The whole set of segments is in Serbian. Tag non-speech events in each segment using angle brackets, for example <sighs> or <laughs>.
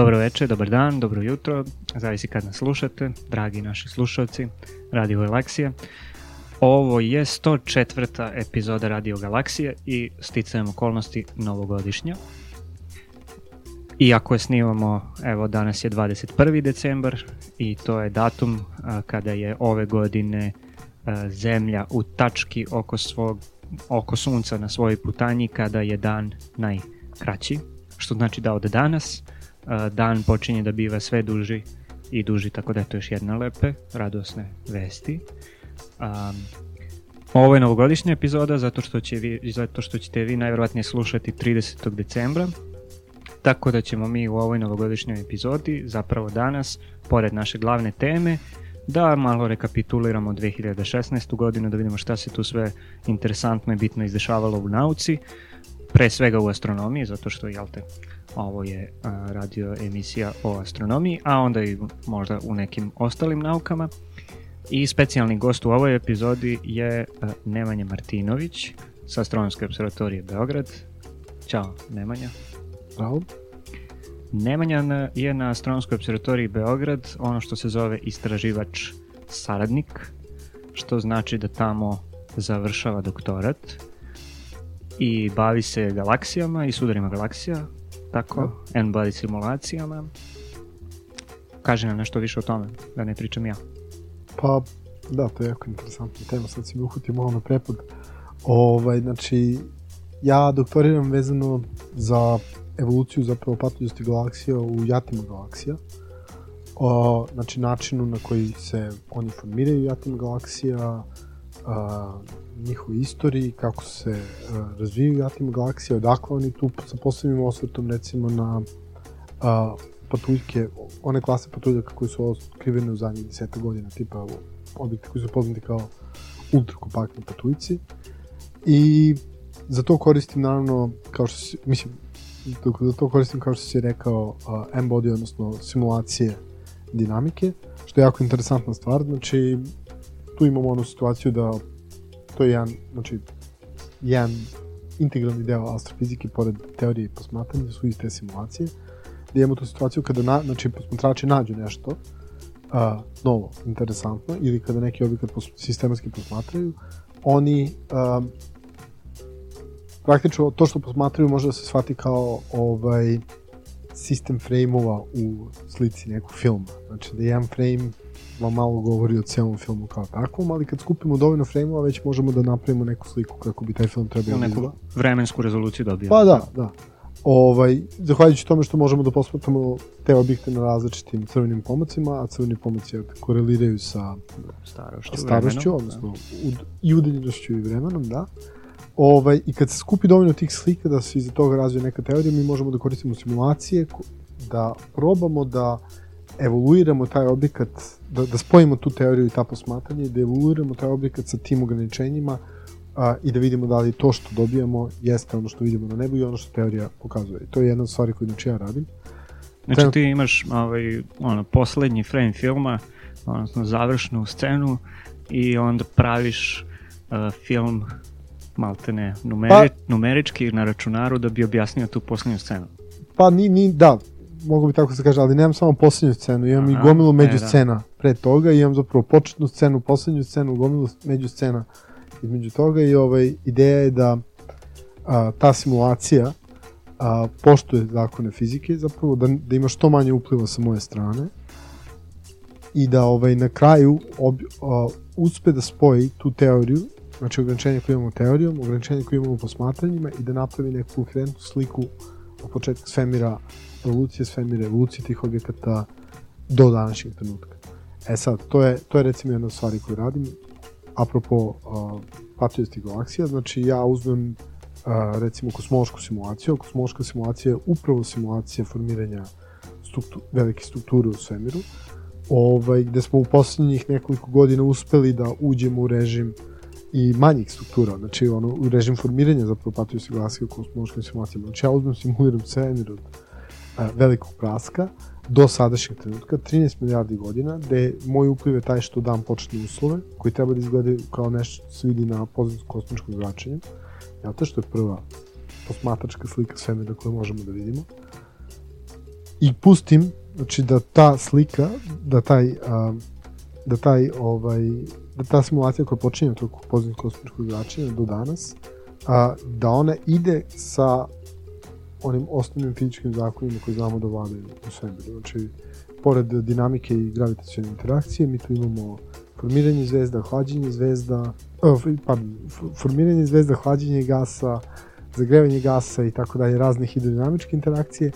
Dobro večer, dobar dan, dobro jutro, zavisi kad nas slušate, dragi naši slušalci Radio Galaksije. Ovo je 104. epizoda Radio Galaksije i sticajem okolnosti novogodišnja. Iako je snimamo, evo danas je 21. decembar i to je datum a, kada je ove godine a, zemlja u tački oko, svog, oko sunca na svojoj putanji kada je dan najkraći, što znači da od danas dan počinje da biva sve duži i duži, tako da je to još jedna lepe, radosne vesti. Um, ovo je novogodišnja epizoda zato što, će vi, zato što ćete vi najvjerojatnije slušati 30. decembra, tako da ćemo mi u ovoj novogodišnjoj epizodi, zapravo danas, pored naše glavne teme, da malo rekapituliramo 2016. godinu, da vidimo šta se tu sve interesantno i bitno izdešavalo u nauci, pre svega u astronomiji, zato što, jel te, ovo je a, radio emisija o astronomiji, a onda i možda u nekim ostalim naukama. I specijalni gost u ovoj epizodi je a, Nemanja Martinović sa Astronomske observatorije Beograd. Ćao, Nemanja. Bravo. Nemanja je na Astronomskoj observatoriji Beograd ono što se zove istraživač saradnik, što znači da tamo završava doktorat i bavi se galaksijama i sudarima galaksija, tako, da. N-body simulacijama. Kaže nam nešto više o tome, da ne pričam ja. Pa, da, to je jako interesantna tema, sad si mi uhutio malo na prepod. Ovaj, znači, ja doktoriram vezano za evoluciju zapravo patuljnosti galaksija u jatima galaksija. O, znači, načinu na koji se oni formiraju jatima galaksija, a, njihovoj istoriji, kako se uh, razvijaju atom galaksije, odakle oni tu sa posebnim osvrtom recimo na uh, patuljke, one klase patuljaka koje su otkrivene u zadnjih deseta godina, tipa objekti koji su poznati kao ultrakompaktni patuljci. I za to koristim naravno, kao što si, mislim, za to koristim kao što si rekao uh, M-body, odnosno simulacije dinamike, što je jako interesantna stvar, znači tu imamo onu situaciju da to je jedan, znači, jedan integralni deo astrofizike pored teorije i posmatranja da su iste simulacije, gde imamo tu situaciju kada na, znači, posmatrači nađu nešto uh, novo, interesantno, ili kada neki objekat pos, sistematski posmatraju, oni uh, praktično to što posmatraju može da se shvati kao ovaj sistem frame-ova u slici nekog filma. Znači da jedan frame vam malo govori o celom filmu kao takvom, ali kad skupimo dovoljno frame-ova već možemo da napravimo neku sliku kako bi taj film trebao da izgleda. vremensku rezoluciju dobio. Pa da, da. Ovaj, zahvaljujući tome što možemo da posmatramo te objekte na različitim crvenim pomacima, a crveni pomaci koreliraju sa starošću, starošću odnosno da. i udaljenošću i vremenom, da. Ovaj, I kad se skupi dovoljno tih slika da se iza toga razvije neka teorija, mi možemo da koristimo simulacije, da probamo da evoluiramo taj objekat, da, da spojimo tu teoriju i ta posmatranje, da evoluiramo taj objekat sa tim ograničenjima a, i da vidimo da li to što dobijamo jeste ono što vidimo na nebu i ono što teorija pokazuje. I to je jedna od stvari koju znači ja radim. Znači ti imaš ovaj, ono, poslednji frame filma, odnosno završnu scenu i onda praviš uh, film maltene numeri, pa, numerički na računaru da bi objasnio tu poslednju scenu. Pa ni, ni, da, mogu bi tako da se kaže, ali nemam samo poslednju scenu, imam Aha, i gomilu među e, da. scena pre toga, imam zapravo početnu scenu, poslednju scenu, gomilu među scena između toga i ovaj, ideja je da a, ta simulacija a, poštuje zakone fizike, zapravo da, da ima što manje upliva sa moje strane i da ovaj na kraju ob, a, uspe da spoji tu teoriju, znači ograničenje koje imamo teorijom, ograničenje koje imamo posmatranjima i da napravi neku koherentnu sliku od početka svemira evolucije svemira, evolucije tih objekata do današnjeg trenutka. E sad, to je, to je recimo jedna od stvari koju radim, apropo uh, patuljastih galaksija, znači ja uzmem uh, recimo kosmološku simulaciju, kosmološka simulacija je upravo simulacija formiranja struktu, velike strukture u svemiru, ovaj, gde smo u poslednjih nekoliko godina uspeli da uđemo u režim i manjih struktura, znači ono, u režim formiranja zapravo patuljastih galaksija u kosmološkim simulacijama. Znači ja uzmem, simuliram svemir od velikog praska do sadašnjeg trenutka, 13 milijardi godina, gde moj upliv je taj što dam početne uslove, koji treba da izgledaju kao nešto što se vidi na poziciju kosmičkog zračenja. Ja, to što je prva posmatračka slika svemira koju možemo da vidimo. i pustim znači da ta slika, da taj a, da taj ovaj da ta simulacija koja počinje od pozitivnog kosmičkog zračenja do danas a, da ona ide sa onim osnovnim fizičkim zakonima koji znamo da vladaju u svemiru. Znači, pored dinamike i gravitacijone interakcije, mi tu imamo formiranje zvezda, hlađenje zvezda, pardon, formiranje zvezda, hlađenje gasa, zagrevanje gasa i tako dalje, razne hidrodinamičke interakcije,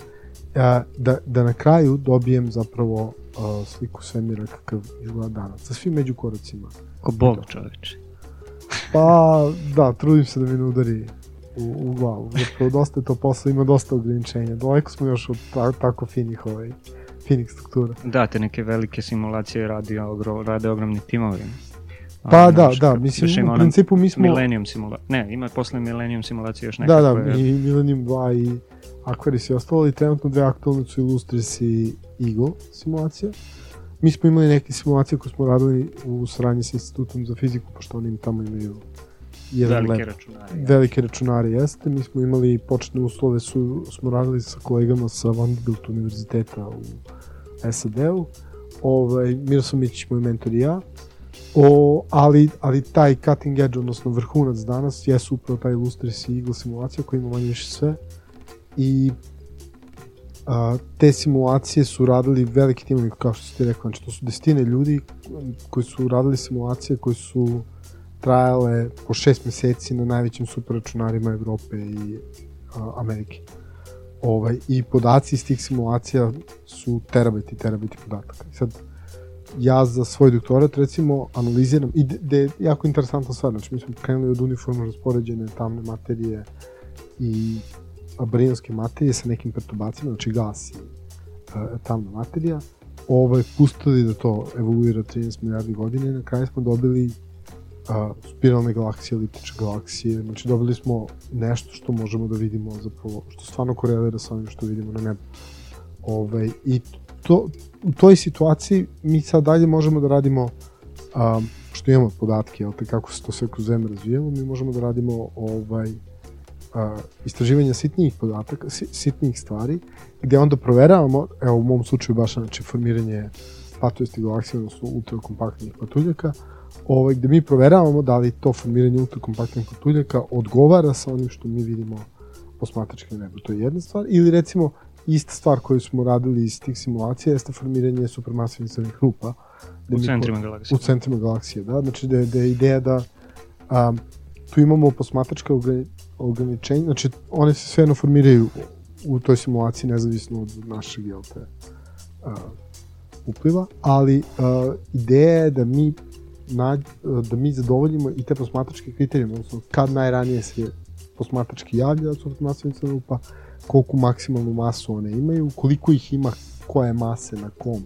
da, da na kraju dobijem zapravo uh, sliku svemira kakav izgleda danas, sa svim međukoracima. Ko Bog čoveče. Pa, da, trudim se da mi ne udari u, u glavu. Zapravo, dosta je to posao, ima dosta ograničenja. Daleko smo još od ta, tako finih, ovaj, finih struktura. Da, te neke velike simulacije radi, ogro, rade ogromni timovi. Pa da, da, mislim, u principu mi smo... Millennium simulacija, ne, ima posle Millennium simulacije još neka Da, da, koje... i Millennium 2 i Aquarius i ostalo, i trenutno dve aktualne su Illustris i Eagle simulacija. Mi smo imali neke simulacije koje smo radili u saradnji sa institutom za fiziku, pošto oni tamo imaju jedan velike lab. računari. Ja. Velike računari jeste. Mi smo imali početne uslove, su, smo radili sa kolegama sa Vanderbilt univerziteta u SAD-u. Ovaj, Miroslav Mićić, moj mentor i ja. O, ali, ali taj cutting edge, odnosno vrhunac danas, jesu upravo taj Illustris i Eagle simulacija koja ima manje više sve. I a, te simulacije su radili veliki timovi, kao što ste rekli, znači to su desetine ljudi koji su radili simulacije koji su trajale po šest meseci na najvećim superračunarima Evrope i a, Amerike. Ovaj, I podaci iz tih simulacija su terabajti i terabajti podataka. I sad, ja za svoj doktorat recimo analiziram i da je jako interesantna stvar, znači mi smo krenuli od uniformno raspoređene tamne materije i barinske materije sa nekim perturbacijama, znači gas i uh, tamna materija, ovaj, pustili da to evoluira 13 milijardi godine i na kraju smo dobili a, spiralne galaksije, eliptične galaksije, znači dobili smo nešto što možemo da vidimo zapravo, što stvarno korelira sa onim što vidimo na nebu. Ovaj, I to, u toj situaciji mi sad dalje možemo da radimo a, što imamo podatke, jel te, kako se to sve kroz zemlje razvijalo, mi možemo da radimo ovaj, a, istraživanja sitnijih podataka, sitnijih stvari, gde onda proveravamo, evo u mom slučaju baš znači formiranje patoistih galaksija, odnosno ultrakompaktnih patuljaka, ovaj, gde mi proveravamo da li to formiranje ultrakompaktnih patuljaka odgovara sa onim što mi vidimo posmatrački nebu. To je jedna stvar. Ili recimo, ista stvar koju smo radili iz tih simulacija jeste formiranje supermasivnih crnih rupa. U centrima galaksije. U centrima galaksije, da. Znači da je, da je ideja da um, tu imamo posmatračke ograničenja, znači one se sve formiraju u toj simulaciji nezavisno od našeg, jel te, uh, upliva, ali uh, ideja je da mi na, da mi zadovoljimo i te posmatračke kriterijume, odnosno kad najranije se posmatrački javlja da su masovnica rupa, koliko maksimalnu masu one imaju, koliko ih ima, koje mase na kom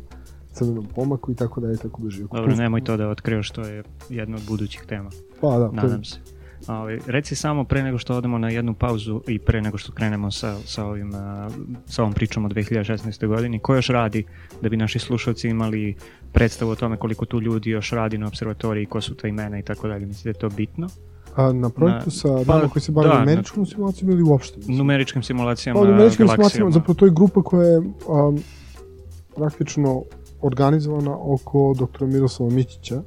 crvenom pomaku i tako da je tako da živi. Dobro, nemoj to da otkrio što je jedna od budućih tema. Pa da, Nadam to... se. Ovaj, reci samo pre nego što odemo na jednu pauzu i pre nego što krenemo sa, sa, ovim, sa ovom pričom o 2016. godini, ko još radi da bi naši slušalci imali predstavu o tome koliko tu ljudi još radi na observatoriji, ko su ta imena i tako dalje. Mislite da je to bitno? A na projektu sa pa, nama koji se bavi da, numeričkom na, simulacijom ili uopšte? Mislim? Numeričkim simulacijama pa, numeričkim simulacijama, zapravo to je grupa koja je um, praktično organizovana oko doktora Miroslava Mićića,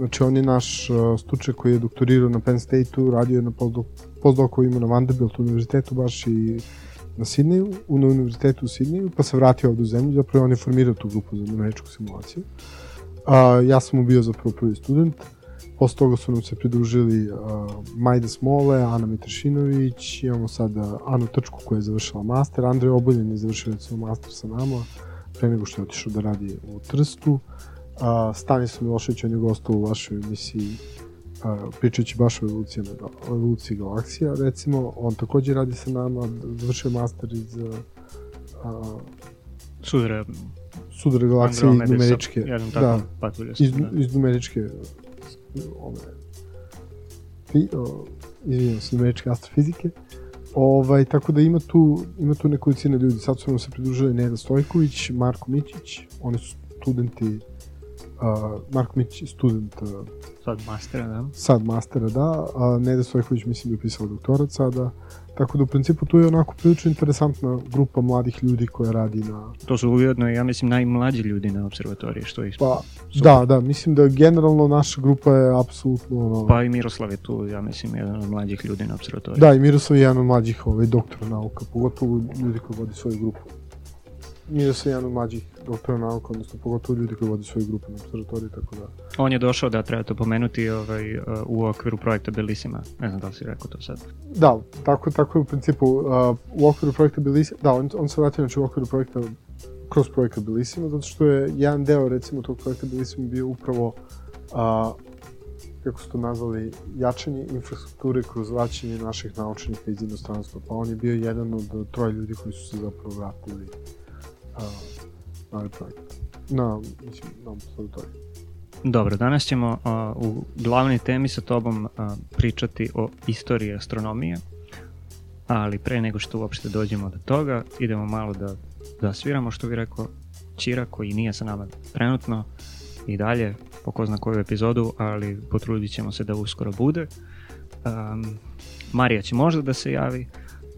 Znači, on je naš uh, koji je doktorirao na Penn State-u, radio je na postdokovima na Vanderbilt univerzitetu baš i na Sidneju, u, na univerzitetu u Sidneju, pa se vratio ovde u zemlju, zapravo on je formirao tu grupu za numeričku simulaciju. Uh, ja sam mu bio zapravo prvi student, posle toga su nam se pridružili uh, Majda Smole, Ana Mitrašinović, imamo sad uh, Anu Trčku koja je završila master, Andrej Oboljen je završila recimo master sa nama, pre nego što je otišao da radi u Trstu. A, Stanislav Milošević, on je gostao u vašoj emisiji a, pričajući baš o evoluciji, o evoluciji galaksija, recimo, on takođe radi sa nama, završio master iz a, Sudre, Sudre galaksije iz numeričke, da, iz, da. iz numeričke ove, fi, o, izvinjam se, numeričke astrofizike. Ovaj, tako da ima tu, ima tu nekolicina ljudi. Sad su nam se pridružili Neda Stojković, Marko Mićić, oni su studenti uh, Marko Mić student uh, sad mastera, da? Sad mastera, da. A Neda Stojković mislim da je pisala doktorat sada. Tako da u principu tu je onako prilično interesantna grupa mladih ljudi koja radi na... To su ujedno, ja mislim, najmlađi ljudi na observatoriji, što je Pa, da, da, mislim da generalno naša grupa je apsolutno... Ono... Pa i Miroslav je tu, ja mislim, jedan od mlađih ljudi na observatoriji. Da, i Miroslav je jedan od mlađih ovaj, doktora nauka, pogotovo ljudi koji vodi svoju grupu. Miroslav je jedan od mlađih doktora nauka, odnosno pogotovo ljudi koji vodi svoju grupu na observatoriji, tako da... On je došao, da treba to pomenuti, ovaj, uh, u okviru projekta Bellissima, ne znam da li si rekao to sad. Da, tako, tako je u principu, uh, u okviru projekta Bellissima, da, on, on se vratio znači u okviru projekta kroz projekat Bellissima, zato što je jedan deo recimo tog projekta Bellissima bio upravo uh, kako su to nazvali, jačanje infrastrukture kroz vraćanje naših naučnika iz inostranstva. Pa on je bio jedan od troje ljudi koji su se zapravo vratili uh, ovaj projekat. Na, mislim, observatoriju. Dobro, danas ćemo uh, u glavnoj temi sa tobom uh, pričati o istoriji astronomije, ali pre nego što uopšte dođemo do toga, idemo malo da, da sviramo, što bi rekao Čira, koji nije sa nama trenutno i dalje, po ko zna koju epizodu, ali potrudit ćemo se da uskoro bude. Um, Marija će možda da se javi,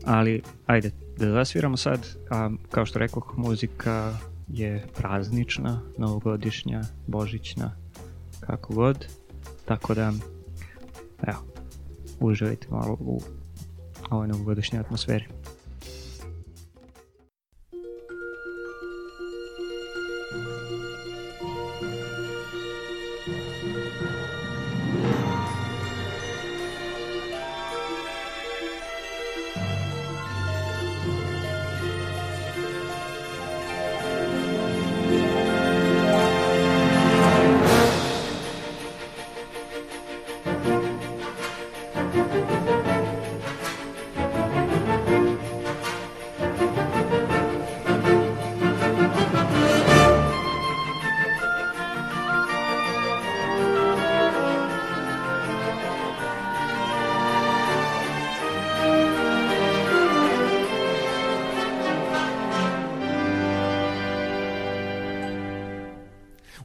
ali ajde da zasviramo sad, a kao što rekao, muzika je praznična, novogodišnja, božićna, kako god. Tako da, evo, uživajte malo u ovoj novogodišnjoj atmosferi.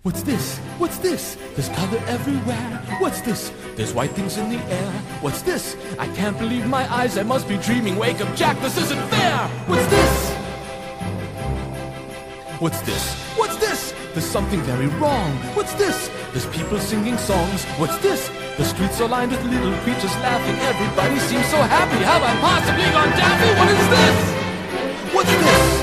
What's this? What's this? There's color everywhere. What's this? There's white things in the air. What's this? I can't believe my eyes. I must be dreaming. Wake up, Jack. This isn't fair. What's this? What's this? What's this? There's something very wrong. What's this? There's people singing songs. What's this? The streets are lined with little creatures laughing. Everybody seems so happy. Have I possibly gone daffy? What is this? What's this?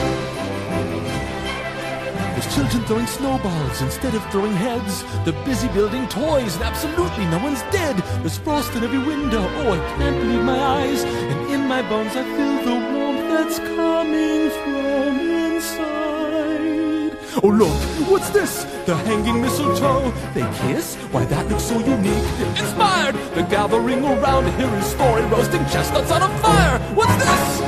Children throwing snowballs instead of throwing heads. They're busy building toys and absolutely no one's dead. There's frost in every window. Oh, I can't believe my eyes. And in my bones I feel the warmth that's coming from inside. Oh, look, what's this? The hanging mistletoe. They kiss? Why, that looks so unique. Inspired! They're gathering around to hear his story, roasting chestnuts on a fire. What's this?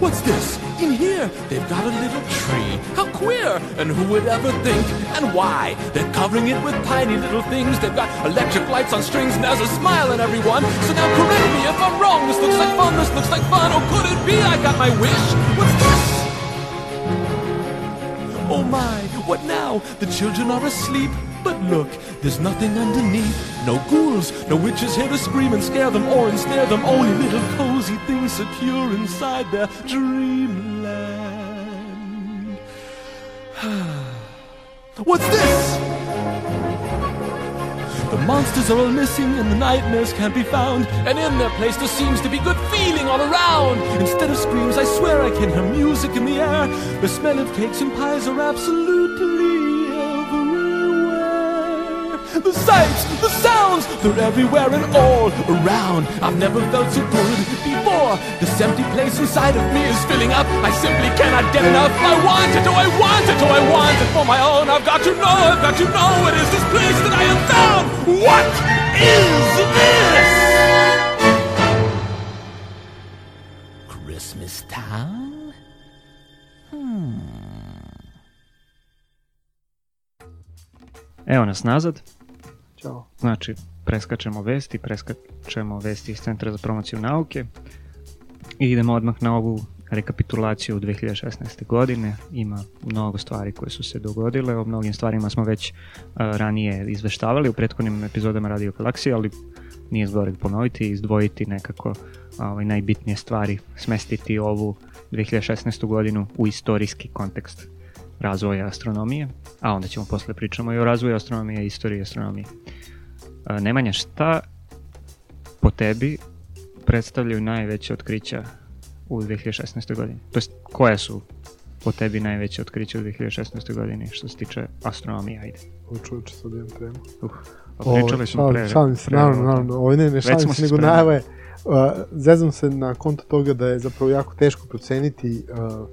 What's this? In here, they've got a little tree. How queer! And who would ever think? And why? They're covering it with tiny little things. They've got electric lights on strings, and there's a smile in everyone. So now correct me if I'm wrong. This looks like fun. This looks like fun. Oh, could it be I got my wish? What's this? Oh my, what now? The children are asleep. But look, there's nothing underneath. No ghouls, no witches here to scream and scare them or ensnare them. Only little cozy things secure inside their dreamland. <sighs> What's this? The monsters are all missing and the nightmares can't be found. And in their place there seems to be good feeling all around. Instead of screams, I swear I can hear music in the air. The smell of cakes and pies are absolutely. The sights, the sounds, they're everywhere and all around. I've never felt so good before. This empty place inside of me is filling up. I simply cannot get enough. I want it, oh I want it, oh I want it for my own. I've got to know, I've got to know it is this place that I have found. What is this? Christmas Town? Hmm. Evo nas nazad, Ćao. znači preskačemo vesti, preskačemo vesti iz Centra za promociju nauke i idemo odmah na ovu rekapitulaciju 2016. godine. Ima mnogo stvari koje su se dogodile, o mnogim stvarima smo već uh, ranije izveštavali u prethodnim epizodama Radio Galaksije, ali nije zgoreg ponoviti i izdvojiti nekako ovaj, najbitnije stvari, smestiti ovu 2016. godinu u istorijski kontekst razvoja astronomije, a onda ćemo posle pričamo i o razvoju astronomije i istoriji astronomije. Uh, Nemanja, šta po tebi predstavljaju najveće otkrića u 2016. godini? To jest, koje su po tebi najveće otkriće u 2016. godini što se tiče astronomije, ajde. Čovječe, sad imam tremu. Uh, pričali smo pre. Šalim se, naravno, naravno. Ovo ne, ne šalim se, nego najave. Uh, zezam se na konto toga da je zapravo jako teško proceniti uh,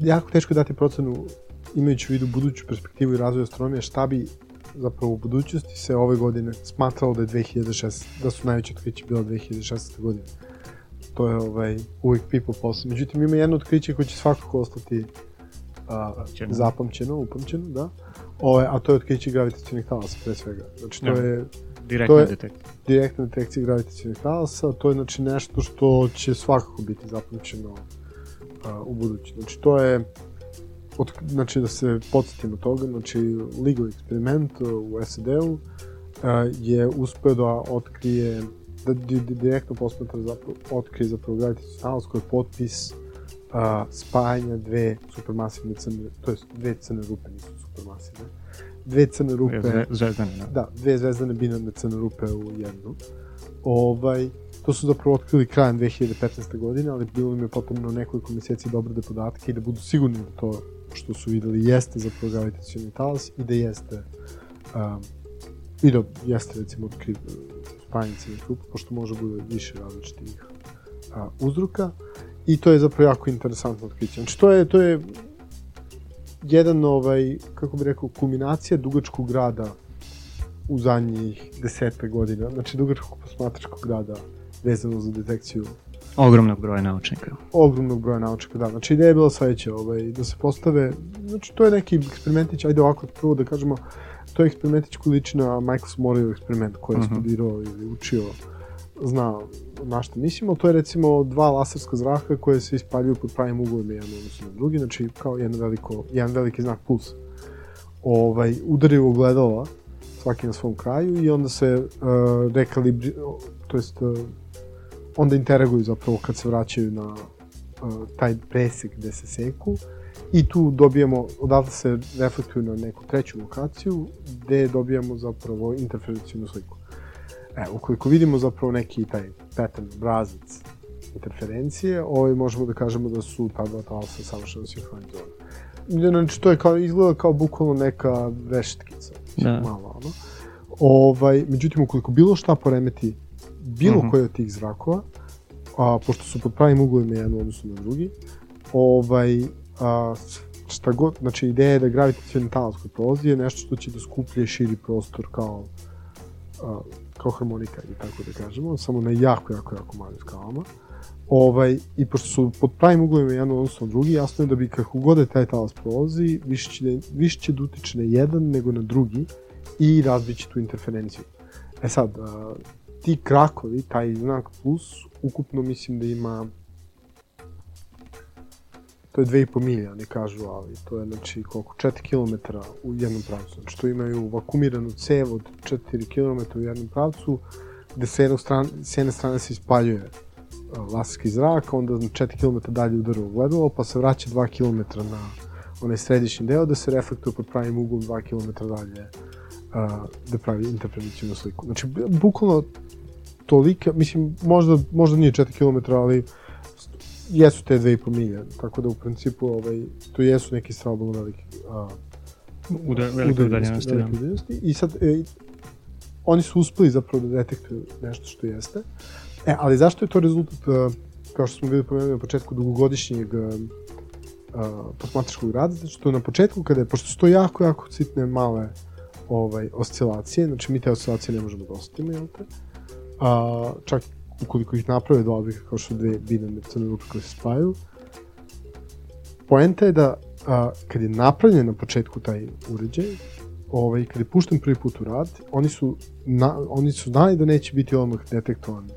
jako teško dati procenu imajući u vidu buduću perspektivu i razvoj astronomije šta bi zapravo u budućnosti se ove godine smatralo da je 2006, da su najveće otkriće bila 2016. godine. To je ovaj, uvijek people posao. Međutim, ima jedno otkriće koje će svakako ostati a, zapamćeno, upamćeno, da. Ove, a to je otkriće gravitacijonih talasa, pre svega. Znači, to ja, je... Direktna to je detekcija. Direktna detekcija gravitacijonih talasa, to je znači nešto što će svakako biti zapamćeno a, u budući. Znači, to je od, znači da se podsjetimo toga, znači LIGO eksperiment u SED-u je uspeo da otkrije da di, di, direktno posmatra zapravo, otkrije zapravo gravitacijski talas koji je potpis a, spajanja dve supermasivne crne, to je dve crne rupe, nisu supermasivne, dve crne rupe, Zve, zvezdane, da. da, dve zvezdane binarne crne rupe u jednu. Ovaj, to su zapravo otkrili krajem 2015. godine, ali bilo im je potrebno nekoliko meseci da obrade podatke i da budu sigurni da to što su videli jeste zapravo gravitacijoni talas i da jeste um, i da jeste recimo otkriv spajanje crnih rupa, pošto može bude više različitih uh, uzroka i to je zapravo jako interesantno otkriće. Znači to je, to je jedan, ovaj, kako bih rekao, kulminacija dugačkog rada u zadnjih deseta godina, znači dugačkog posmatračkog rada vezano za detekciju Ogromnog broja naučnika. Ogromnog broja naučnika, da. Znači ideja je bila sledeća, ovaj, da se postave, znači to je neki eksperimentić, ajde ovako prvo da kažemo, to je eksperimentić koji liči na Michael Smoreo eksperiment koji je uh mhm. -huh. studirao ili učio, zna na što mislimo, to je recimo dva laserska zraka koje se ispaljuju pod pravim uglom jedan odnosno na drugi, znači kao jedno veliko, jedan veliki znak plus. Ovaj, udaraju ogledala svaki na svom kraju i onda se uh, rekalibri, to jest uh, onda interaguju zapravo kad se vraćaju na uh, taj presek gde se seku i tu dobijamo, odatle se reflektuju na neku treću lokaciju gde dobijamo zapravo interferencijnu sliku. E, ukoliko vidimo zapravo neki taj pattern, obrazac interferencije, ovaj možemo da kažemo da su ta dva talasa savršeno sinhronizovana. Znači, to je kao, izgleda kao bukvalno neka veštkica, da. malo, ono. Ovaj, međutim, ukoliko bilo šta poremeti bilo uh mhm. -huh. koji od tih zrakova, a, pošto su pod pravim uglovima jedan u odnosu na drugi, ovaj, a, šta god, znači ideja je da gravitacijalni talas koji prolazi je nešto što će da skuplje širi prostor kao, a, kao harmonika, ili tako da kažemo, samo na jako, jako, jako malim skalama. Ovaj, I pošto su pod pravim uglovima jedan odnosno na drugi, jasno je da bi kako god je taj talas prolazi, više će, da, više će da utiče na jedan nego na drugi i razbiće tu interferenciju. E sad, a, ti krakovi, taj znak plus, ukupno mislim da ima to je 2,5 milija, ne kažu, ali to je znači koliko, 4 km u jednom pravcu. Znači to imaju vakumiranu cev od 4 km u jednom pravcu, gde se jednog stran, s jedne strane se ispaljuje laserski zrak, onda 4 km dalje udara u gledalo, pa se vraća 2 km na onaj središnji deo, da se reflektuje pod pravim uglom 2 km dalje da pravi interpretacijnu sliku. Znači, bukvalno tolika, mislim, možda, možda nije 4 km, ali jesu te 2,5 milije, tako da u principu ovaj, to jesu neki strabilno veliki a, Uda, velike udaljenosti, da. I sad, e, oni su uspeli zapravo da detektuju nešto što jeste. E, ali zašto je to rezultat, a, kao što smo bili pomenuli na početku, dugogodišnjeg a, a, posmatračkog rada, znači to na početku kada je, pošto su to jako, jako citne male ovaj, oscilacije, znači mi te oscilacije ne možemo da osetimo, jel te? a, čak ukoliko ih naprave dva objekta kao što dve binarne crne rupe koje se spajaju. Poenta je da a, kad je napravljen na početku taj uređaj, ovaj, kad je pušten prvi put u rad, oni su, na, oni su znali da neće biti odmah detektovan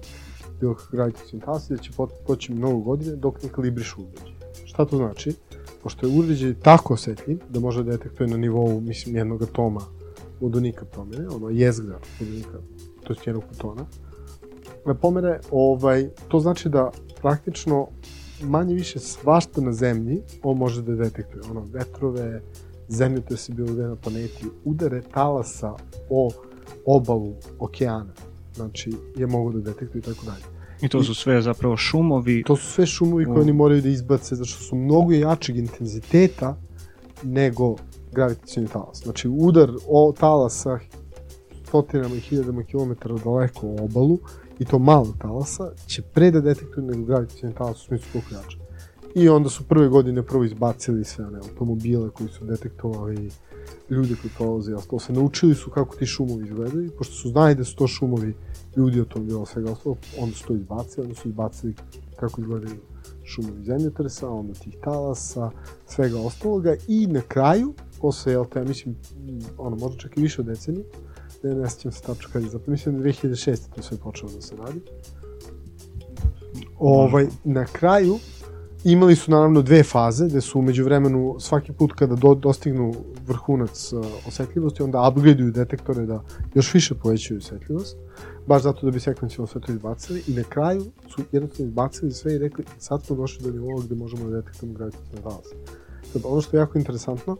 bilo gravitacijni talas i da će poći mnogo godine dok ne kalibriš uređaj. Šta to znači? Pošto je uređaj tako osetljiv da može da detektuje na nivou, mislim, jednog atoma vodonika promene, ono jezgra vodonika, to je jednog fotona, pomere, ovaj, to znači da praktično manje više svašta na zemlji on može da detektuje. Ono, vetrove, se bilo gde na planeti, udare talasa o obalu okeana. Znači, je mogu da detektuje i tako dalje. I to su sve zapravo šumovi. To su sve šumovi koje oni moraju da izbace, zato što su mnogo jačeg intenziteta nego gravitacijni talas. Znači, udar o talasa stotinama i hiljadama kilometara daleko o obalu i to malo talasa će pre da detektuju nego gravitacijni talas u smislu koliko jače. I onda su prve godine prvo izbacili sve one automobile koji su detektovali ljude koji prolaze i ostalo se. Naučili su kako ti šumovi izgledaju, pošto su znali da su to šumovi ljudi o tom bilo svega ostalo, onda su to izbacili, onda su izbacili kako izgledaju šumovi zemljotresa, onda tih talasa, svega ostaloga i na kraju, posle, jel te, ja mislim, ono, možda čak i više od decenije, ne, ne sjećam se tačno kada je zapravo, mislim da 2006. to sve počelo da se radi. Ovaj, na kraju, imali su naravno dve faze, gde su umeđu vremenu svaki put kada do, dostignu vrhunac uh, osetljivosti, onda upgradeuju detektore da još više povećaju osetljivost, baš zato da bi sekvencijalno sve to izbacili i na kraju su jednostavno izbacili sve i rekli sad smo došli do nivoa gde možemo da detektujemo gravitacijne talase. Sad, ono što je jako interesantno,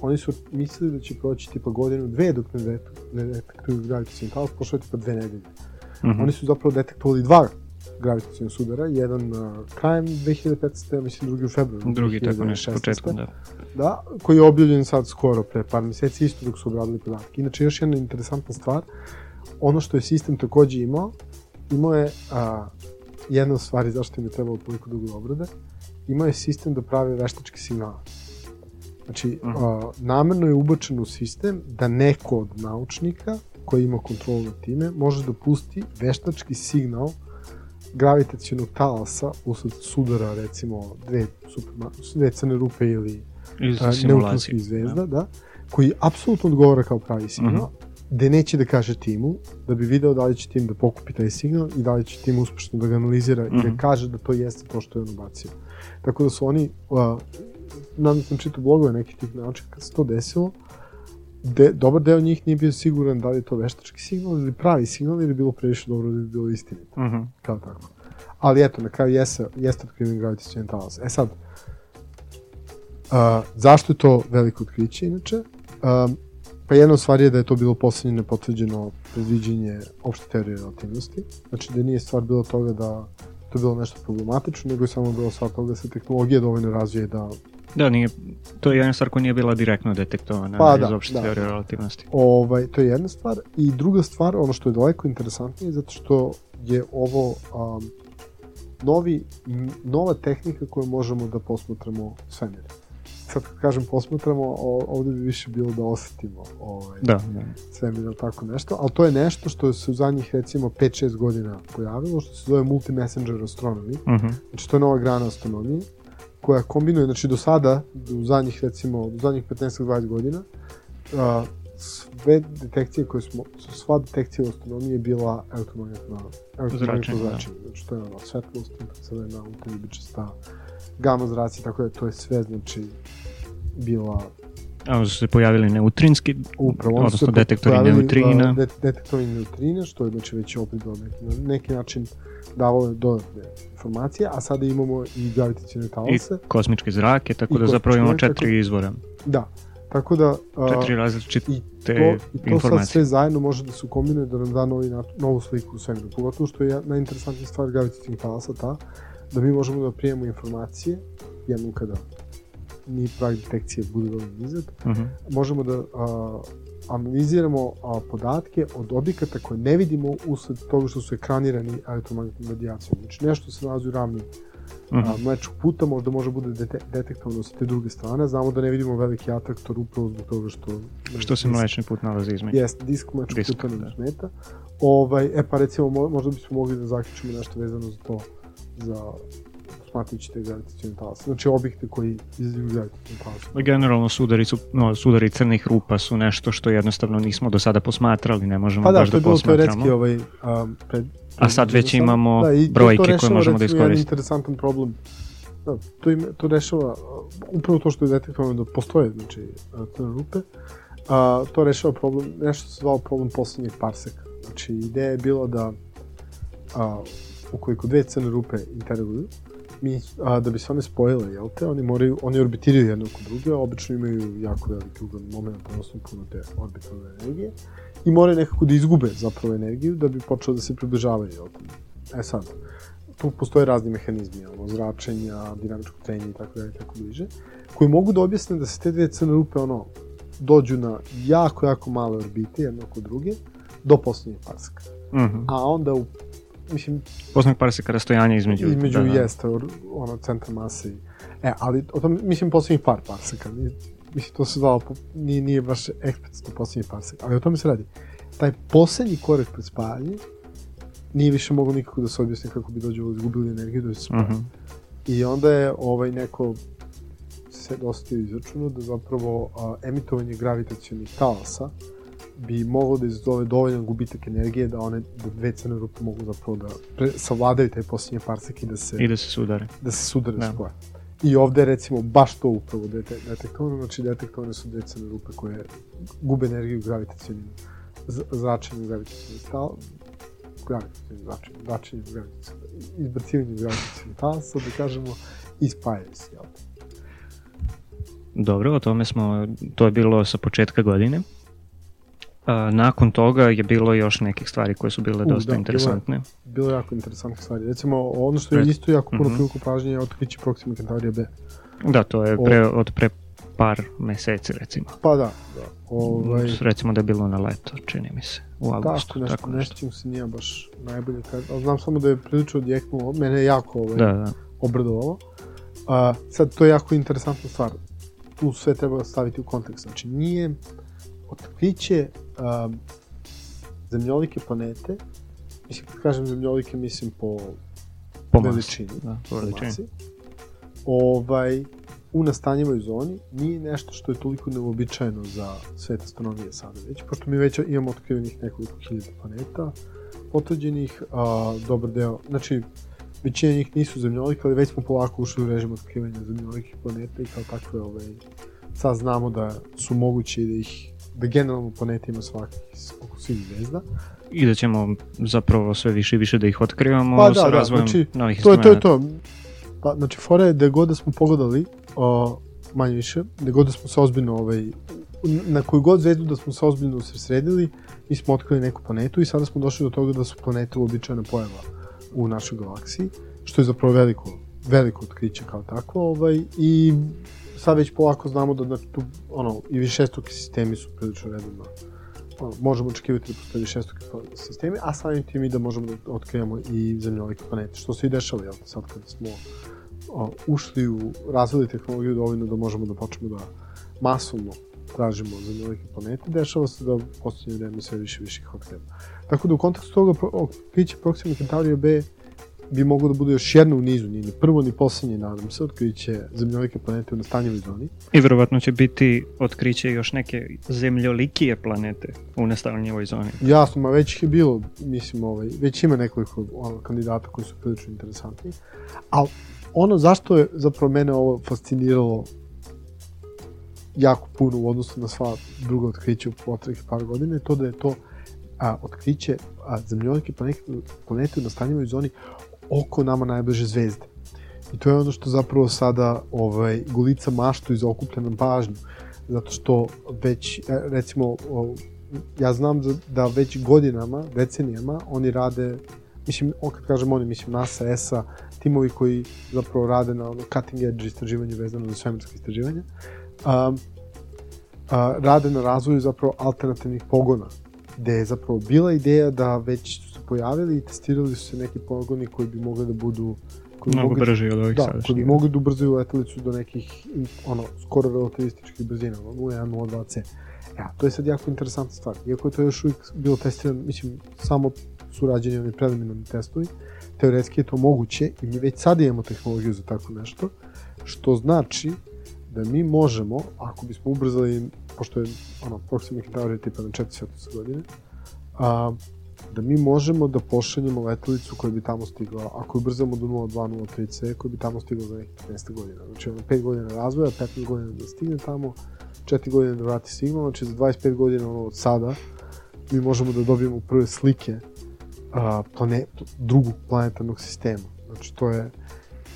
oni su mislili da će proći tipa godinu, dve dok ne, ne detektuju gravitacijni talas, pošlo je tipa dve nedelje. Mm -hmm. Oni su zapravo detektovali dva gravitacijnog sudara, jedan uh, krajem 2015. mislim drugi u februaru. Drugi, tako nešto, početkom, da. Da, koji je objavljen sad skoro, pre par meseci, isto dok su obradili podatke. Inače, još jedna interesantna stvar, ono što je sistem takođe imao, imao je a, jedna od stvari zašto im je trebalo toliko dugo obrade, imao je sistem da pravi veštački signal. Znači, uh -huh. a, namerno je ubačen u sistem da neko od naučnika koji ima kontrolu nad time može da pusti veštački signal gravitacijonog talasa usled sudara recimo dve, super, dve crne rupe ili neutronskih zvezda, da. da, koji apsolutno odgovara kao pravi signal, uh -huh gde neće da kaže timu, da bi video da li će tim da pokupi taj signal i da li će tim uspešno da ga analizira mm -hmm. i da mhm. kaže da to jeste to što je on ubacio. Tako da su oni, uh, nadam sam čitao blogove nekih tih naučnika, kad se to desilo, de, dobar deo njih nije bio siguran da li je to veštački signal ili pravi signal ili bilo previše dobro da bi bilo istinito. Mm -hmm. Kao tako. Ali eto, na kraju jeste, jeste otkriven gravitacijan talas. E sad, uh, zašto je to veliko otkriće inače? Um, Pa jedna stvar je da je to bilo poslednje nepotvrđeno predviđenje opšte teorije relativnosti. Znači da nije stvar bilo toga da to bilo nešto problematično, nego je samo bilo stvar toga da se tehnologija dovoljno razvije da Da, nije, to je jedna stvar koja nije bila direktno detektovana pa, iz da, opšte da. teorije relativnosti. Ovaj, to je jedna stvar. I druga stvar, ono što je daleko interesantnije, zato što je ovo um, novi, nova tehnika koju možemo da posmatramo svemir sad kad kažem posmatramo, ovde bi više bilo da osetimo ovaj, da, da. svemir ili tako nešto, ali to je nešto što se u zadnjih recimo 5-6 godina pojavilo, što se zove multi-messenger astronomy, uh mhm. -huh. znači to je nova grana astronomije, koja kombinuje, znači do sada, u zadnjih recimo, u zadnjih 15-20 godina, uh, sve detekcije koje smo, sva detekcija u astronomiji je bila elektromagnetno zračenje. Da. Znači to je ono, svetlost, infracrvena, ultraljubičasta, gama zraci, tako da to je sve, znači, bila A onda su se pojavili neutrinski, Upravo, odnosno detektori neutrina. De, detektori neutrina, što je znači već opet do neki, na neki način davalo dodatne informacije, a sada imamo i gravitacijne talase. I kosmičke zrake, tako da zapravo imamo četiri tako, izvora. Da, tako da... A, četiri različite i to, i to informacije. sad sve zajedno može da se kombinuje da nam da novi, novu sliku u svemiru. Pogotovo što je najinteresantnija stvar gravitacijnih talasa ta, da mi možemo da prijemo informacije jednom kada ni pravi detekcije dovoljno nizak, uh mhm. -huh. možemo da a, analiziramo a, podatke od objekata koje ne vidimo usled toga što su ekranirani elektromagnetnom radijacijom. Znači nešto se nalazi u ravni uh -huh. mlečnog puta, možda može bude dete, detektovano sa te druge strane. Znamo da ne vidimo veliki atraktor upravo zbog toga što... Što se mlečni put nalazi između. Jeste, disk mlečnog puta nam da. smeta. Ovaj, e pa recimo možda bismo mogli da zaključimo nešto vezano za to, za posmatrajući te gravitacijone talase. Znači objekte koji izazivaju gravitacijone talase. Pa generalno sudari, su, no, sudari crnih rupa su nešto što jednostavno nismo do sada posmatrali, ne možemo Pa da, baš to da je bilo posmatramo. teoretski ovaj, um, pred, A sad već imamo da, i to- brojke to koje možemo da recimo, jedan iskoristimo. interesantan problem. Da, to, im, to rešava upravo to što je detektovano da postoje znači, crne rupe. A, to rešava problem, nešto se zvao problem poslednjeg parseka. Znači, ideja je bila da a, ukoliko dve crne rupe interaguju, mi, a, da bi se one spojile, jel te, oni moraju, oni orbitiraju jedno oko druge, obično imaju jako veliki ugodni moment, odnosno puno te orbitalne energije, i moraju nekako da izgube zapravo energiju da bi počelo da se približavaju, jel te. E sad, tu postoje razni mehanizmi, ono, zračenja, dinamičko trenje i tako dalje, tako bliže, koji mogu da objasne da se te dve crne rupe, ono, dođu na jako, jako male orbite, jedno oko druge, do poslednjeg parseka. Mhm. A onda, u, mislim, Poslednjeg parseka rastojanja između... između da, da. jeste ono centar mase i... E, ali o tom, mislim, poslednjih par parseka. Nije, mislim, to se zvalo, nije, nije baš eksplicitno poslednji parsek, ali o tome se radi. Taj poslednji korak pred spajanje nije više moglo nikako da se objasni kako bi dođe izgubili energiju da se spaja. Mhm. I onda je ovaj neko se dosta izračunao da zapravo a, emitovanje gravitacionih talasa bi moglo da izazove dovoljan gubitak energije da one da dve crne rupe mogu zapravo da pre, savladaju taj posljednji parsek i da se, I da se sudare. da se sudare Da. spoje. I ovde je recimo baš to upravo dete, detektovano, znači detektovane su dve crne rupe koje gube energiju gravitacionim z- zračenjem gravitacionih tal gravitacionim zračenjem, zračenjem gravitacionim, izbacivanjem gravitacionih talasa, da kažemo, i spajaju se, jel? Dobro, o tome smo, to je bilo sa početka godine. Nakon toga je bilo još nekih stvari koje su bile U, dosta da, bilo je. interesantne. Bilo je jako interesantne stvari. Recimo, ono što je Pred- isto jako puno Mhm. priliku pažnje je otkriće Proxima Centaurija B. Da, to je O- pre, od pre par meseci recimo. Pa da, da. Ovaj, Recimo da je bilo na leto, čini mi se, u augustu. tako, nešto, tako nešto čim se nije baš najbolje kad, ali znam samo da je prilično odjeknulo, mene je jako ovaj, Da, da. obradovalo. A, sad, to je jako interesantna stvar. Tu sve treba staviti u kontekst. Znači, nije otkriće um, zemljolike planete, mislim, kad kažem zemljolike, mislim po Po veličini. Da, po veličini. ovaj, u nastanjivoj zoni nije nešto što je toliko neobičajeno za svet astronomije sada već, pošto mi već imamo otkrivenih nekoliko hiljada planeta, potvrđenih, a, dobar deo, znači, većina njih nisu zemljolike, ali već smo polako ušli u režim otkrivanja zemljolikih planeta i kao takve, ovaj, sad znamo da su mogući i da ih da generalno planeta ima svakih oko svih zvezda. I da ćemo zapravo sve više i više da ih otkrivamo Pa da, sa da, razvojem znači, novih To je to, je to. Pa, znači, fora je da god da smo pogledali, o, manje više, da god da smo se ozbiljno, ovaj, na koju god zvezdu da smo se ozbiljno usredsredili, mi smo otkrili neku planetu i sada smo došli do toga da su planete uobičajena pojava u našoj galaksiji, što je zapravo veliko, veliko otkriće kao takvo, ovaj, i sad već polako znamo da znači, tu, ono, i višestruki sistemi su prilično redovno ono, možemo očekivati da postoje višestruki sistemi, a samim tim i da možemo da otkrivamo i zemljolike planete, što se i dešava, jel, sad kada smo o, ušli u razvili tehnologiju dovoljno da možemo da počnemo da masovno tražimo zemljolike planete, dešava se da u poslednje vreme sve više i više ih. Tako da u kontekstu toga pro- otkriće Proxima Centaurija B bi moglo da bude još jedno u nizu, nije ni prvo ni poslednje, nadam se, otkriće zemljolike planete u nastanjivoj zoni. I verovatno će biti otkriće još neke zemljolikije planete u nastavljenjivoj zoni. Jasno, ma već ih je bilo, mislim, ovaj, već ima nekoliko ono, kandidata koji su prilično interesantni, ali ono zašto je zapravo mene ovo fasciniralo jako puno u odnosu na sva druga otkrića u potrebih par godina je to da je to a, otkriće a, zemljolike planete, planete u nastanjivoj zoni oko nama najbliže zvezde. I to je ono što zapravo sada ovaj, gulica maštu i zaokuplja nam pažnju. Zato što već, e, recimo, ja znam da, da već godinama, decenijama, oni rade, mislim, kad kažem oni, mislim NASA, ESA, timovi koji zapravo rade na ono cutting edge istraživanju vezano za svemirske istraživanja, a, a, rade na razvoju zapravo alternativnih pogona, gde je zapravo bila ideja da već pojavili i testirali su se neki pogoni koji bi mogli da budu koji Mnogo mogli- brži od ovih da, koji bi sadašnjih. mogli da ubrzaju letelicu do nekih ono, skoro relativističkih brzina, 0,1, 0,2 c. Ja, to je sad jako interesantna stvar. Iako je to još uvijek bilo testirano, mislim, samo su rađeni oni preliminarni testovi, teoretski je to moguće i mi već sad imamo tehnologiju za tako nešto, što znači da mi možemo, ako bismo ubrzali, pošto je ono, proximity teorija tipa na 400 godine, a, da mi možemo da pošaljemo letelicu koja bi tamo stigla, ako je ubrzamo do 0203C, koja bi tamo stigla za nekih 15 godina. Znači, ono, 5 godina razvoja, 15 godina da stigne tamo, 4 godine da vrati signal, znači za 25 godina ono, od sada mi možemo da dobijemo prve slike a, planet, drugog planetarnog sistema. Znači, to je,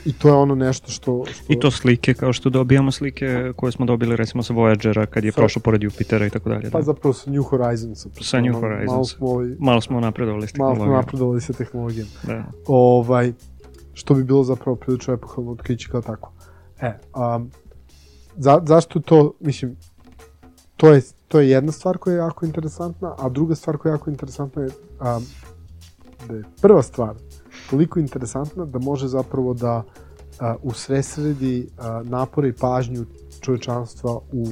I to je ono nešto što, što... I to slike, kao što dobijamo slike koje smo dobili recimo sa Voyagera kad je prošao pored Jupitera i tako dalje. Pa da. zapravo sa New Horizons. Sa New Horizons. Malo smo, ovaj, malo smo napredovali s tehnologijom. Malo smo napredovali sa tehnologijom. Da. Ovaj, što bi bilo zapravo prilično epohalno otkriće kao tako. E, um, za, zašto to, mislim, to je, to je jedna stvar koja je jako interesantna, a druga stvar koja je jako interesantna je um, da je prva stvar toliko interesantna da može zapravo da a, usresredi a, napore i pažnju čovečanstva u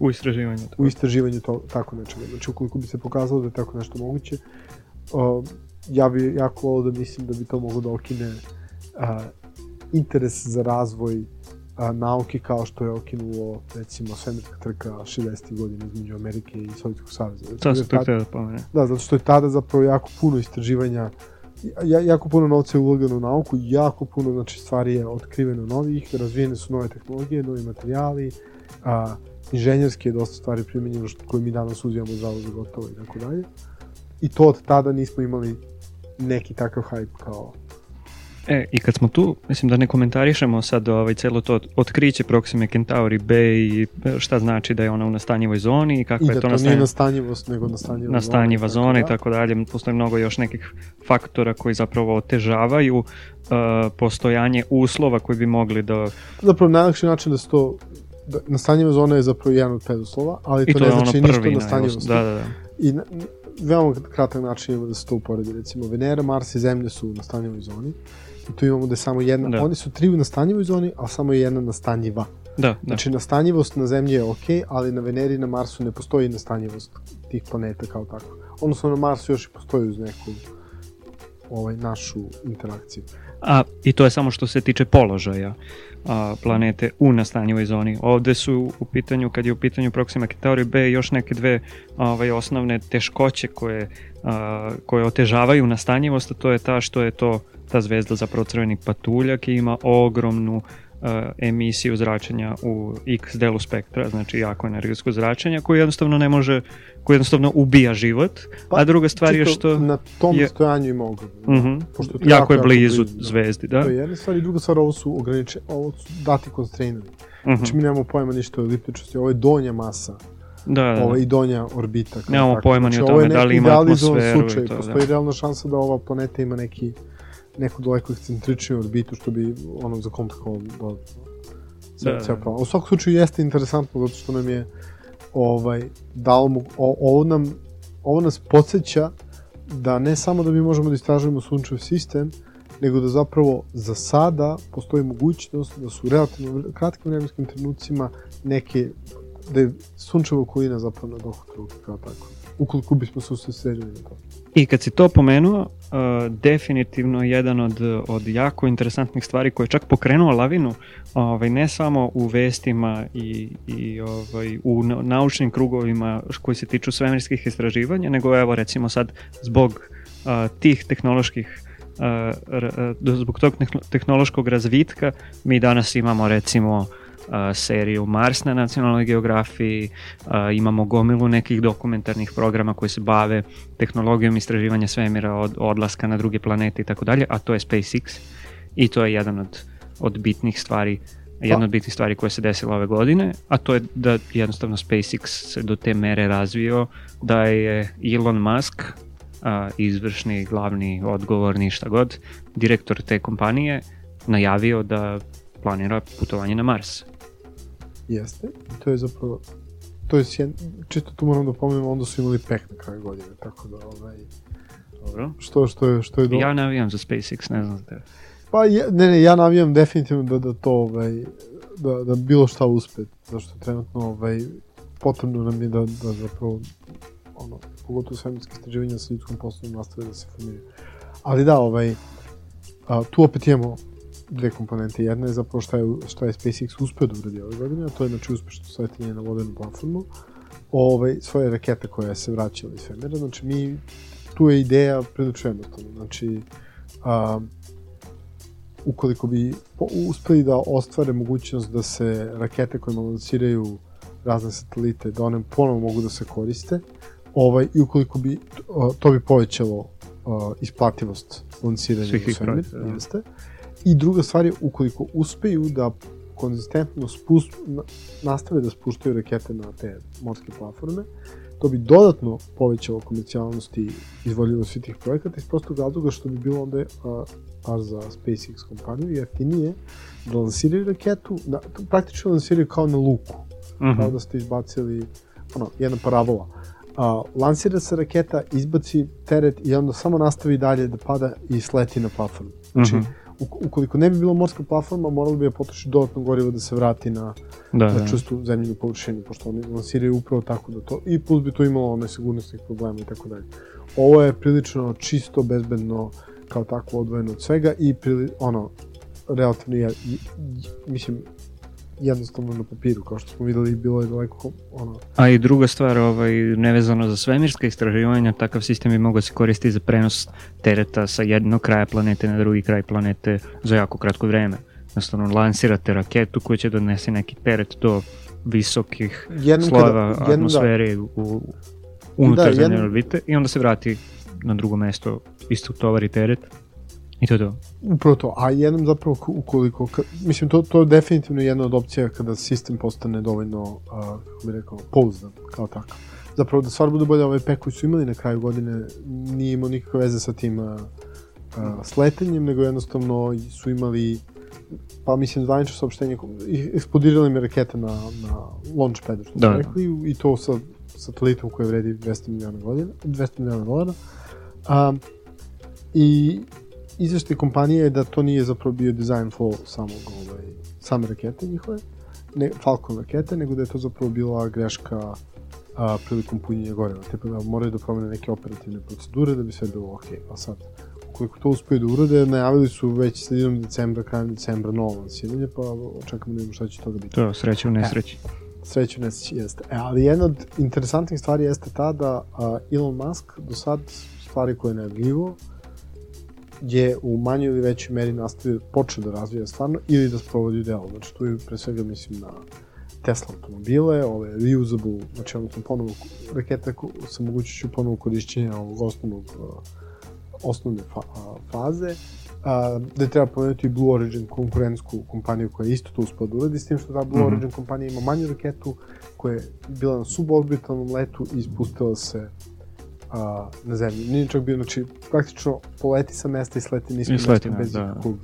u istraživanju u istraživanju to, tako nečega. Znači, ukoliko bi se pokazalo da je tako nešto moguće, a, ja bi jako volio da mislim da bi to moglo da okine a, interes za razvoj a, nauke kao što je okinulo recimo svemirska trka 60. godina između Amerike i Sovjetskog saveza. Znači, to se to tada, pa, ne. Da, zato što je tada zapravo jako puno istraživanja ja, jako puno novca je ulagano u nauku, jako puno znači, stvari je otkriveno novih, razvijene su nove tehnologije, novi materijali, a, inženjerski je dosta stvari primenjeno što, koje mi danas uzimamo zdravo za gotovo i tako dalje. I to od tada nismo imali neki takav hype kao E, i kad smo tu, mislim da ne komentarišemo sad ovaj, celo to otkriće Proxima Centauri B i šta znači da je ona u nastanjivoj zoni i kako I je da to, to nije nastanjivost, nego nastanjiva, nastanjiva zona, zona i tako dalje. Postoje mnogo još nekih faktora koji zapravo otežavaju uh, postojanje uslova koji bi mogli da... Zapravo najlakši način da se to da, nastanjiva zona je zapravo jedan od preduslova, ali to, to ne znači ništa nastanjivosti. Da, da, da. I na, veoma kratak način ima da se to uporedi. Recimo, Venera, Mars i Zemlja su u nastanjivoj zoni i tu imamo da je samo jedna, da. oni su tri u nastanjivoj zoni, a samo je jedna nastanjiva. Da, da. Znači, nastanjivost na Zemlji je ok, ali na Veneri i na Marsu ne postoji nastanjivost tih planeta kao tako. Odnosno, na Marsu još i postoji uz neku ovaj, našu interakciju. A, I to je samo što se tiče položaja a, planete u nastanjivoj zoni. Ovde su u pitanju, kad je u pitanju Proxima Centauri B, još neke dve ovaj, osnovne teškoće koje, a, koje otežavaju nastanjivost, a to je ta što je to ta zvezda zapravo crveni patuljak i ima ogromnu uh, emisiju zračenja u x delu spektra, znači jako energetsko zračenje koje jednostavno ne može, koje jednostavno ubija život, pa, a druga stvar je što... Na tom je, stojanju ima ogromno. Uh mhm. -huh, pošto je jako, jako je blizu, blizu da. zvezdi, da. To je jedna stvar i druga stvar, ovo su ograniče, ovo su dati constraineri. Uh mhm. -huh. Znači mi nemamo pojma ništa o eliptičnosti, ovo je donja masa. Da, da, da. Ovo i donja orbita. Nemamo pojma ni znači, o tome da li ima atmosferu. Slučaj. I to, Postoji da. realna šansa da ova planeta ima neki neku daleko ekscentričniju orbitu što bi ono za komplikovalo do da, da, da. U svakom slučaju jeste interesantno zato što nam je ovaj dalo mu o, ovo nam ovo nas podsjeća da ne samo da mi možemo da istražujemo sunčev sistem, nego da zapravo za sada postoji mogućnost da su relativno kratkim vremenskim trenucima neke da je sunčeva okolina zapravo na dohod ruke kao tako. Ukoliko bismo se usredsredili na to. I kad si to pomenuo, uh, definitivno jedan od, od jako interesantnih stvari koje je čak pokrenuo lavinu, ovaj, ne samo u vestima i, i ovaj, u naučnim krugovima koji se tiču svemirskih istraživanja, nego evo recimo sad zbog uh, tih tehnoloških uh, zbog tog tehnološkog razvitka mi danas imamo recimo seriju Mars na nacionalnoj geografiji, imamo gomilu nekih dokumentarnih programa koji se bave tehnologijom istraživanja svemira od odlaska na druge planete i tako dalje, a to je SpaceX i to je jedan od, od bitnih stvari jedna od bitnih stvari koje se desila ove godine, a to je da jednostavno SpaceX se do te mere razvio da je Elon Musk a, izvršni, glavni, odgovorni, šta god, direktor te kompanije najavio da planira putovanje na Mars. Jeste. I to je zapravo to je sjen, čisto tu moram da pomenem, onda su imali pek na kraju godine, tako da ovaj Dobro. Što, što je, što je do... Ja navijam za SpaceX, ne znam za tebe. Pa je, ne, ne, ja navijam definitivno da, da to, ovaj, da, da bilo šta uspe, zašto trenutno, ovaj, potrebno nam je da, da zapravo, ono, pogotovo svemirske istraživanja sa ljudskom poslovnom nastave da se formiraju. Ali da, ovaj, a, tu opet imamo dve komponente. Jedna je zapravo šta je, šta je SpaceX uspeo da uradi ove godine, a to je znači uspešno sletenje na vodenu platformu ovaj, svoje rakete koje se vraćala iz svemira. Znači, mi, tu je ideja prilično jednostavna. Znači, a, ukoliko bi uspeli da ostvare mogućnost da se rakete koje lanciraju razne satelite, da one ponovo mogu da se koriste, ovaj, i ukoliko bi, to bi povećalo uh, isplativost lanciranja u svemir, da. jeste. I druga stvar je, ukoliko uspeju da konzistentno spust, nastave da spuštaju rakete na te morske platforme, to bi dodatno povećalo komercijalnost i izvoljivost svih tih projekata iz prostog razloga što bi bilo onda a, baš za SpaceX kompaniju jeftinije da lansiraju raketu, da, praktično lansiraju kao na luku, uh mhm. -huh. kao da ste izbacili ono, jedna parabola. A, lansira se raketa, izbaci teret i onda samo nastavi dalje da pada i sleti na platformu. Znači, uh mhm. Ukoliko ne bi bilo morska platforma, moralo bi da potroši dodatno gorivo da se vrati na, da, na da. čustu zemljenu površinu, pošto oni lansiraju upravo tako da to, i plus bi to imalo one sigurnosnih problema i tako dalje. Ovo je prilično čisto, bezbedno, kao tako odvojeno od svega i prili, ono, relativno, je, mislim, jednostavno na papiru, kao što smo videli, bilo je daleko ono... A i druga stvar, ovaj, nevezano za svemirska istraživanja, takav sistem bi mogao se koristiti za prenos tereta sa jednog kraja planete na drugi kraj planete za jako kratko vreme. Jednostavno, lansirate raketu koja će donese neki teret do visokih jednom slojeva kada, atmosfere da. u unutar da, zemlje orbite i onda se vrati na drugo mesto, isto tovari teret I to je to. Upravo to. A jednom zapravo ukoliko, ka, mislim, to, to je definitivno jedna od opcija kada sistem postane dovoljno, uh, kako bih rekao, pouzdan, kao takav. Zapravo da stvar bude bolja, ovaj pek koji su imali na kraju godine nije imao nikakve veze sa tim uh, uh, sletenjem, nego jednostavno su imali pa mislim zvanično saopštenje, eksplodirali mi rakete na, na launchpadu, što da, da. rekli, i to sa satelitom koji vredi 200 miliona godina, 200 miliona dolara. Um, I izveštaj kompanije je da to nije zapravo bio design flow samog, ovaj, same rakete njihove, ne, Falcon rakete, nego da je to zapravo bila greška a, prilikom punjenja goriva. Tepa da moraju da promene neke operativne procedure da bi sve bilo ok. Pa sad, ukoliko to uspeju da urade, najavili su već sredinom decembra, krajem decembra novo lansiranje, pa očekamo da imamo šta će toga biti. To, sreće u nesreći. E, sreće u nesreći jeste. E, ali jedna od interesantnih stvari jeste ta da a, Elon Musk do sad stvari koje je najavljivo, je u manjoj ili većoj meri nastavio, počeo da razvija stvarno ili da sprovodi delo. Znači tu je pre svega mislim na Tesla automobile, ove reusable, znači odnosno ponovo rakete sa mogućnošću ponovo korišćenja ovog osnovnog osnovne fa, faze, a, da treba pomenuti Blue Origin konkurentsku kompaniju koja je isto to uspela da uradi, s tim što ta Blue mm -hmm. Origin kompanija ima manju raketu koja je bila na suborbitalnom letu i ispustila se a, na zemlji. Nije čak bio, znači, praktično poleti sa mesta i sleti nisko mesto bez da. ikakvog...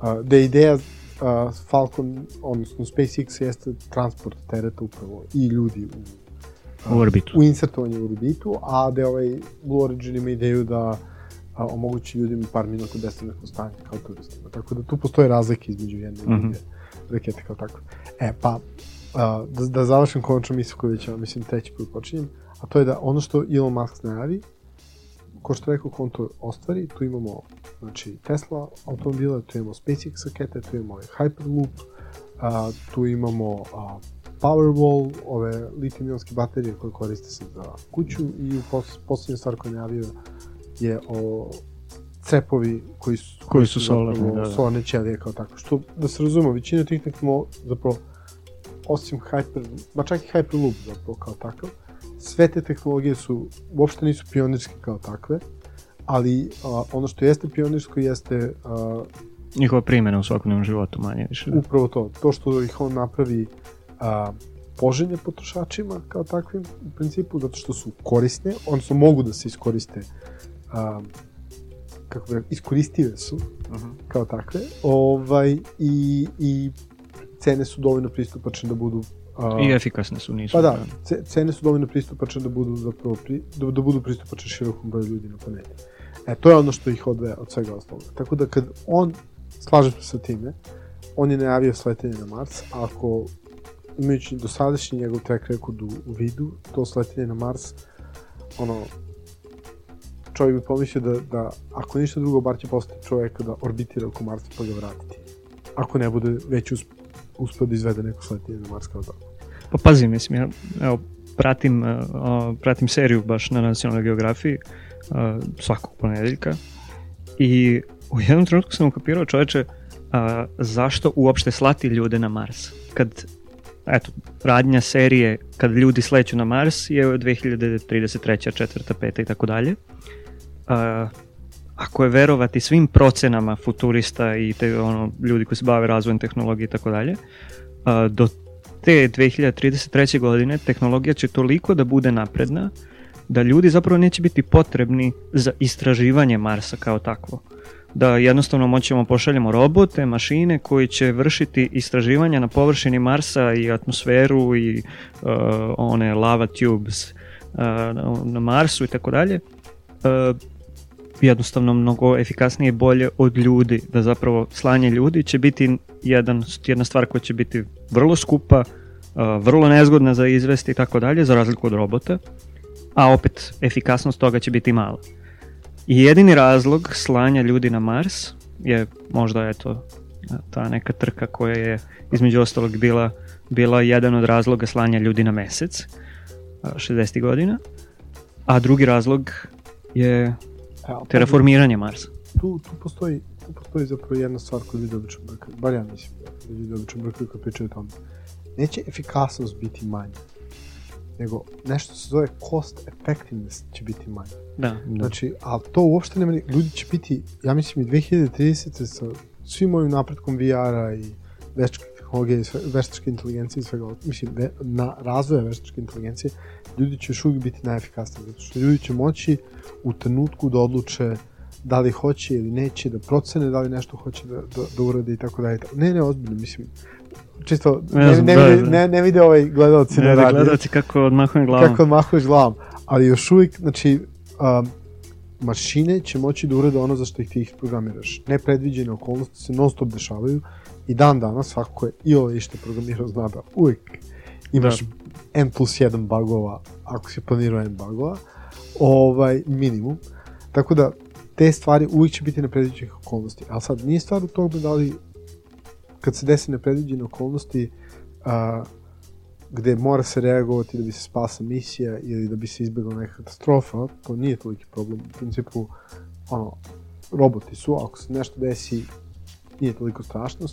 A, da je ideja a, Falcon, odnosno SpaceX jeste transport tereta upravo i ljudi u, a, u orbitu. U insertovanje u orbitu, a da ovaj Blue Origin ima ideju da a, omogući ljudima par minuta besrednog stanja kao turistima. Tako da tu postoje razlike između jedne mm -hmm. rakete kao takve. E, pa, a, da, da završim konačno misle koju već, mislim, treći put počinjem a to je da ono što Elon Musk najavi, ko što rekao, ko on to ostvari, tu imamo znači, Tesla automobile, tu imamo SpaceX rakete, tu imamo Hyperloop, a, tu imamo a, Powerwall, ove litijum-ionske baterije koje koriste se za kuću i u pos, poslednja stvar koju najavio je o cepovi koji su, koji, koji su solarne, da, da. solarne ćelije kao tako. Što, da se razumemo, većina tih tekmo, zapravo, osim Hyper, ma čak i Hyperloop zapravo kao takav, sve te tehnologije su, uopšte nisu pionirske kao takve, ali a, ono što jeste pionirsko jeste... A, Njihova primjena u svakodnevnom životu manje više. Da. Upravo to. To što ih on napravi a, poželjne potrošačima kao takvim u principu, zato što su korisne, odnosno mogu da se iskoriste a, kako bi iskoristive su uh -huh. kao takve ovaj, i, i cene su dovoljno pristupačne da budu A, I efikasne su, nisu. Pa da, cene su dovoljno pristupačne da budu, zapravo, pri, da, da budu pristupačne širokom broju ljudi na planeti. E, to je ono što ih odveja od svega ostalog. Tako da kad on, slažem se sa time, on je najavio sletenje na Mars, a ako imajući dosadašnji njegov track record u, u vidu, to sletenje na Mars ono, čovjek bi pomislio da, da ako ništa drugo, bar će postati čovjeka da orbitira oko Marsa pa ga vratiti. Ako ne bude već usp, uspio da izvede neko sletanje na Mars kao tako. Pa pazi, mislim, ja evo, pratim, uh, pratim seriju baš na nacionalnoj geografiji uh, svakog ponedeljka i u jednom trenutku sam ukapirao čoveče uh, zašto uopšte slati ljude na Mars. Kad eto, radnja serije kad ljudi sleću na Mars je 2033. četvrta, peta i tako dalje. Ako je verovati svim procenama futurista i te, ono, ljudi koji se bave razvojem tehnologije i tako dalje, do te 2033. godine tehnologija će toliko da bude napredna da ljudi zapravo neće biti potrebni za istraživanje Marsa kao takvo da jednostavno moćemo pošaljemo robote, mašine koji će vršiti istraživanja na površini Marsa i atmosferu i uh, one lava tubes uh, na Marsu i tako dalje. Jednostavno mnogo efikasnije i bolje od ljudi, da zapravo slanje ljudi će biti jedan, jedna stvar koja će biti vrlo skupa, vrlo nezgodna za izvesti i tako dalje, za razliku od robota, a opet efikasnost toga će biti mala. I jedini razlog slanja ljudi na Mars je možda eto ta neka trka koja je između ostalog bila, bila jedan od razloga slanja ljudi na mesec 60. godina, a drugi razlog je terraformiranje Marsa. Tu, tu, postoji, tu postoji zapravo jedna stvar koju ljudi obično brkaju, bar ja mislim da ljudi obično brkaju kad pričaju o tome. Neće efikasnost biti manja, nego nešto se zove cost effectiveness će biti manje. Da, da. Znači, ali to uopšte nema, ljudi će biti, ja mislim i 2030. sa svim ovim napretkom VR-a i tehnologije, veštačke inteligencije i svega, mislim, ve, na razvoja veštačke inteligencije, ljudi će još uvijek biti najefikasniji, zato što ljudi će moći u trenutku da odluče da li hoće ili neće, da procene da li nešto hoće da, da, da urade i tako dalje. Ne, ne, ozbiljno, mislim, čisto ne, ne, ne, vide, ne, ne vide ovaj gledalci ne, na radiju. Gledalci kako odmahujem glavom. Kako odmahuješ glavom. Ali još uvijek, znači, um, mašine će moći da urade ono za što ih ti ih programiraš. Nepredviđene okolnosti se non stop dešavaju i dan danas svako je i ovaj što programirao zna da uvijek imaš da. n plus 1 bugova ako si planirao n bugova, ovaj, minimum. Tako da te stvari uvijek će biti nepredviđenih okolnosti. Ali sad nije stvar u tome da li kad se desi nepredviđene okolnosti a, gde mora se reagovati da bi se spasa misija ili da bi se izbjegla neka katastrofa, to nije toliki problem. U principu, ono, roboti su, ako se nešto desi, nije toliko strašno.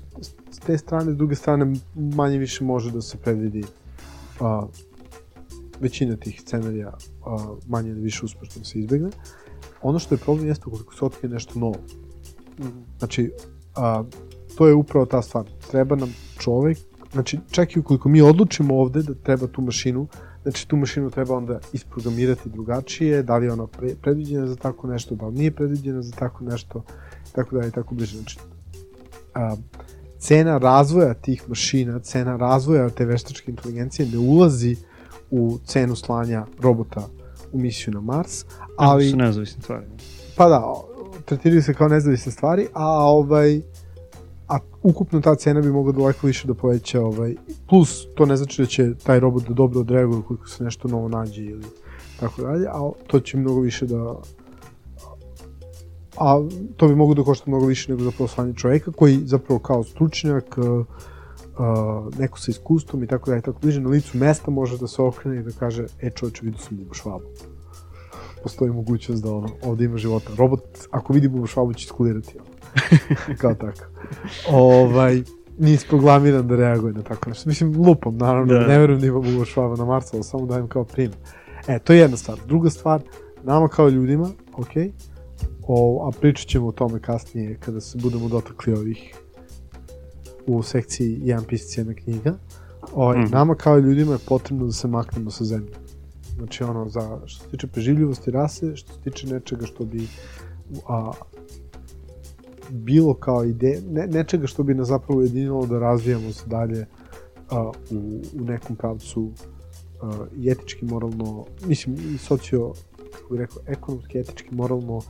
S te strane, s druge strane, manje više može da se predvidi a, većina tih scenarija a, manje ili više uspešno da se izbjegne. Ono što je problem jeste ukoliko se otkrije nešto novo. Mm -hmm. Znači, a, to je upravo ta stvar. Treba nam čovek, znači čak i ukoliko mi odlučimo ovde da treba tu mašinu, znači tu mašinu treba onda isprogramirati drugačije, da li je ona pre, predviđena za tako nešto, da li nije predviđena za tako nešto, tako da je tako bliže. Znači, a, cena razvoja tih mašina, cena razvoja te veštačke inteligencije ne ulazi u cenu slanja robota u misiju na Mars, ali... To su nezavisne stvari. Pa da, tretiraju se kao nezavisne stvari, a ovaj a ukupno ta cena bi mogla daleko više da poveća ovaj, plus to ne znači da će taj robot da dobro odreaguje ukoliko se nešto novo nađe ili tako dalje, a to će mnogo više da a to bi moglo da košta mnogo više nego zapravo slanje čoveka koji zapravo kao stručnjak uh, neko sa iskustvom i tako dalje, tako bliže na licu mesta može da se okrene i da kaže, e čovječe, vidio sam bubu švabu. Postoji mogućnost da ono, ovde ima života. Robot, ako vidi bubu švabu, će iskulirati. <laughs> Kao tako. ovaj, nisi programiran da reaguje na tako nešto. Mislim, lupom, naravno, da. ne verujem da ima Bubo Švaba na Marsu, ali samo dajem kao primjer. E, to je jedna stvar. Druga stvar, nama kao ljudima, ok, o, a pričat ćemo o tome kasnije kada se budemo dotakli ovih u sekciji jedan pisac jedna knjiga. O, ovaj, mm. Nama kao ljudima je potrebno da se maknemo sa zemlje. Znači ono, za, što se tiče preživljivosti rase, što se tiče nečega što bi a, bilo kao ide, ne, nečega što bi nas zapravo ujedinilo da razvijamo se dalje uh, u, u nekom pravcu uh, i etički, moralno, mislim i socio, kako bih rekao, ekonomski, etički, moralno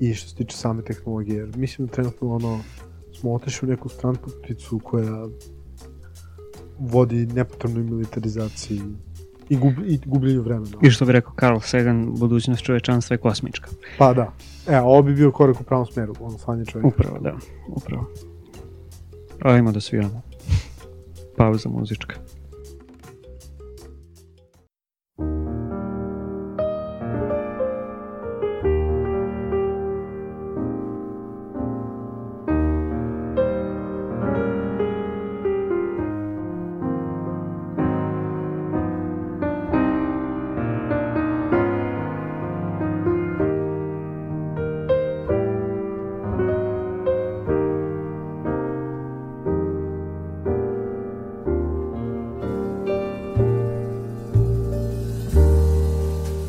i što se tiče same tehnologije. Jer mislim da trenutno ono, smo otešli u neku stranputicu koja vodi nepotrebnoj militarizaciji i, gub, i gubljenju vremena. I što bi rekao Carl Sagan, budućnost čovečanstva je kosmička. Pa da. E, ovo bi bio korak u pravom smeru, ono slanje čovjeka. Upravo, da. Upravo. Ajmo da sviramo. Pauza muzička.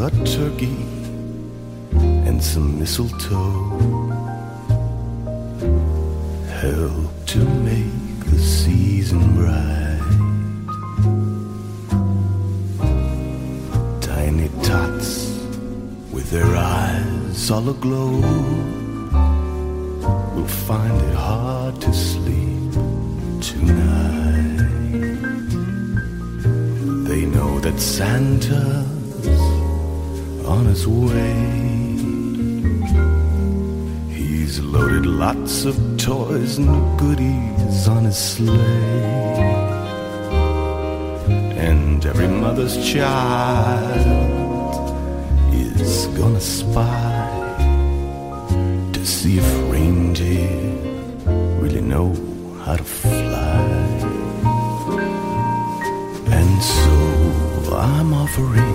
a turkey and some mistletoe help to make the season bright. Tiny tots with their eyes all aglow will find it hard to sleep tonight. They know that Santa's on his way. He's loaded lots of toys and goodies on his sleigh. And every mother's child is gonna spy to see if reindeer really know how to fly. And so I'm offering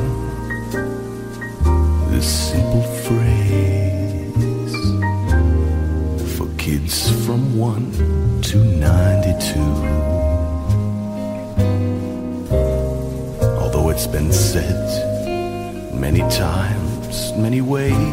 many ways,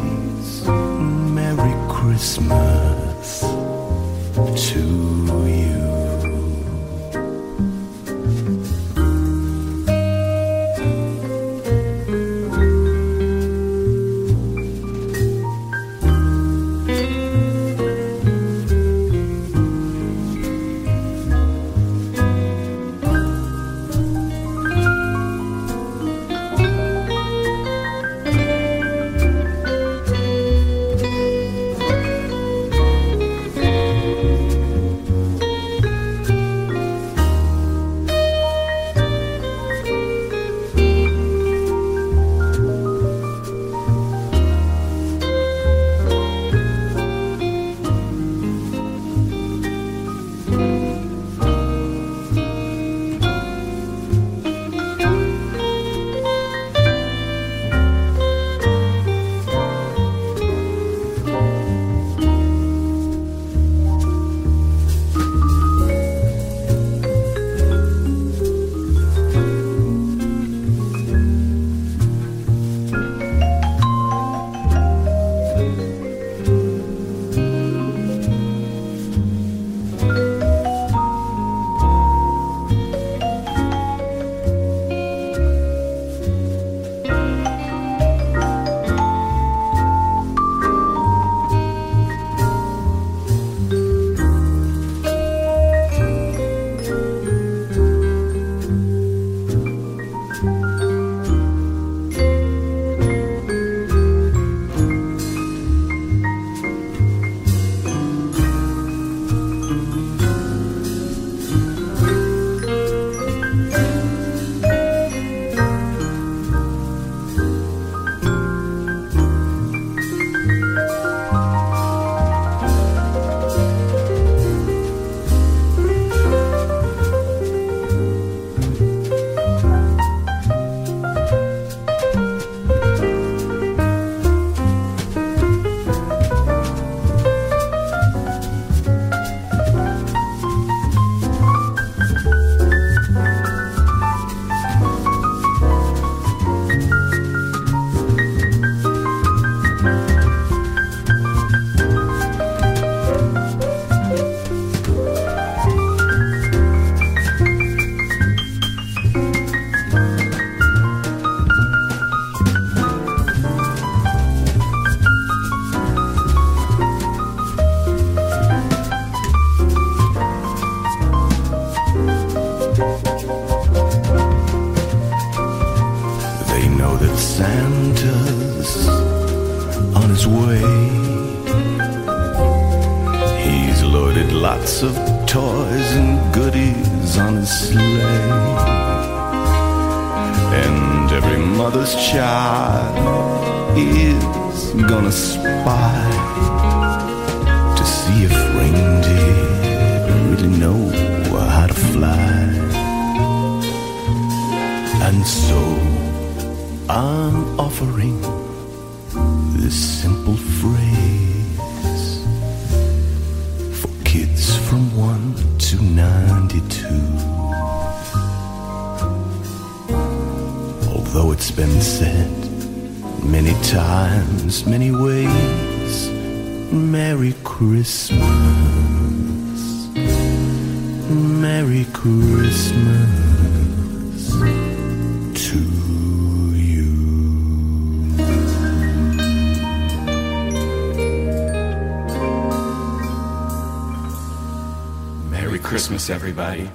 Christmas, everybody.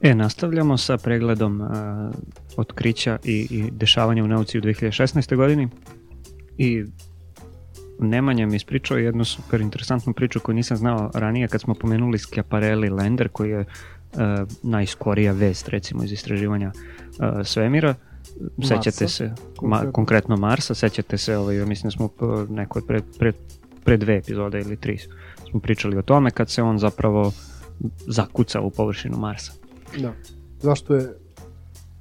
E, nastavljamo sa pregledom a, otkrića i, i dešavanja u nauci u 2016. godini i Nemanja mi ispričao jednu super interesantnu priču koju nisam znao ranije kad smo pomenuli Schiaparelli Lander koji je uh, najskorija vest recimo iz istraživanja uh, svemira. Sećate se, ma, konkretno. konkretno Marsa, sećate se, ovaj, mislim da smo nekoj pre, pre, pre dve epizode ili tri smo pričali o tome kad se on zapravo zakuca u površinu Marsa. Da. Zašto je...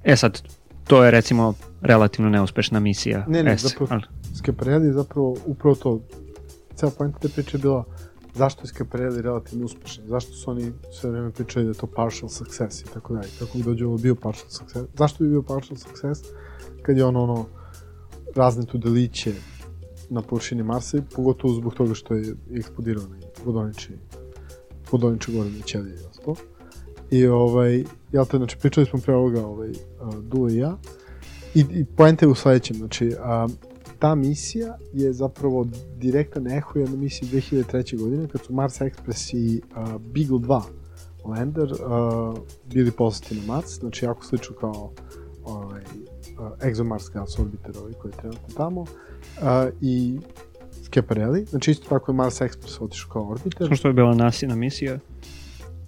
E sad, to je recimo relativno neuspešna misija. Ne, ne, S, zapravo ali- je zapravo upravo to. Cela pojenta te priče je bila zašto je Schiaparelli relativno uspešan, zašto su oni sve vreme pričali da je to partial success i tako dalje, kako bi dođe ovo bio partial success. Zašto bi bio partial success kad je on ono razne tu deliće na površini Marsa i pogotovo zbog toga što je eksplodirao na vodonični vodonični gornje ćelije i ostalo. I ovaj, jel te, znači pričali smo pre ovoga, ovaj, uh, Dule i ja, i, i poenta je u sledećem, znači, a, ta misija je zapravo direktan eho jedne misije 2003. godine, kad su Mars Express i a, Beagle 2 lander a, bili poslati na Mars, znači jako slično kao ovaj, a, ExoMars gas orbiter ovaj koji je trenutno tamo, a, i Schiaparelli, znači isto tako je Mars Express otišao kao orbiter. Samo što je bila nasina misija.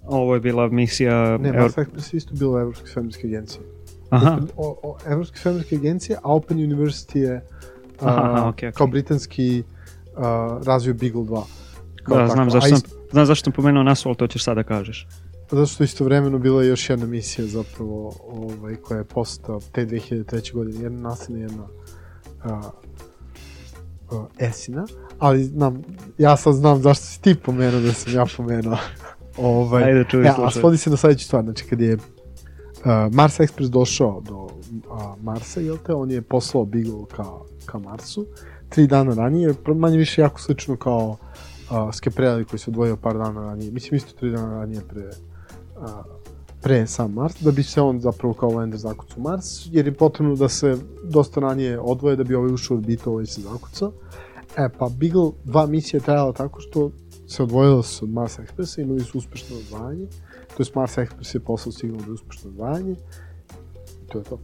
Ovo je bila misija... Ne, Euro- Mars Express je isto bilo Evropske svemirske agencije. Aha, o, o, Evropske svemirske agencije, a Open University je a, Aha, okej, okej. kao britanski a, razvio Beagle 2. Kao da, tako. znam A zašto, sam, isto- znam zašto sam pomenuo nasu, ali to ćeš sada kažeš. Zato što istovremeno bila je još jedna misija zapravo ovaj, koja je postao te 2003. godine, jedna nasina, jedna a, a, Esina, ali znam, ja sad znam zašto si ti pomenuo da sam ja pomenuo. <laughs> ovaj, Ajde, čuj, ja, a slušaj. svodi se na sledeću stvar, znači kad je uh, Mars Express došao do uh, Marsa, jel te, on je poslao Beagle ka, ka Marsu, tri dana ranije, manje više jako slično kao uh, Schiaparelli koji se odvojio par dana ranije, mislim isto tri dana ranije pre, uh, pre sam Mars, da bi se on zapravo kao lander zakucao Mars, jer je potrebno da se dosta ranije odvoje da bi ovaj ušao u orbitu, ovaj se zakucao. E, pa Beagle 2 misija je trajala tako što se odvojila se od Mars Expressa, imali su uspešno odvajanje, to je Mars Express je poslao signal da je uspešno odvajanje, to je to.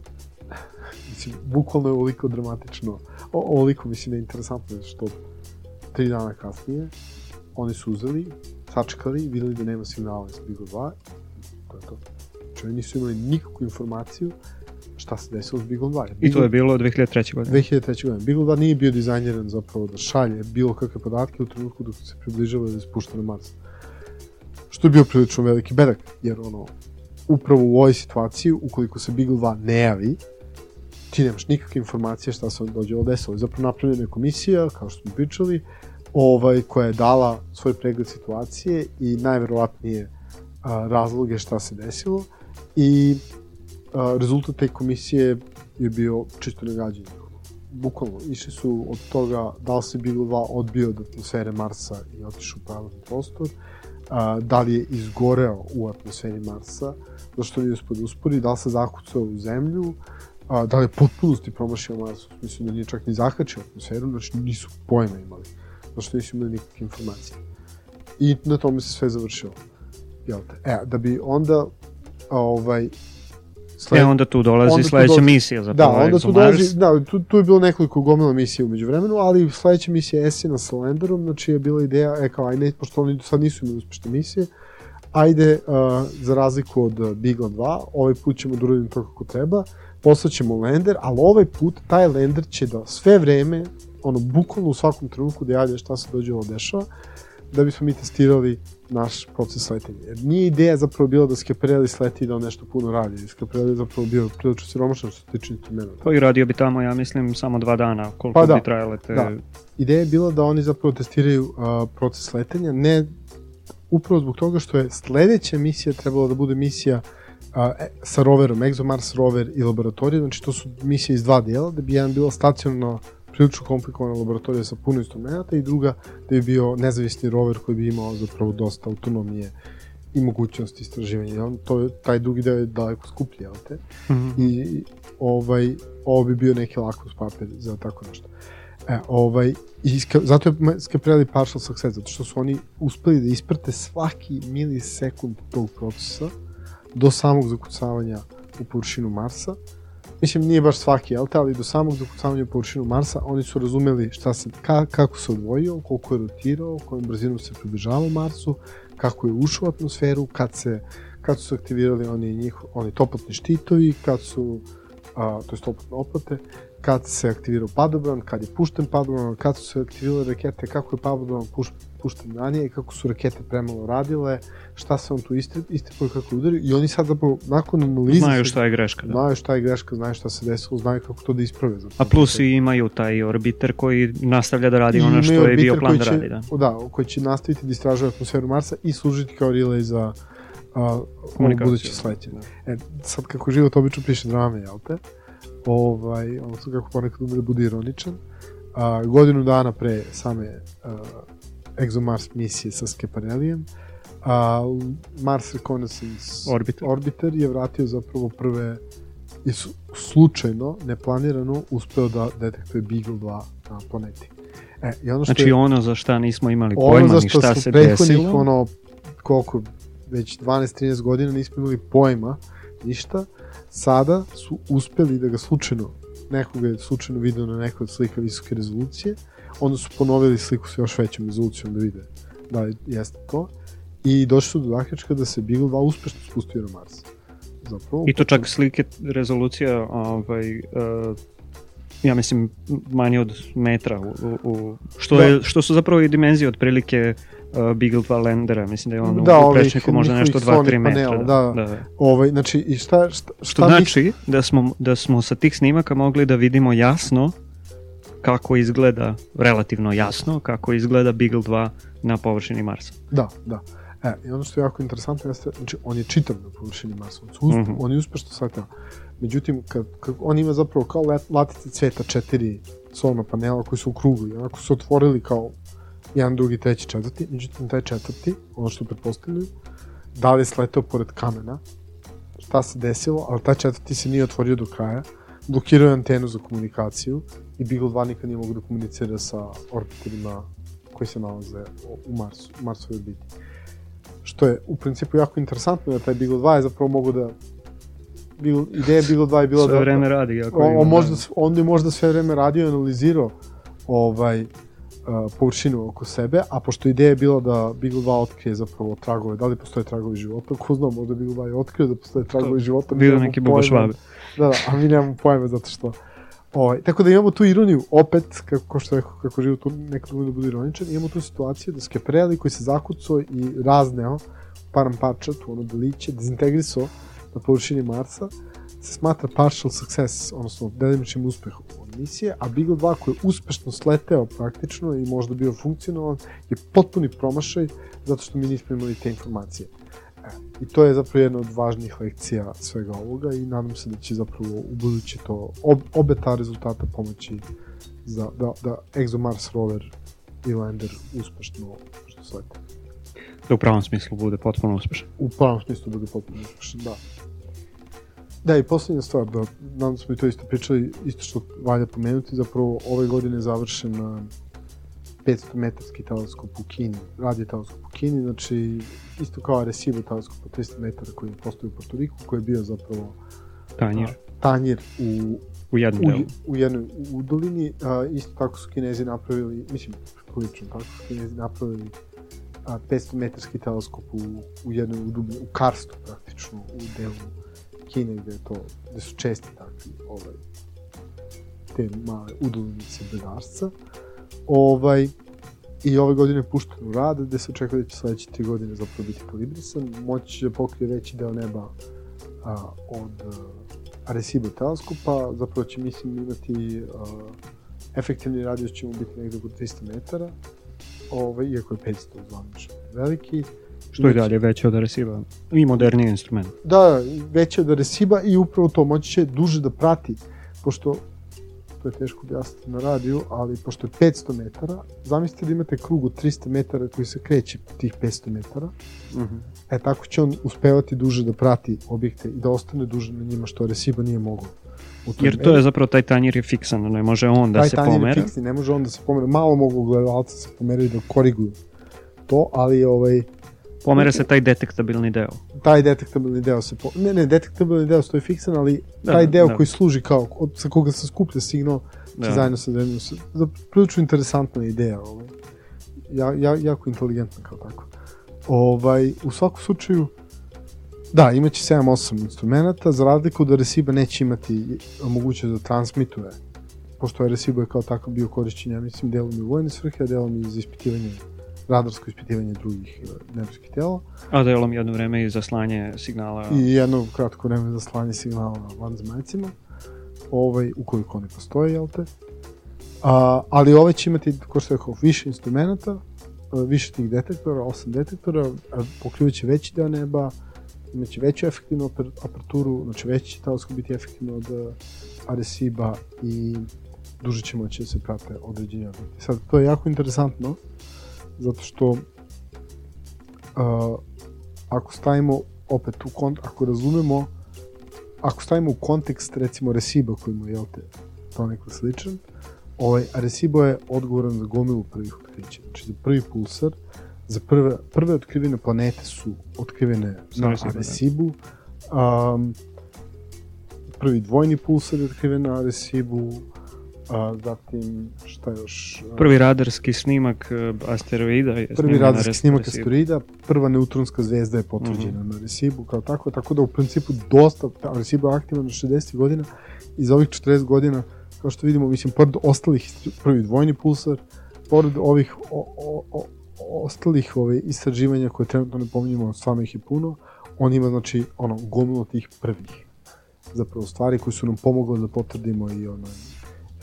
Mislim, bukvalno je ovoliko dramatično, o, ovoliko mislim da je interesantno, što tri dana kasnije oni su uzeli, sačekali, videli da nema signala iz Beagle 2, to je to. Znači oni nisu imali nikakvu informaciju šta se desilo s Beagle 2. jer I to Beagle- je bilo 2003. godine. 2003. godine. Beagle 2 nije bio dizajniran zapravo da šalje bilo kakve podatke u trenutku dok se približava da je spušta na Mars. Što je bio prilično veliki bedak, jer ono, upravo u ovoj situaciji, ukoliko se Beagle 2 ne javi, ti nemaš nikakve informacije šta se dođe desilo. Zapravo napravljena je komisija, kao što smo pričali, ovaj, koja je dala svoj pregled situacije i najverovatnije a, razloge šta se desilo i a, rezultat te komisije je bio čisto nagađanje. Bukvalno, išli su od toga da li se Beagle 2 odbio od atmosfere Marsa i otišao u pravilni prostor, a, da li je izgoreo u atmosferi Marsa, zašto nije uspio da uspori, da li se zakucao u zemlju, da li je potpunosti promašio Mars, smislu da nije čak ni zakačio atmosferu, znači nisu pojma imali, zašto nisu imali nikakve informacije. I na tome se sve završilo. Jel te? E, da bi onda ovaj, Sled... E, onda tu dolazi onda sledeća dolazi... misija zapravo. Da, onda tu dolazi, da, tu, tu je bilo nekoliko gomila misija umeđu vremenu, ali sledeća misija je Esina sa Landerom, znači je bila ideja, e kao, ajde, pošto oni sad nisu imali uspešne misije, ajde, uh, za razliku od Bigla 2, ovaj put ćemo da uradimo to kako treba, poslaćemo Lander, ali ovaj put taj Lander će da sve vreme, ono, bukvalno u svakom trenutku da javlja šta se dođe ovo dešava, da bismo mi testirali naš proces letenja. Jer nije ideja zapravo bila da Skepreli sleti i da on nešto puno radi. Skepreli je zapravo bio prilično siromašan što se tiče instrumenta. Pa i radio bi tamo, ja mislim, samo dva dana, koliko pa da, bi trajale te... Da. Ideja je bila da oni zapravo testiraju uh, proces letenja, ne upravo zbog toga što je sledeća misija trebala da bude misija a, e, sa roverom, ExoMars rover i laboratorija, znači to su misije iz dva dela, da bi jedan bila stacionarno prilično komplikovana laboratorija sa puno instrumenta i druga da bi bio nezavisni rover koji bi imao zapravo dosta autonomije i mogućnosti istraživanja. On, to, taj drugi deo je daleko skuplji, jel te? Mm -hmm. I ovaj, ovo bi bio neki lakus papir za tako nešto. E, ovaj, i ska, zato je Scaprelli partial success, zato što su oni uspeli da isprate svaki milisekund tog procesa do samog zakucavanja u površinu Marsa. Mislim nije baš svaki, jel te, ali do samog zakucavanja površinu Marsa oni su razumeli šta se, ka, kako se odvojio, koliko je rotirao, kojom brzinom se približavao Marsu, kako je ušao u atmosferu, kad se kad su se aktivirali oni njih, oni toplotni štitovi, kad su a, to je toplotne oplate, kad se aktivirao padobran, kad je pušten padobran, kad su se aktivirale rakete, kako je padobran puš, pušten ranije i kako su rakete premalo radile, šta se on tu isti poj kako udario i oni sad zapravo nakon analize... Znaju šta je greška, da. Znaju šta je greška, znaju šta se desilo, znaju kako to da isprave. Zapravo. A plus i imaju taj orbiter koji nastavlja da radi ono što je bio plan da radi, da. Da, koji će nastaviti da istražuje atmosferu Marsa i služiti kao relay za a, buduće sleće. Da. E, sad kako život obično piše drame, jel te? Ovaj, ono kako ponekad umre bude ironičan. A, godinu dana pre same a, ExoMars misije sa Skeparelijem, a Mars Reconnaissance Orbiter. Orbiter je vratio zapravo prve i slučajno, neplanirano, uspeo da detektuje Beagle 2 na planeti. E, i ono što znači je, ono za šta nismo imali pojma ni šta se desilo. ono, koliko, već 12-13 godina nismo imali pojma, ništa, sada su uspeli da ga slučajno, nekoga je slučajno video na nekoj od slika visoke rezolucije, onda su ponovili sliku sa još većom rezolucijom da vide da li jeste to. I došli su do zaključka da se Beagle 2 uspešno spustio na Mars. Zapravo, I to čak slike rezolucija ovaj, uh, ja mislim manje od metra u, u, što, da. je, što su zapravo i dimenzije otprilike uh, Beagle 2 Landera, mislim da je on da, u prečniku možda nešto 2-3 metra. Panel, da, da. da. Ovaj, znači, i šta, šta, šta što znači da smo, da smo sa tih snimaka mogli da vidimo jasno kako izgleda, relativno jasno, kako izgleda Beagle 2 na površini Marsa. Da, da. E, i ono što je jako interesantno jeste, znači, on je čitav na površini Marsa, on, uspe, mm -hmm. on je uspešno shvatio. Međutim, kad, kad, on ima zapravo kao let, latice cveta četiri solna panela koji su u krugu i onako su otvorili kao jedan, drugi, treći, četvrti, međutim taj četvrti, ono što pretpostavljaju, da li je sletao pored kamena, šta se desilo, ali taj četvrti se nije otvorio do kraja, blokirao je antenu za komunikaciju i Beagle 2 nikad nije mogu da komunicira sa orbiterima koji se nalaze u Marsu, u Marsovoj orbiti. Što je u principu jako interesantno da taj Beagle 2 je zapravo mogu da Beagle, ideja Beagle 2 je bila sve da... Sve vreme radi. Ako on, on, možda, on je možda sve vreme radio i analizirao ovaj, uh, površinu oko sebe, a pošto ideja je bila da Beagle 2 otkrije zapravo tragove, da li postoje tragovi života, ko zna, možda Beagle 2 je otkrio da postoje tragovi života. Bilo neki buba švabe. Da, da, a mi nemamo pojma zato što Ovaj, tako da imamo tu ironiju, opet, kako što rekao, kako život nekad da bude ironičan, imamo tu situaciju da Skepreli koji se zakucao i razneo param parča, tu ono deliće, dezintegrisao na površini Marsa, se smatra partial success, odnosno delimičnim uspehom misije, a Beagle 2 koji je uspešno sleteo praktično i možda bio funkcionalan, je potpuni promašaj zato što mi nismo imali te informacije. I to je zapravo jedna od važnijih lekcija svega ovoga i nadam se da će zapravo u budući to ob, obe ta rezultata pomoći za, da, da ExoMars rover i lander uspešno što slete. Da u pravom smislu bude potpuno uspešan. U pravom smislu bude potpuno uspešan, da. Da, i poslednja stvar, da, nadam smo i to isto pričali, isto što valja pomenuti, zapravo ove godine je završen 500 metarski teleskop u Kini, radio teleskop u Kini, znači isto kao Arecibo teleskop od 300 metara koji postoji u Porto Riku, koji je bio zapravo Tanjir. a, tanjir u, U jednom u, delu. u jednoj udolini, a, isto tako su Kinezi napravili, mislim, prilično tako su Kinezi napravili a, 500 metarski teleskop u, u jednoj udubini, u Karstu praktično, u delu Kine gde to, gde su česti takvi ovaj, te male udolinice bedarstva. Ovaj, I ove godine je pušten u rad, gde se očekuje da će sledeće tri godine zapravo biti kalibrisan. Moći će da pokrije veći deo neba a, od a, Arecibo teleskopa, zapravo će mislim imati a, efektivni radijus će mu biti negde oko 300 metara, ovaj, iako je 500 zvanično veliki. Što je dalje veće od Areciba. I moderniji instrument. Da, veće od Areciba i upravo to moći će duže da prati, pošto to je teško objasniti na radiju, ali pošto je 500 metara, zamislite da imate krug od 300 metara koji se kreće tih 500 metara, Uh -huh. e tako će on uspevati duže da prati objekte i da ostane duže na njima, što Areciba nije mogao. Jer to je zapravo, taj tanjir je fiksan, ne može on da taj se tanjir je pomera. fiksni, ne može on da se pomera. Malo mogu gledalca se pomerati da koriguju to, ali ovaj, Pomera se taj detektabilni deo. Taj detektabilni deo se po... ne ne detektabilni deo stoji fiksan ali Da, taj deo da. koji služi kao od, sa koga se skuplja signal će Da. zajedno sa vremenom se da, prilično interesantna ideja ovaj. ja, ja, jako inteligentna kao tako ovaj, u svakom slučaju da, imaće 7-8 instrumenta za razliku da Reciba neće imati mogućnost da transmituje pošto je Reciba je kao tako bio korišćen ja mislim delom i u vojne svrhe a delom i za ispitivanje radarsko ispitivanje drugih eh, nebeskih tela A delom jedno vreme i za slanje signala. i jedno kratko vreme za slanje signala vanzemaljcima, ovaj, ukoliko oni postoje, jel te? A, ali ovaj će imati, ko što je rekao, više instrumenta, a, više tih detektora, osam detektora, pokrivaće veći deo neba, imaće veću efektivnu aper- aperturu, znači veći će teleskop biti efektivno od Areciba i duže će moći da se prate određeni objekti. Sad, to je jako interesantno, zato što a, ako stavimo opet u kont, ako razumemo ako stavimo u kontekst recimo Reciba koji mu je jel te to neko sličan ovaj, Arecibo je odgovoran za gomilu prvih otkrića znači za prvi pulsar za prve, prve otkrivene planete su otkrivene na. Arecibu um, prvi dvojni pulsar je otkriven na Arecibu a, zatim šta još Prvi radarski snimak e, asteroida je prvi na radarski Res- snimak asteroida, prva neutronska zvezda je potvrđena Mhm. na Arecibu kao tako, tako da u principu dosta, Arecibo je aktivan na 60 godina i za ovih 40 godina, kao što vidimo, mislim, pored ostalih, prvi dvojni pulsar, pored ovih o, o, o, ostalih ove, istraživanja koje trenutno ne pominjamo, stvarno ih je puno, on ima, znači, ono, gomilu tih prvih zapravo stvari koje su nam pomogle da potvrdimo i ono,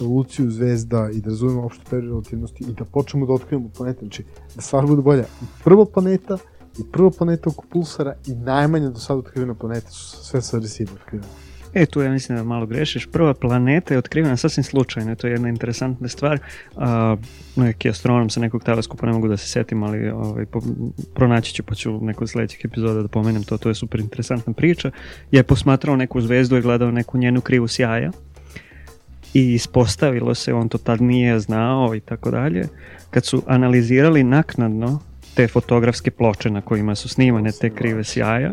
evoluciju zvezda i da razumemo opštu teoriju relativnosti i da počnemo da otkrivamo planete. Znači, da stvar bude bolja. I prva planeta, i prva planeta oko pulsara i najmanja do sada otkrivena planeta su sve sa Arecibo otkrivene. E, tu ja mislim da malo grešiš. Prva planeta je otkrivena sasvim slučajno, to je jedna interesantna stvar. A, neki astronom sa nekog teleskopa, ne mogu da se setim, ali ovaj, po, pronaći ću pa ću u nekog sledećeg epizoda da pomenem to, to je super interesantna priča. Je posmatrao neku zvezdu i gledao neku njenu krivu sjaja i ispostavilo se, on to tad nije znao i tako dalje, kad su analizirali naknadno te fotografske ploče na kojima su snimane te krive sjaja,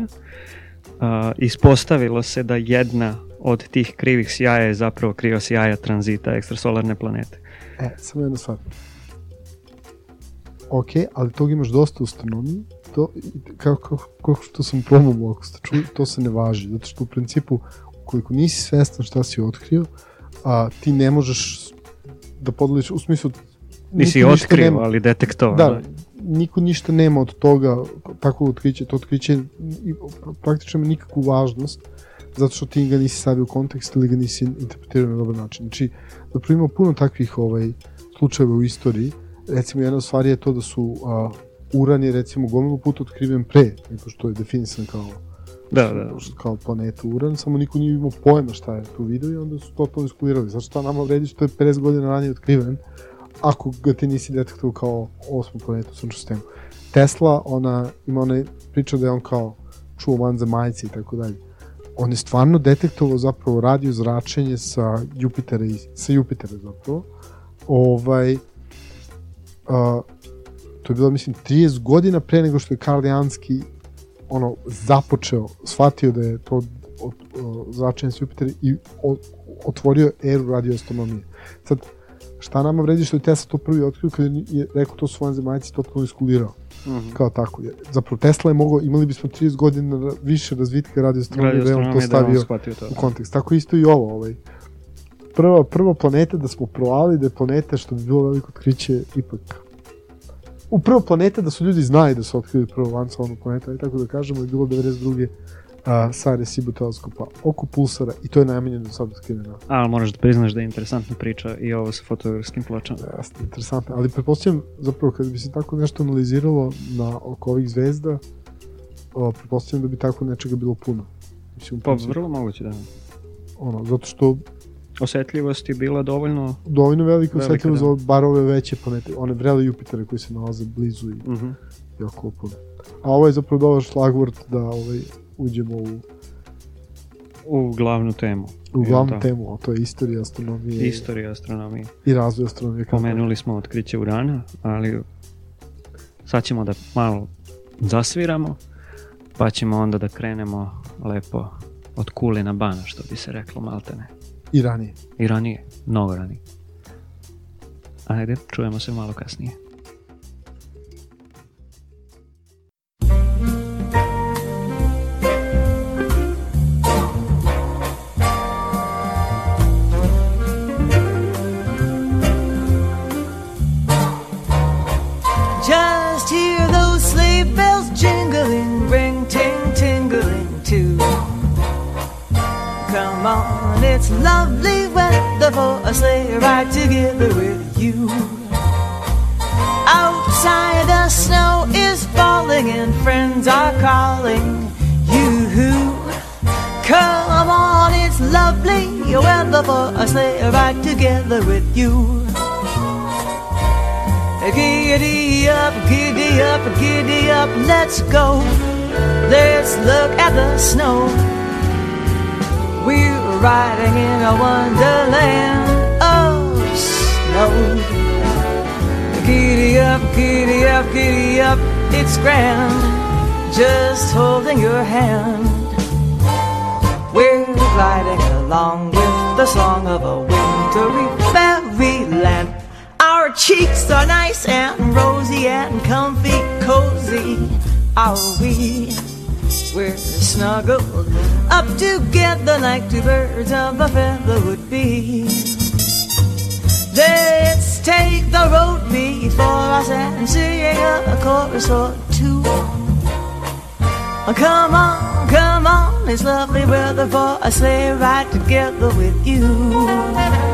a, ispostavilo se da jedna od tih krivih sjaja je zapravo kriva sjaja tranzita ekstrasolarne planete. E, samo jedna stvar. Ok, ali tog imaš dosta u astronomiji, to, kako, kako što sam probao, ako ste čuli, to se ne važi, zato što u principu, ukoliko nisi svestan šta si otkrio, a, ti ne možeš da podeliš, u smislu, Nisi otkrio, nema- ali detektovao. Da, niko ništa nema od toga, takvog otkrića, to otkriće praktično ima nikakvu važnost, zato što ti ga nisi stavio u kontekst ili ga nisi interpretirao na dobar način. Znači, zapravo ima puno takvih ovaj, slučajeva u istoriji. Recimo, jedna od stvari je to da su a, uran je recimo gomilu puta otkriven pre nego što je definisan kao Da, da. kao planeta Uran, samo niko nije imao pojma šta je tu video i onda su to to iskulirali. Zašto šta nama vredi što je 50 godina ranije otkriven, ako ga ti nisi detektovao kao osmu planetu u sunčnom sistemu. Tesla, ona ima onaj priča da je on kao čuo vanzemaljci i tako dalje. On je stvarno detektovao zapravo radio zračenje sa Jupitera i sa Jupitera zapravo. Ovaj uh, to je bilo, mislim, 30 godina pre nego što je Karl Janski ono, započeo, shvatio da je to od, zračenje s Jupiter i otvorio eru radioastronomije. Sad, šta nama vredi što je Tesla to prvi otkrio kada je rekao to svojim zemaljci totalno iskulirao. Mm -hmm. Kao tako. Zapravo Tesla je mogao, imali bismo 30 godina više razvitka radioastronomije da on to stavio da to. u kontekst. Tako isto i ovo. Ovaj. Prva, prva planeta da smo provali da je planeta što bi bilo veliko otkriće ipak u prvo planeta da su ljudi znali da su otkrili prvo vancalovnu planetu, i tako da kažemo, je bilo 92 a, sa Recibo teleskopa oko pulsara i to je najmanje do sada otkriveno. Ali moraš da priznaš da je interesantna priča i ovo sa fotografskim pločama. Jeste, interesantno. Ali pretpostavljam, zapravo, kada bi se tako nešto analiziralo na oko ovih zvezda, o, pretpostavljam da bi tako nečega bilo puno. Mislim, pa, vrlo moguće, da. Ono, zato što osetljivost je bila dovoljno dovoljno velika, velika osetljivost da. za bar ove veće planete, one vrele Jupitera koji se nalaze blizu i, uh mhm. -huh. i okolo A ovo je zapravo dobar šlagvort da ovaj, uđemo u u glavnu temu. U glavnu temu, a to je istorija astronomije. Istorija astronomije. I razvoj astronomije. Pomenuli smo otkriće urana, ali sad ćemo da malo zasviramo, pa ćemo onda da krenemo lepo od kule na bana, što bi se reklo maltene. I ranije. I ranije, mnogo ranije. Ajde, čujemo se malo kasnije. It's lovely weather for a sleigh ride together with you. Outside the snow is falling and friends are calling you. Come on, it's lovely weather for a sleigh ride together with you. Giddy up, giddy up, giddy up, let's go. Let's look at the snow. We're riding in a wonderland of snow. Giddy up, giddy up, giddy up, it's grand, just holding your hand. We're gliding along with the song of a wintry fairyland. Our cheeks are nice and rosy and comfy, cozy, are we? We're snuggled up together like two birds of a feather would be. Let's take the road before us and sing a chorus or two. Come on, come on, it's lovely weather for a sleigh ride together with you.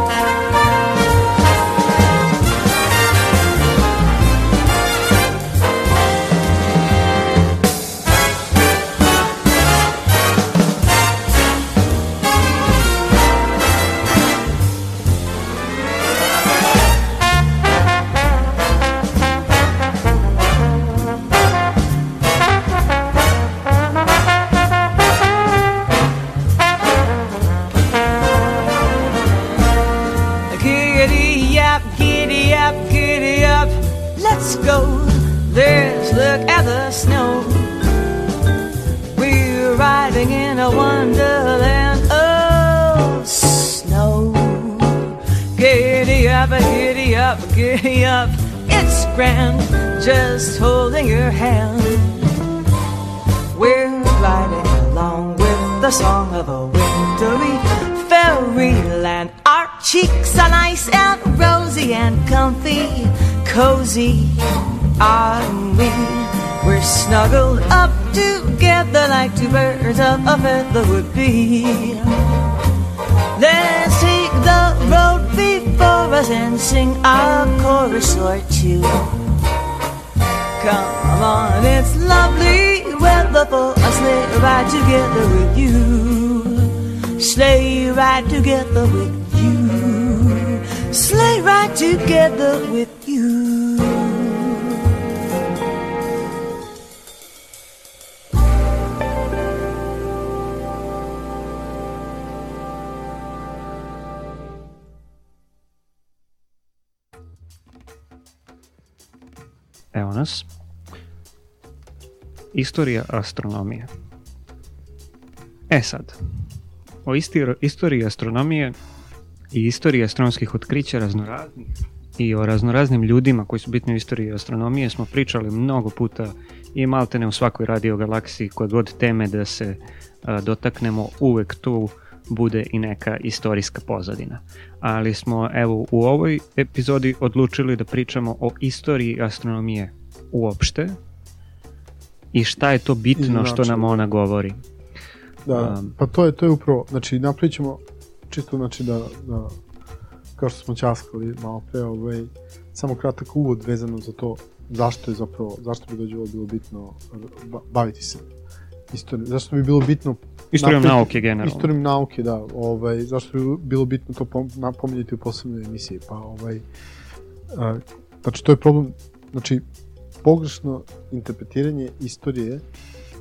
Of a feather would be. Let's take the road before us and sing a chorus or two. Come on, it's lovely weather for a sleigh ride together with you. Sleigh ride together with you. Sleigh ride together with Istorija astronomije. E sad, o istoriji astronomije i istoriji astronomskih otkrića raznoraznih i o raznoraznim ljudima koji su bitni u istoriji astronomije smo pričali mnogo puta i maltene u svakoj radio galaksiji koje god teme da se a, dotaknemo uvek tu bude i neka istorijska pozadina. Ali smo evo u ovoj epizodi odlučili da pričamo o istoriji astronomije uopšte i šta je to bitno što nam ona govori. Da, Um, pa to je, to je upravo, znači napravit ćemo čisto znači da, da kao što smo ćaskali malo pre, ovaj, samo kratak uvod vezano za to zašto je zapravo, zašto bi dođe ovo bilo bitno ba- baviti se istorijom, zašto bi bilo bitno Istorijom napraviti- nauke generalno. Istorijom nauke, da, ovaj, zašto bi bilo bitno to pom napomenuti u posebnoj emisiji, pa ovaj, a, znači to je problem, znači pogrešno interpretiranje istorije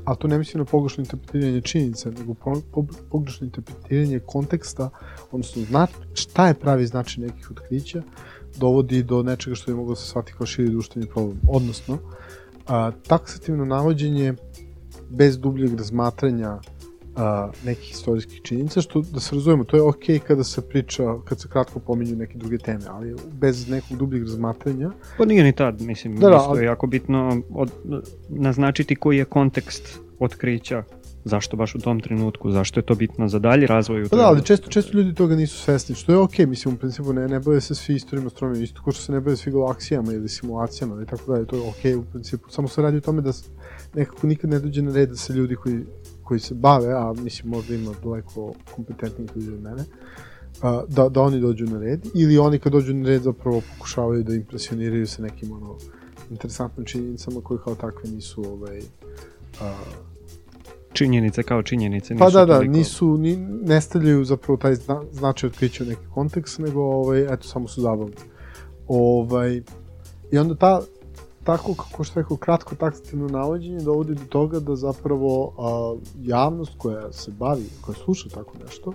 a to ne mislim na pogrešno interpretiranje činjenica, nego po, po, pogrešno interpretiranje konteksta, odnosno šta je pravi značaj nekih otkrića, dovodi do nečega što je moglo da se shvati kao širi društveni problem. Odnosno, a, taksativno navođenje bez dubljeg razmatranja a, nekih istorijskih činjenica, što da se razumemo, to je okej kada se priča, kad se kratko pominju neke druge teme, ali bez nekog dubljeg razmatranja, Pa nije ni tad, mislim, Da, da, isto ali- je jako bitno od, naznačiti koji je kontekst otkrića, zašto baš u tom trenutku, zašto je to bitno za dalji razvoj. u Pa da, ali često, često ljudi toga nisu svesni, što je okej, mislim, u principu ne, ne bave se svi istorijom astronomije, isto kao što se ne bave svi galaksijama ili simulacijama i tako dalje, to je okej u principu, samo se radi o tome da nekako nikad ne dođe na red da se ljudi koji, koji se bave, a mislim možda ima daleko kompetentnih ljudi od mene, a, da, da oni dođu na red, ili oni kad dođu na red zapravo pokušavaju da impresioniraju sa nekim ono, interesantnim činjenicama koje kao takve nisu ovaj, a, Činjenice kao činjenice nisu Pa da, da, toliko- nisu, ni, ne stavljaju zapravo taj zna, značaj otkrića u neki kontekst, nego ovaj, eto, samo su zabavni. Ovaj, I onda ta, tako, kako što rekao, kratko taksativno navođenje dovodi do toga da zapravo a, javnost koja se bavi, koja sluša tako nešto,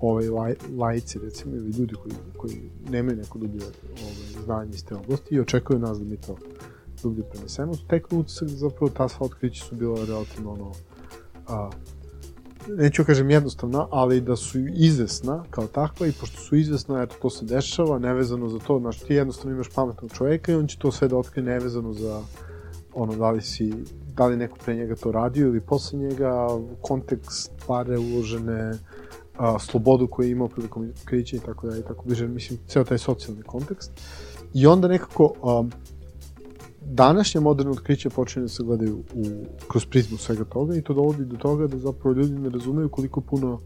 ovaj, laj, lajci recimo, ili ljudi koji, koji nemaju neko dublje ovaj, znanje iz te oblasti i očekuju nas da mi to dublje prenesemo, teknu utisak da zapravo ta sva otkrića su bila relativno ono, a, neću kažem jednostavna, ali da su izvesna kao takva i pošto su izvesna, eto, to se dešava, nevezano za to, znaš, ti jednostavno imaš pametnog čoveka i on će to sve da otkrije nevezano za ono, da li si, da li neko pre njega to radio ili posle njega, kontekst, pare uložene, a, slobodu koju je imao prilikom otkrića i tako da i tako bliže, mislim, ceo taj socijalni kontekst. I onda nekako, današnje moderne otkriće počinju da se gledaju u, kroz prizmu svega toga i to dovodi do toga da zapravo ljudi ne razumeju koliko puno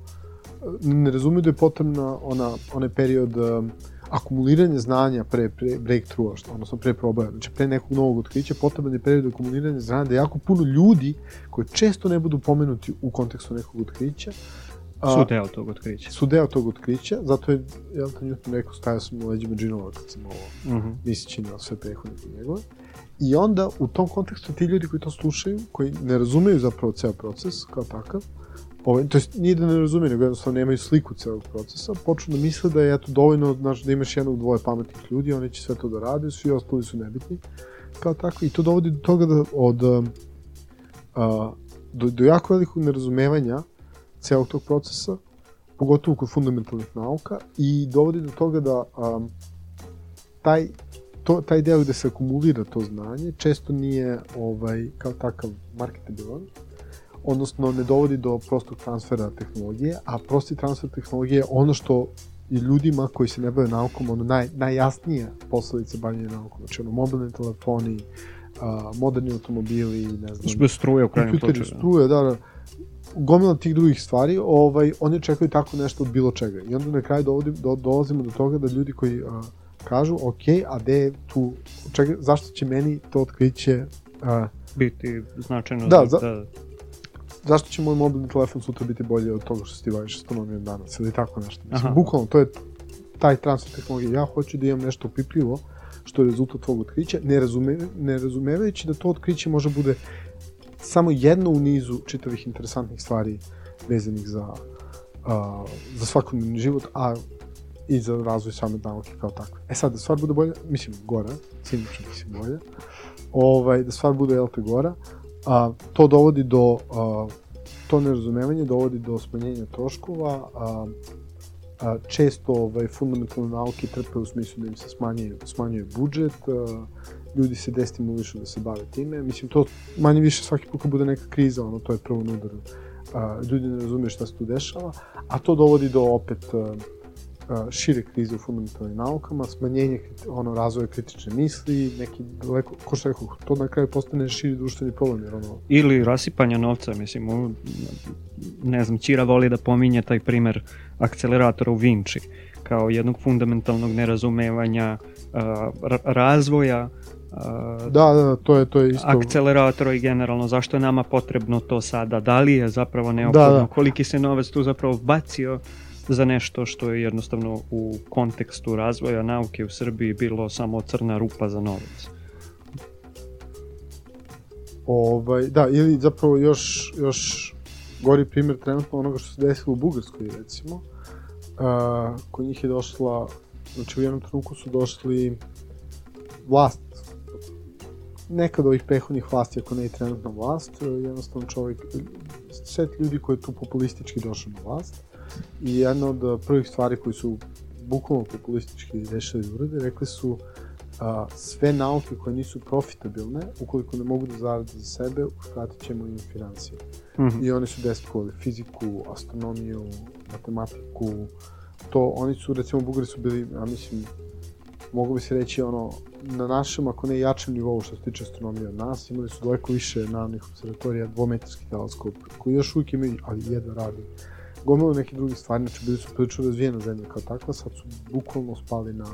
ne razumeju da je potrebna ona, onaj period um, akumuliranja znanja pre, pre breakthrougha, što, odnosno pre probaja, znači pre nekog novog otkrića, potreban je period akumuliranja znanja da jako puno ljudi koji često ne budu pomenuti u kontekstu nekog otkrića, a, Su deo tog otkrića. su deo tog otkrića, zato je Elton Newton rekao stajao sam u leđima džinova kad sam ovo Mhm. misleći na sve prethodnike njegove. I onda u tom kontekstu ti ljudi koji to slušaju, koji ne razumeju zapravo ceo proces kao takav, ovaj, to jest nije da ne razumeju, nego jednostavno nemaju sliku celog procesa, počnu da misle da je eto dovoljno znaš, da imaš jednog dvoje pametnih ljudi, oni će sve to da rade, svi ostali su nebitni kao tako. I to dovodi do toga da od um, a, do, do jako velikog nerazumevanja celog tog procesa, pogotovo kod fundamentalnih nauka i dovodi do toga da um, taj to, taj deo gde se akumulira to znanje često nije ovaj, kao takav marketabilan, odnosno ne dovodi do prostog transfera tehnologije, a prosti transfer tehnologije je ono što i ljudima koji se ne bave naukom, ono naj, najjasnija posledica bavljanja naukom. Znači, ono, mobilni telefoni, a, moderni automobili, ne znam, Bez struje u krajnjem slučaju. struje, da, da, gomila tih drugih stvari, ovaj, oni očekuju tako nešto od bilo čega. I onda na kraju dovodi, do, dolazimo do toga da ljudi koji a, kažu, ok, a gde je tu, čega, zašto će meni to otkriće, a, Biti značajno Da, za, da, zašto će moj mobilni telefon sutra biti bolji od toga što se ti baviš astronomijom danas, ili tako nešto. Mislim, Aha. bukvalno, to je taj transfer tehnologije. Ja hoću da imam nešto opipljivo, što je rezultat tvog otkrića, ne, razume, ne razumevajući da to otkriće može bude samo jedno u nizu čitavih interesantnih stvari vezanih za, a, za svakodnevni život, a i za razvoj same nauke kao takve. E sad, da stvar bude bolja, mislim, gora, cinično mislim bolja, ovaj, da stvar bude te gora, a, to dovodi do, a, to nerazumevanje dovodi do smanjenja troškova, a, a, često ovaj, fundamentalne nauke trpe u smislu da im se smanjuje, smanjuje budžet, a, ljudi se destimulišu da se bave time. Mislim, to manje više svaki put bude neka kriza, ono, to je prvo na udaru. A, ljudi ne razumiju šta se tu dešava, a to dovodi do opet a, šire krize u fundamentalnim naukama, smanjenje ono, razvoja kritične misli, neki daleko, ko što rekao, to na kraju postane širi društveni problem, jer ono... Ili rasipanja novca, mislim, u, ne znam, Ćira voli da pominje taj primer akceleratora u Vinci, kao jednog fundamentalnog nerazumevanja razvoja Uh, da, da, to je to je isto. Akceleratora i generalno zašto je nama potrebno to sada? Da li je zapravo neophodno? Da, da. Koliki se novac tu zapravo bacio za nešto što je jednostavno u kontekstu razvoja nauke u Srbiji bilo samo crna rupa za novac. Ovaj, da, ili zapravo još, još gori primjer trenutno onoga što se desilo u Bugarskoj, recimo. Uh, kod njih je došla, znači u jednom trenutku su došli vlast nekad ovih prehodnih vlasti, ako ne i trenutna vlast, jednostavno čovjek, set ljudi koji je tu populistički došao na vlast i jedna od prvih stvari koji su bukvalno populistički rešili da urade, rekli su a, sve nauke koje nisu profitabilne, ukoliko ne mogu da zarade za sebe, uskratit ćemo im financije. Mm -hmm. I oni su deskovali fiziku, astronomiju, matematiku, to, oni su, recimo, Bugari su bili, ja mislim, mogu bi se reći, ono, na našem, ako ne jačem nivou što se tiče astronomije od nas, imali su daleko više naravnih observatorija, dvometarski teleskop, koji još uvijek imaju, ali jedno radi. Gomilu neke druge stvari, znači bili su prilično razvijena zemlja kao takva, sad su bukvalno spali na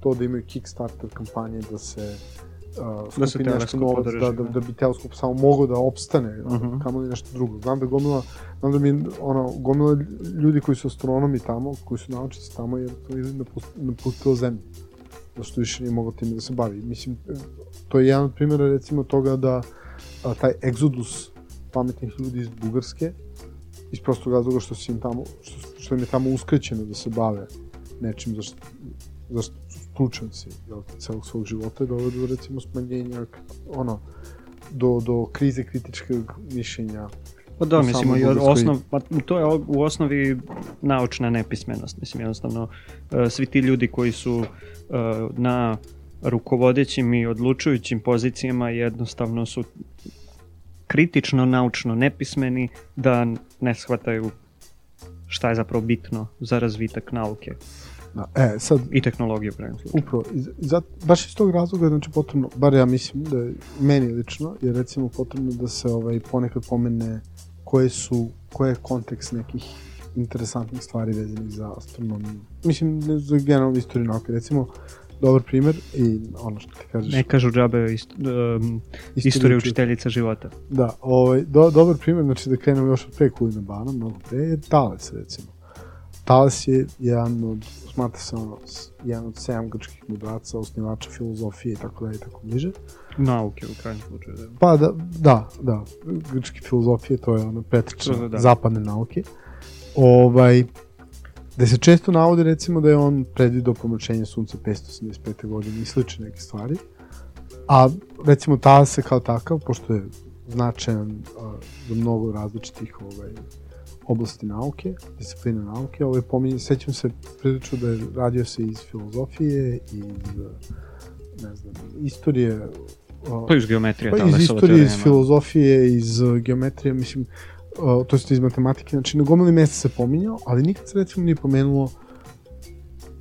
to da imaju Kickstarter kampanje, da se uh, skupi da se nešto novac, da, da, da bi teleskop samo mogao da opstane, uh -huh. kamo li nešto drugo. Znam da gomila, znam da mi, ono, gomila ljudi koji su astronomi tamo, koji su naučnici tamo, jer to je napustilo zemlju što više nije mogao time da se bavi. Mislim, to je jedan od primjera recimo toga da a, taj egzodus pametnih ljudi iz Bugarske, iz prostog razloga što, im tamo, što, što im je tamo uskrećeno da se bave nečim za što, za što su stručnjaci jel, celog svog života, dovede do recimo smanjenja ono, do, do krize kritičkog mišljenja Pa da, mislim, i osnov, pa to je u osnovi naučna nepismenost. Mislim, jednostavno, e, svi ti ljudi koji su e, na rukovodećim i odlučujućim pozicijama jednostavno su kritično naučno nepismeni da ne shvataju šta je zapravo bitno za razvitak nauke. Da, e, sad, I tehnologije u krajnjem slučaju. Upravo, za, baš iz tog razloga, znači potrebno, bar ja mislim da je meni lično, je recimo potrebno da se ovaj, ponekad pomene koje su, koje je kontekst nekih interesantnih stvari vezanih za astronomiju. Mislim, ne za generalnu istoriju nauke, recimo, dobar primer i ono što ti kažeš... Ne kažu džabe ist, um, istorija učiteljica života. Da, ovaj, do, dobar primer, znači da krenemo još od pre Kulina Bana, mnogo pre, je Tales, recimo. Tales je jedan od, smatra se ono, jedan od sedam grčkih mudraca, osnivača filozofije i tako da i tako bliže. Nauke u krajnjem slučaju. Da. Pa da, da, da, grčke filozofije, to je ono pretrične da, da. zapadne nauke. Ovaj, da se često navode recimo da je on predvidio pomoćenje sunca 585. godine i slične neke stvari. A recimo Tales se kao takav, pošto je značajan uh, za mnogo različitih ovaj, oblasti nauke, discipline nauke. Ovo je pominje, sećam se prilično da je radio se iz filozofije, iz ne znam, istorije Pa iz geometrije. Pa iz istorije, iz filozofije, iz geometrije, mislim, to je iz matematike, znači na gomili mesta se pominjao, ali nikad se recimo nije pomenulo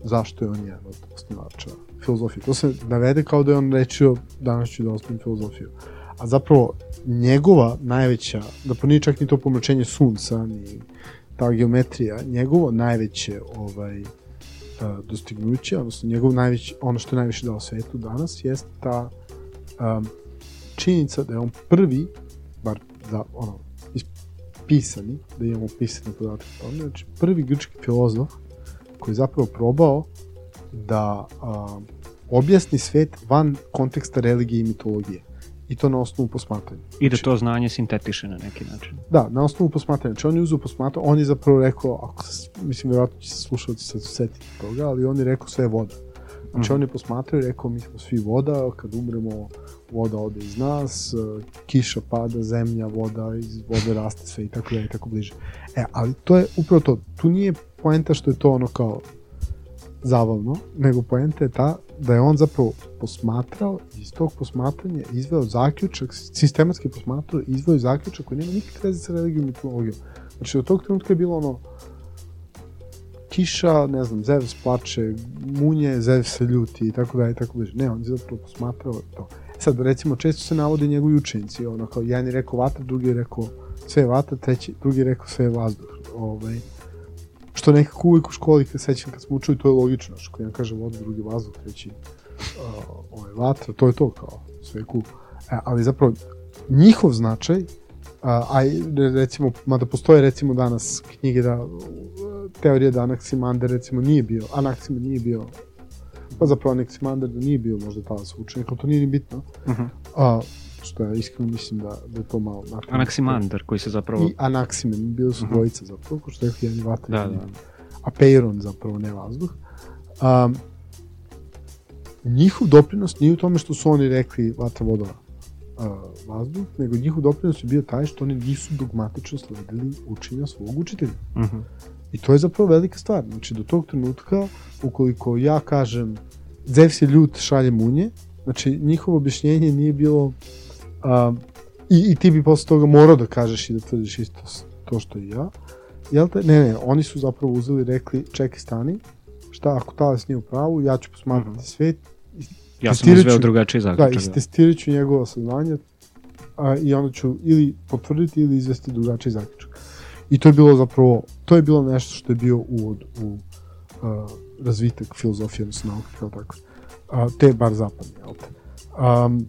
zašto je on jedan od osnivača filozofije. To se navede kao da je on rečio danas ću da osnovim filozofiju. A zapravo njegova najveća, da pa nije čak ni to pomračenje sunca, ni ta geometrija, njegovo najveće ovaj, dostignuće, odnosno njegov najveći, ono što je najviše dao svetu danas, jeste ta um, činjenica da je on prvi, bar da, ono, pisani, da imamo pisane podatke o tome, znači prvi grčki filozof koji je zapravo probao da um, objasni svet van konteksta religije i mitologije i to na osnovu posmatranja. I da znači- to znanje sintetiše na neki način. Da, na osnovu posmatranja. Znači on je uzeo posmatranje, on je zapravo rekao, ako se, mislim, vjerojatno će se slušalci sad setiti toga, ali on je rekao sve je voda. Znači mm. on je posmatrao i rekao, mi smo svi voda, kad umremo, voda ode iz nas, uh, kiša pada, zemlja, voda, iz vode raste sve i tako dalje tako bliže. E, ali to je upravo to, tu nije poenta što je to ono kao zabavno, nego poenta je ta da je on zapravo posmatrao iz tog posmatranja izveo zaključak, sistematski posmatrao izveo zaključak koji nema nikakve veze sa religijom i mitologijom. Znači, od tog trenutka je bilo ono, kiša, ne znam, Zeus plače, munje, Zeus se ljuti i tako dalje i tako dalje. Ne, on je zapravo posmatrao to. Sad, recimo, često se navode njegovi učenici, ono, kao, jedan je rekao vatra, drugi je rekao sve je vatra, treći, drugi je rekao sve je vazduh. Ovaj, što nekako uvijek u školi, kad sećam, kad smo učili, to je logično, što jedan kaže voda, drugi vazduh, treći uh, ovaj, vatra, to je to kao, sve je. E, ali zapravo, njihov značaj, a, a recimo, mada postoje recimo danas knjige da teorija da Anaximander recimo nije bio, Anaximander nije bio pa zapravo Anaximander da nije bio možda talas učenik, ali to nije ni bitno. Uh -huh. a, što ja iskreno mislim da, da je to malo... Anaximander koji se zapravo... I Anaximen, bilo su uh -huh. dvojica zapravo, ko što je jedan vatra. Da, da. A Peyron zapravo, ne vazduh. Um, njihov doprinos nije u tome što su oni rekli vatra vodova uh, vazduh, nego njihov doprinos je bio taj što oni nisu dogmatično sledili učenja svog učitelja. Uh -huh. I to je zapravo velika stvar. Znači, do tog trenutka, ukoliko ja kažem Zeus je ljut, šalje munje, znači, njihovo objašnjenje nije bilo uh, i, i ti bi posle toga morao da kažeš i da tvrdiš isto to što i ja. Jel te? Ne, ne, oni su zapravo uzeli i rekli, čekaj, stani, šta ako talas nije u pravu, ja ću posmatrati mhm. -huh. svet. Ja sam izveo drugačiji zaključak. Da, istestirat ću njegova saznanja a, i onda ću ili potvrditi ili izvesti drugačiji zaključak. I to je bilo zapravo, to je bilo nešto što je bio uvod u uh, razvitak filozofije, odnosno nauke kao tako. Uh, te bar zapadne, jel te? Um,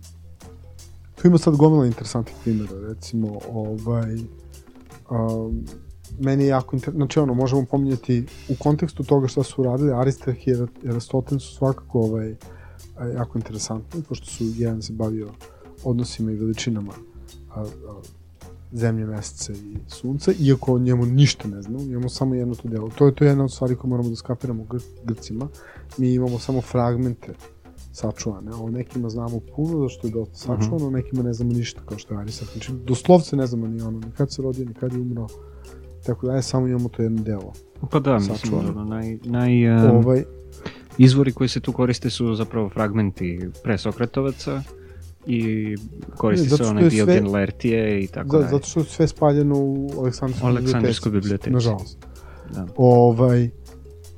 tu ima sad gomila interesantnih primjera, recimo, ovaj, um, meni je jako inter... znači ono, možemo pominjati u kontekstu toga šta su uradili, Aristarh i Aristotel su svakako ovaj, jako interesantni, pošto su jedan se bavio odnosima i veličinama a, a, zemlje, meseca i sunca, iako o njemu ništa ne znamo, imamo samo jedno to delo. To je to jedna od stvari koje moramo da skapiramo Gr Grcima. Mi imamo samo fragmente sačuvane, a o nekima znamo puno, zašto je dosta sačuvano, uh -huh. o nekima ne znamo ništa, kao što je Arisak. Znači, doslovce ne znamo ni ono, ni kad se rodio, ni kad je umro, tako da je samo imamo to jedno delo. Pa da, mislim, da, naj, naj, um, ovaj, izvori koji se tu koriste su zapravo fragmenti pre Sokratovaca, i koristi se onaj Diogen sve, Lertije i tako da, dalje. Zato što je sve spaljeno u Aleksandrskoj, Aleksandrskoj biblioteci. Nažalost. Da. Ovaj,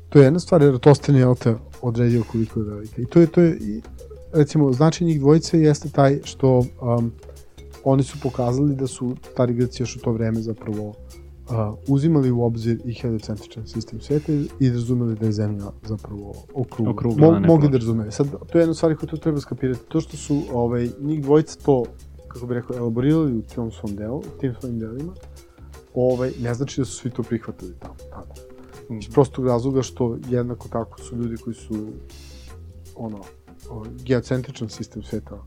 to je jedna stvar, jer Tosten je te odredio koliko je velika. I to je, to je, recimo, značaj njih dvojice jeste taj što um, oni su pokazali da su stari Greci još u to vreme zapravo uh, uzimali u obzir i heliocentričan sistem sveta i razumeli da je Zemlja zapravo okrugla. okrugla Mo, mogli da razumeju. Sad, to je jedna stvar koju tu treba skapirati. To što su ovaj, njih dvojica to, kako bih rekao, elaborirali u tom svom delu, tim svojim delima, ovaj, ne znači da su svi to prihvatili tamo, tada. Iz mm. prostog razloga što jednako tako su ljudi koji su ono, geocentričan sistem sveta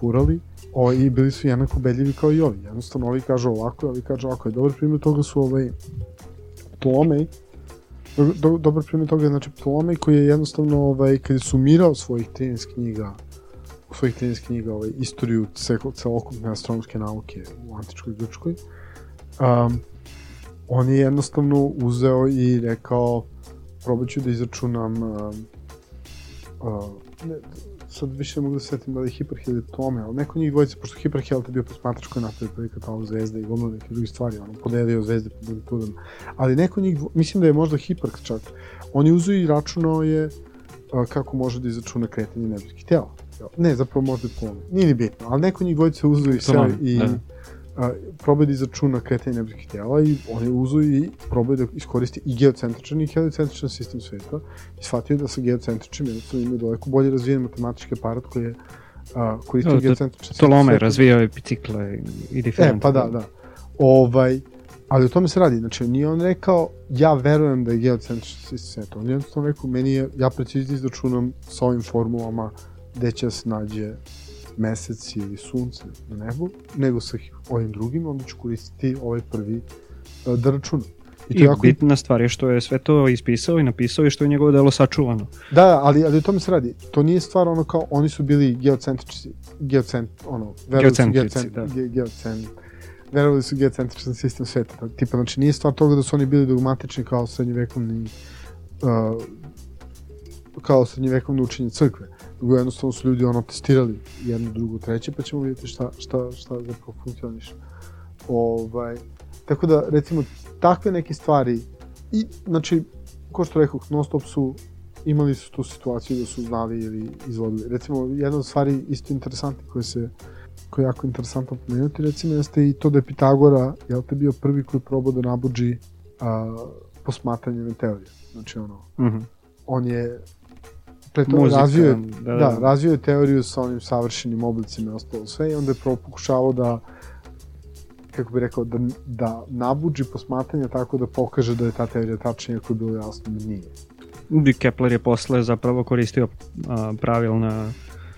furali o, i bili su jednako bedljivi kao i ovi. Jednostavno, ovi kažu ovako, ovi kažu ovako. Dobar primjer toga su ovaj Ptolomej, do, dobar primjer toga je znači Ptolomej koji je jednostavno ovaj, kad je sumirao svojih 13 knjiga u svojih 13 knjiga ovaj, istoriju celokupne astronomske nauke u antičkoj Grčkoj um, on je jednostavno uzeo i rekao probat ću da izračunam um, uh, sad više ne mogu da setim da li je Hiperhel ili Tome, ali neko njih dvojice, pošto Hiperhel je bio posmatrač koji napravio prvi katalog zvezde i gomila neke drugih stvari, ono, podelio zvezde po magnitudama. Ali neko njih, mislim da je možda Hiperk čak, on je uzeo i računao je a, kako može da izračuna kretanje nebeskih tela. Ne, zapravo možda je Tome. Nije ni bitno, ali neko njih dvojice uzeo i sve i... Da a, probao da izračuna kretanje nebeskih tela i on je uzo i probao da iskoristi i geocentričan i heliocentričan sistem sveta i shvatio da sa geocentričnim jednostavno imaju daleko bolje razvijen matematički aparat koji je a, koristi no, geocentričan sistem Tolome je razvijao i bicikle i diferent. E, pa da, da. Ovaj, ali o tome se radi. Znači, nije on rekao, ja verujem da je geocentričan sistem sveta. On je jednostavno rekao, meni je, ja precizni izračunam sa ovim formulama gde će se nađe mesec ili sunce na nebu, nego sa ovim drugim, onda ću koristiti ovaj prvi uh, da računam. I, to I jako... bitna stvar je što je sve to ispisao i napisao i što je njegovo delo sačuvano. Da, ali, ali o tome se radi. To nije stvar ono kao, oni su bili geocentrični, geocent, ono, geocentrici, da. Ge, geocent, verovali su geocentričan sistem sveta. Da, tipa, znači nije stvar toga da su oni bili dogmatični kao srednjevekovni uh, kao srednjevekovno učenje crkve. Nego jednostavno su ljudi ono testirali jedno, drugo, treće, pa ćemo vidjeti šta, šta, šta zapravo funkcioniše. Ovaj, tako da, recimo, takve neke stvari i, znači, ko što rekao, non stop su imali su tu situaciju da su znali ili izvodili. Recimo, jedna od stvari isto interesantne koje se koje je jako interesantno pomenuti, recimo, jeste i to da je Pitagora, jel te bio prvi koji probao da nabuđi a, posmatranje teorije. Znači, ono, mm -hmm. on je pre to Muzika, razvio, da, da, da, razvio je teoriju sa onim savršenim oblicima i ostalo sve i onda je pokušavao da kako bi rekao, da, da nabuđi posmatranje tako da pokaže da je ta teorija tačna, iako je bilo jasno da nije. Kepler je posle zapravo koristio a, pravilna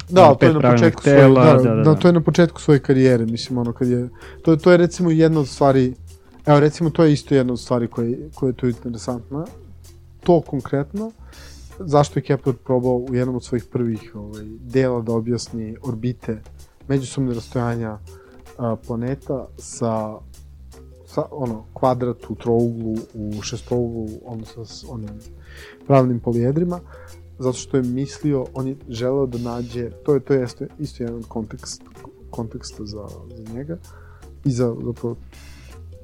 Da, to je na početku tela, svoje, da, da, da, da, to je na početku svoje karijere, mislim, ono, kad je, to, to je recimo jedna od stvari, evo, recimo, to je isto jedna od stvari koje, koje je tu interesantna, to konkretno, zašto je Kepler probao u jednom od svojih prvih ovaj, dela da objasni orbite, međusobne rastojanja a, planeta sa sa ono kvadratu, trouglu, u šestouglu, odnosno s onim pravnim polijedrima, zato što je mislio, on je želeo da nađe, to je to je isto, isto jedan kontekst, konteksta za, za njega i za zapravo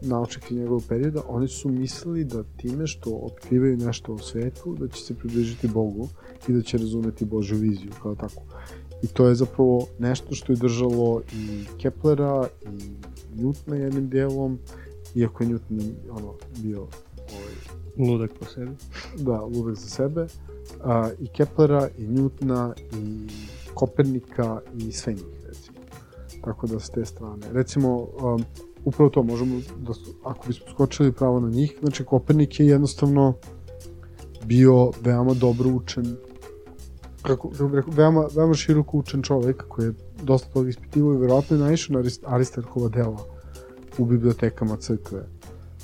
naučnike njegovog perioda, oni su mislili da time što otkrivaju nešto u svetu, da će se približiti Bogu i da će razumeti Božju viziju, kao tako. I to je zapravo nešto što je držalo i Keplera i Newtona jednim delom, iako je Newton ono, bio ovaj, ludak po sebi. Da, ludak za sebe. A, I Keplera, i Newtona, i Kopernika, i sve njih, recimo. Tako da s te strane. Recimo, um, upravo to možemo, da, ako bismo skočili pravo na njih, znači Kopernik je jednostavno bio veoma dobro učen kako, kako bih rekao, veoma, veoma široko učen čovek koji je dosta toga ispitivao i verovatno je naišao na Aristarhova dela u bibliotekama crkve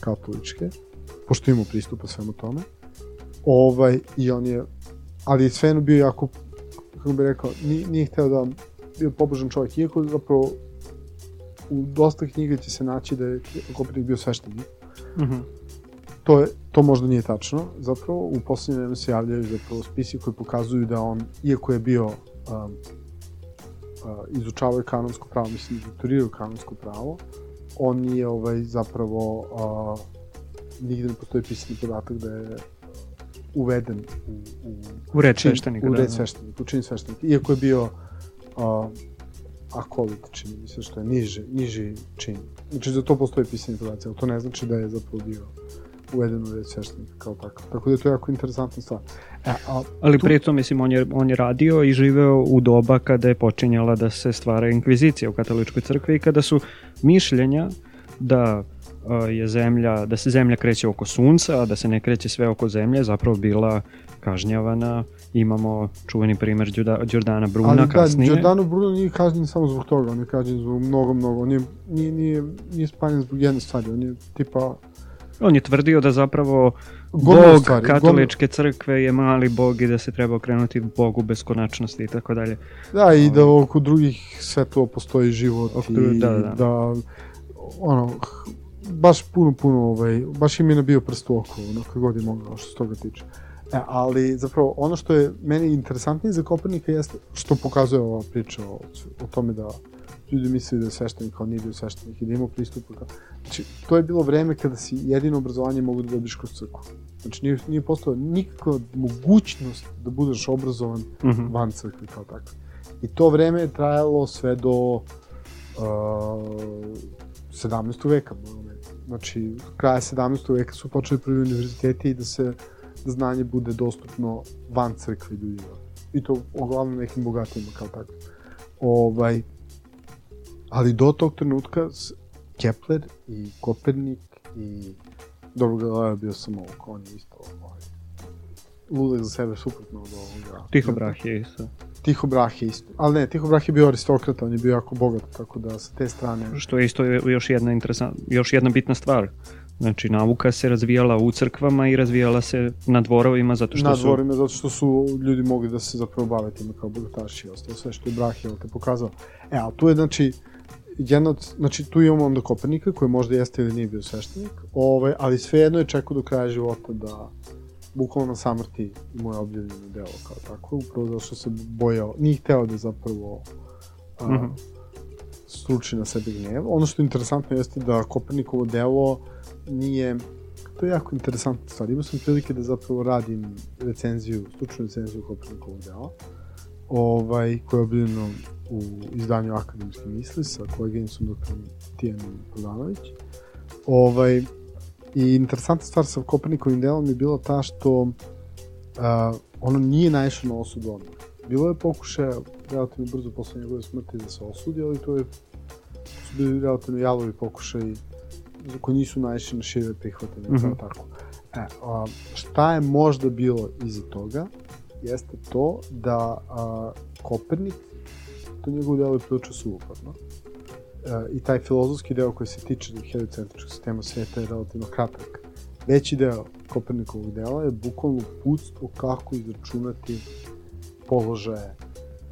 katoličke, pošto imamo pristupa svemu tome. Ovaj, I on je, ali je svejedno bio jako, kako bih rekao, nije, nije hteo da bio pobožan čovjek, iako zapravo u dosta knjiga će se naći da je Kopernik bio sveštenik. Mm -hmm. To, je, to možda nije tačno, zapravo u poslednje vreme se javljaju zapravo spisi koji pokazuju da on, iako je bio um, uh, izučavao kanonsko pravo, mislim, doktorirao kanonsko pravo, on nije ovaj, zapravo uh, nigde ne postoji pisani podatak da je uveden u, u, u red sveštenika. U red da, sveštenika, u čin sveštenika. Iako je bio uh, akolit, čini mi se, što je niži, niži čin. Znači, za to postoje pisani podaci, ali to ne znači da je zapravo bio uveden u red sveštenika kao tako. Tako da je to jako interesantna stvar. E, a, Ali tu... pritom, mislim, on je, on je radio i živeo u doba kada je počinjala da se stvara inkvizicija u katoličkoj crkvi i kada su mišljenja da je zemlja, da se zemlja kreće oko sunca, a da se ne kreće sve oko zemlje, zapravo bila kažnjavana. Imamo čuveni primer Đordana Bruna Ali, da, kasnije. Ali da, Đordano Bruno nije kažnjen samo zbog toga, on je kažnjen zbog mnogo, mnogo. On je, nije, nije, nije spaljen zbog jedne stvari, on je tipa On je tvrdio da zapravo bog stvari, katoličke crkve je mali bog i da se treba okrenuti bogu beskonačnosti i tako dalje. Da, i da oko drugih svetova postoji život oko, i da, da. da ono, baš puno, puno, ovaj, baš im je nabio prst u oko, ono, kako god je mogao, što se toga tiče. E, ali zapravo ono što je meni interesantnije za Kopernika jeste što pokazuje ova priča o, o tome da ljudi misle da je sveštenik, kao nije bio sveštenik i da ima pristup. Znači, to je bilo vreme kada si jedino obrazovanje mogu da dobiš kroz crkvu. Znači, nije, nije postala nikakva mogućnost da budeš obrazovan mm -hmm. van crkve kao tako. I to vreme je trajalo sve do uh, 17. veka. Znači, kraja 17. veka su počeli prvi univerziteti i da se da znanje bude dostupno van crkve ljudima. I to uglavnom nekim bogatima kao tako. Ovaj, Ali do tog trenutka Kepler i Kopernik i dobro Galileo bio sam ovo, on je isto ovaj, ludak za sebe suprotno od ovoga. Tiho Brah je isto. Tiho Brah je isto. Ali ne, Tiho Brah je bio aristokrata, on je bio jako bogat, tako da sa te strane... Što je isto još jedna, interesant, još jedna bitna stvar Znači, nauka se razvijala u crkvama i razvijala se na dvorovima zato što na su... dvorima, zato što su ljudi mogli da se zapravo bave time kao bogataši i ostalo sve što je Brahijel te pokazao. E, a tu je, znači, jedna od, znači tu imamo onda Kopernika koji možda jeste ili nije bio sveštenik, ovaj, ali svejedno je čekao do kraja života da bukvalno samrti moje objavljeno delo kao tako, upravo zato što se bojao, nije hteo da zapravo a, mm -hmm. struči na sebe gnjev. Ono što je interesantno jeste da Kopernikovo delo nije, to je jako interesantna stvar. Imao sam prilike da zapravo radim recenziju, stručnu recenziju Kopernikovog dela, ovaj, koja je objavljeno u izdanju Akademske misli sa koleginicom doktorom Tijanom Podanović. Ovaj, I interesantna stvar sa Kopernikovim delom je bila ta što uh, ono nije naišlo na osudu odmah. Bilo je pokušaja relativno brzo posle njegove smrti da se osudi, ali to je su bili relativno jalovi pokušaji koji nisu naišli na šire prihvate, mm -hmm. tako. E, a, šta je možda bilo iza toga, jeste to da a, Kopernik, to njegovo delo je prilično suvoparno, e, i taj filozofski deo koji se tiče heliocentričkog sistema sveta je relativno kratak. Veći deo Kopernikovog dela je bukvalno putstvo kako izračunati položaje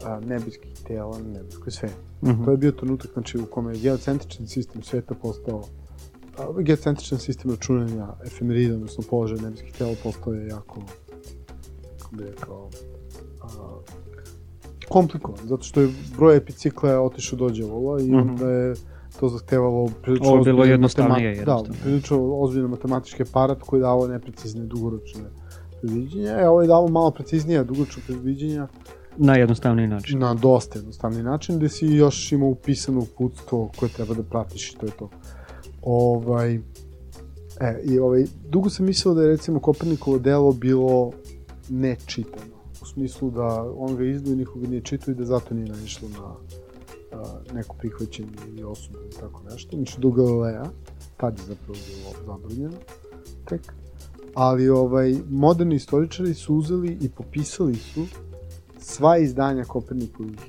a, nebeskih tela na nebeskoj sferi. Mm -hmm. To je bio trenutak znači, u kome je geocentrični sistem sveta postao geocentričan sistem računanja efemerida, odnosno položaja nebeskih tela postao je jako kako bi rekao a, komplikovan, zato što je broj epicikla otišao do djavola i mm -hmm. onda je to zahtevalo prilično Ovo bilo jednostavnije, Da, prilično ozbiljno matematički aparat koji je davo neprecizne dugoročne predviđenja. E, ovo je davo malo preciznije dugoročne predviđenja. Na jednostavniji način. Na dosta jednostavni način, gde si još imao upisano uputstvo koje treba da pratiš i to je to. Ovaj, e, i ovaj, dugo sam mislio da je recimo Kopernikovo delo bilo nečitano. U smislu da on ga izdao i nikoga nije čitao i da zato nije naišlo na a, neko prihvaćenje ili osudu ili tako nešto. Znači do Galilea, tad je zapravo bilo zabranjeno tek. Ali ovaj, moderni istoričari su uzeli i popisali su sva izdanja Kopernikovih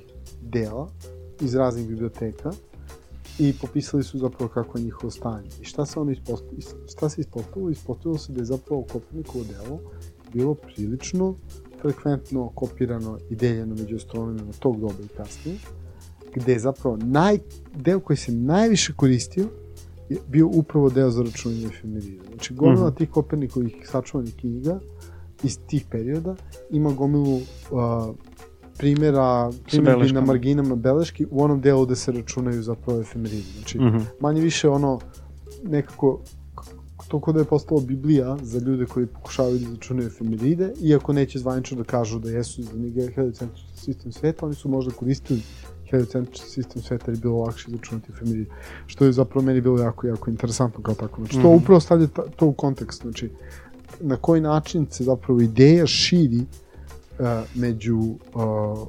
dela iz raznih biblioteka i popisali su zapravo kako je njihovo stanje. I šta se ono ispostavilo? Šta se ispostavilo? Ispostavilo se da je zapravo Kopernikovo delo bilo prilično frekventno kopirano i deljeno među astronomima tog doba i kasnije, gde je zapravo naj, deo koji se najviše koristio je bio upravo deo za računanje efemerida. Znači, gomila mm -hmm. tih Kopernikovih sačuvanih knjiga iz tih perioda ima gomilu uh, primjera, primjera na marginama beleški u onom delu gde se računaju zapravo efemeridi. Znači, mm -hmm. manje više ono nekako to kod da je postalo Biblija za ljude koji pokušavaju da izračunaju efemeride, iako neće zvanično da kažu da jesu za njega heliocentrični sistem sveta, oni su možda koristili heliocentrični sistem sveta jer je bilo lakše izračunati efemeride, što je zapravo meni bilo jako, jako interesantno kao tako. Znači, mm -hmm. to upravo stavlja to u kontekst, znači, na koji način se zapravo ideja širi među uh,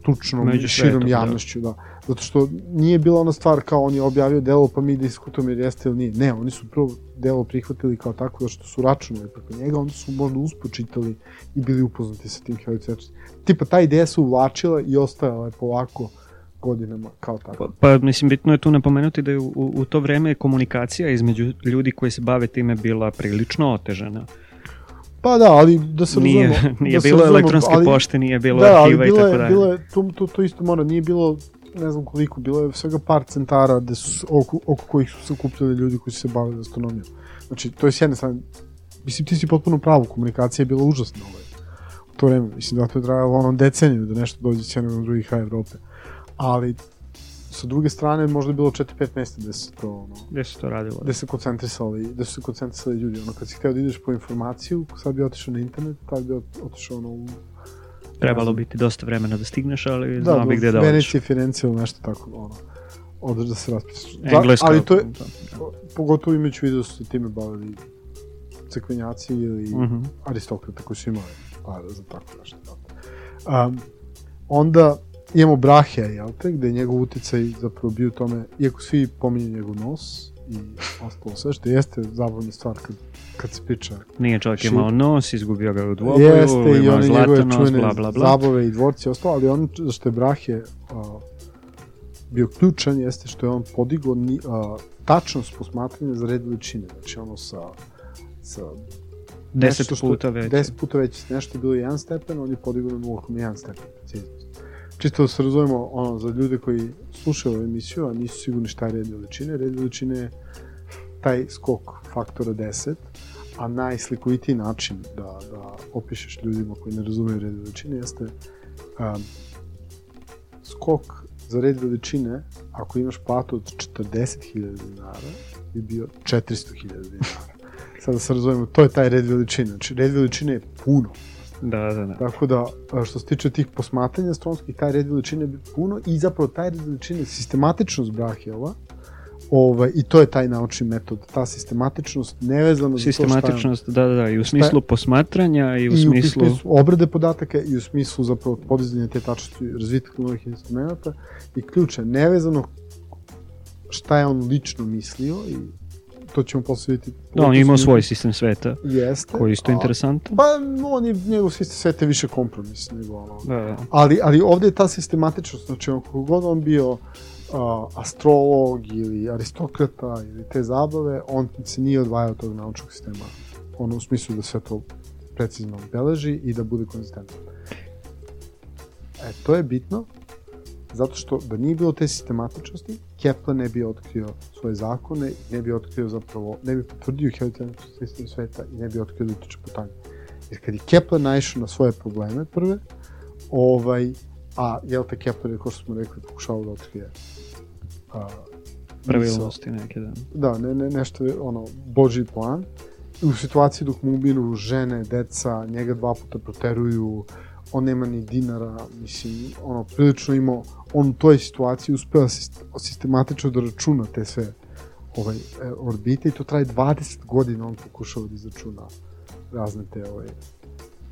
stručnom među širom da. javnošću, da. da. Zato što nije bila ona stvar kao on je objavio delo pa mi diskutujemo jer jeste ili nije. Ne, oni su prvo delo prihvatili kao tako zato što su računali preko njega, onda su možda uspočitali i bili upoznati sa tim heliocentričnim. Tipa, ta ideja se uvlačila i ostajala je polako godinama kao tako. Pa, pa mislim, bitno je tu napomenuti da je u, u to vreme komunikacija između ljudi koji se bave time bila prilično otežana. Pa da, ali da se nije, razumemo... <laughs> Nije da bilo razumemo, elektronske ali, pošte, nije bilo da, arhiva i tako dalje. Da, bilo je, to, to, to isto mora, nije bilo ne znam koliko, bilo je svega par centara gde su, oko, oko kojih su se okupljali ljudi koji su se bavili astronomijom. Znači, to je s jedne strane, mislim, ti si potpuno pravo, komunikacija je bila užasna ovaj, u to vreme. Mislim, da to je trajalo ono deceniju da nešto dođe s jednog drugih kraja Evrope. Ali, sa druge strane, možda je bilo 4-5 mesta gde se to, ono, gde se to radilo. Gde se koncentrisali, gde su se koncentrisali ljudi. Ono, kad si hteo da ideš po informaciju, sad bi otišao na internet, tad bi otišao ono, u Trebalo biti dosta vremena da stigneš, ali da, znao bi gde da odeš. Da, Venecija, Firenze ili nešto tako, ono, odeš da se raspisaš. Engleska. ali to je, da, da. pogotovo imajući vidio da su se time bavili cekvenjaci ili mhm. -huh. aristokrata koji su imali para za tako nešto. Da. Um, onda imamo Brahija, jel te, gde je njegov uticaj zapravo bio u tome, iako svi pominju njegov nos, i ostalo sve, što jeste zabavna stvar kad, kad se priča. Nije čovjek imao nos, izgubio ga u dvoboju, jeste, imao zlatan nos, bla, bla, bla. zabave i dvorci i ostalo, ali on, što je Brah je, uh, bio ključan jeste što je on podigao ni, a, tačnost posmatranja za red veličine. Znači ono sa, sa 10 puta već. 10 puta već, nešto je bilo 1 stepen, on je podigao na 0,1 stepen. Čisto da se razumemo, ono, za ljude koji slušaju ovu emisiju, a nisu sigurni šta je red veličine, red veličine je taj skok faktora 10, a najslikovitiji način da, da opišeš ljudima koji ne razumeju red veličine jeste um, skok za red veličine, ako imaš platu od 40.000 dinara, bi bio 400.000 dinara. Sada da se razumemo, to je taj red veličine. Znači, red veličine je puno. Da, da, da. Tako da, što se tiče tih posmatranja astronskih, taj red veličine je puno i zapravo taj red veličine, sistematičnost brahijova, Ovaj, I to je taj naučni metod, ta sistematičnost nevezano za to šta Sistematičnost, da, da, da, i u smislu je, posmatranja i u i smislu... u smislu obrade podataka i u smislu zapravo podizanja te tačnosti razvitak novih instrumenta i ključe nevezano šta je on lično mislio i to ćemo posle vidjeti. Da, on imao svoj sistem sveta. Jeste. Koji je isto interesantan. Pa, on je, njegov sistem sveta je više kompromis nego ono. Da, da. Ali, ali ovde je ta sistematičnost, znači, kako god on bio uh, astrolog ili aristokrata ili te zabave, on se nije odvajao od tog naučnog sistema. Ono u smislu da sve to precizno beleži i da bude konzistentno. E, to je bitno, zato što da nije bilo te sistematičnosti, Kepler ne bi otkrio svoje zakone, ne bi otkrio zapravo, ne bi potvrdio heliocentrični sistem sveta i ne bi otkrio da utiče putanje. Jer kad je Kepler naišao na svoje probleme prve, ovaj, a jel te Kepler je, kao što smo rekli, pokušao da otkrije a, pravilnosti neke, da. Da, ne, ne, nešto je ono, boži plan. U situaciji dok mu ubiru žene, deca, njega dva puta proteruju, on nema ni dinara, mislim, ono, prilično imao, on u toj situaciji uspeo sistematično da računa te sve ovaj, e, orbite i to traje 20 godina on pokušava da izračuna razne te ovaj,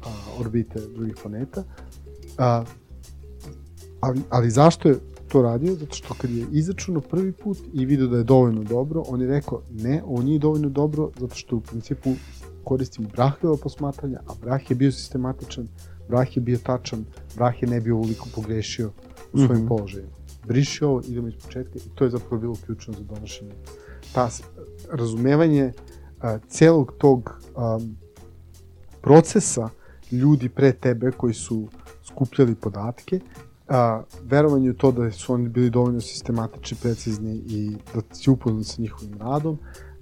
a, orbite drugih planeta. A, ali, ali zašto je to radio? Zato što kad je izračunao prvi put i vidio da je dovoljno dobro, on je rekao ne, ovo nije dovoljno dobro zato što u principu koristim Brahljeva posmatranja, a Brah je bio sistematičan, Brah je bio tačan, Brah je ne bio uliko pogrešio u svojim mm -hmm. položajima. Briši ovo, idemo iz početka i to je zapravo bilo ključno za donošenje. Ta razumevanje a, celog tog a, procesa ljudi pre tebe koji su skupljali podatke a, verovanje u to da su oni bili dovoljno sistematični, precizni i da si upoznat sa njihovim radom,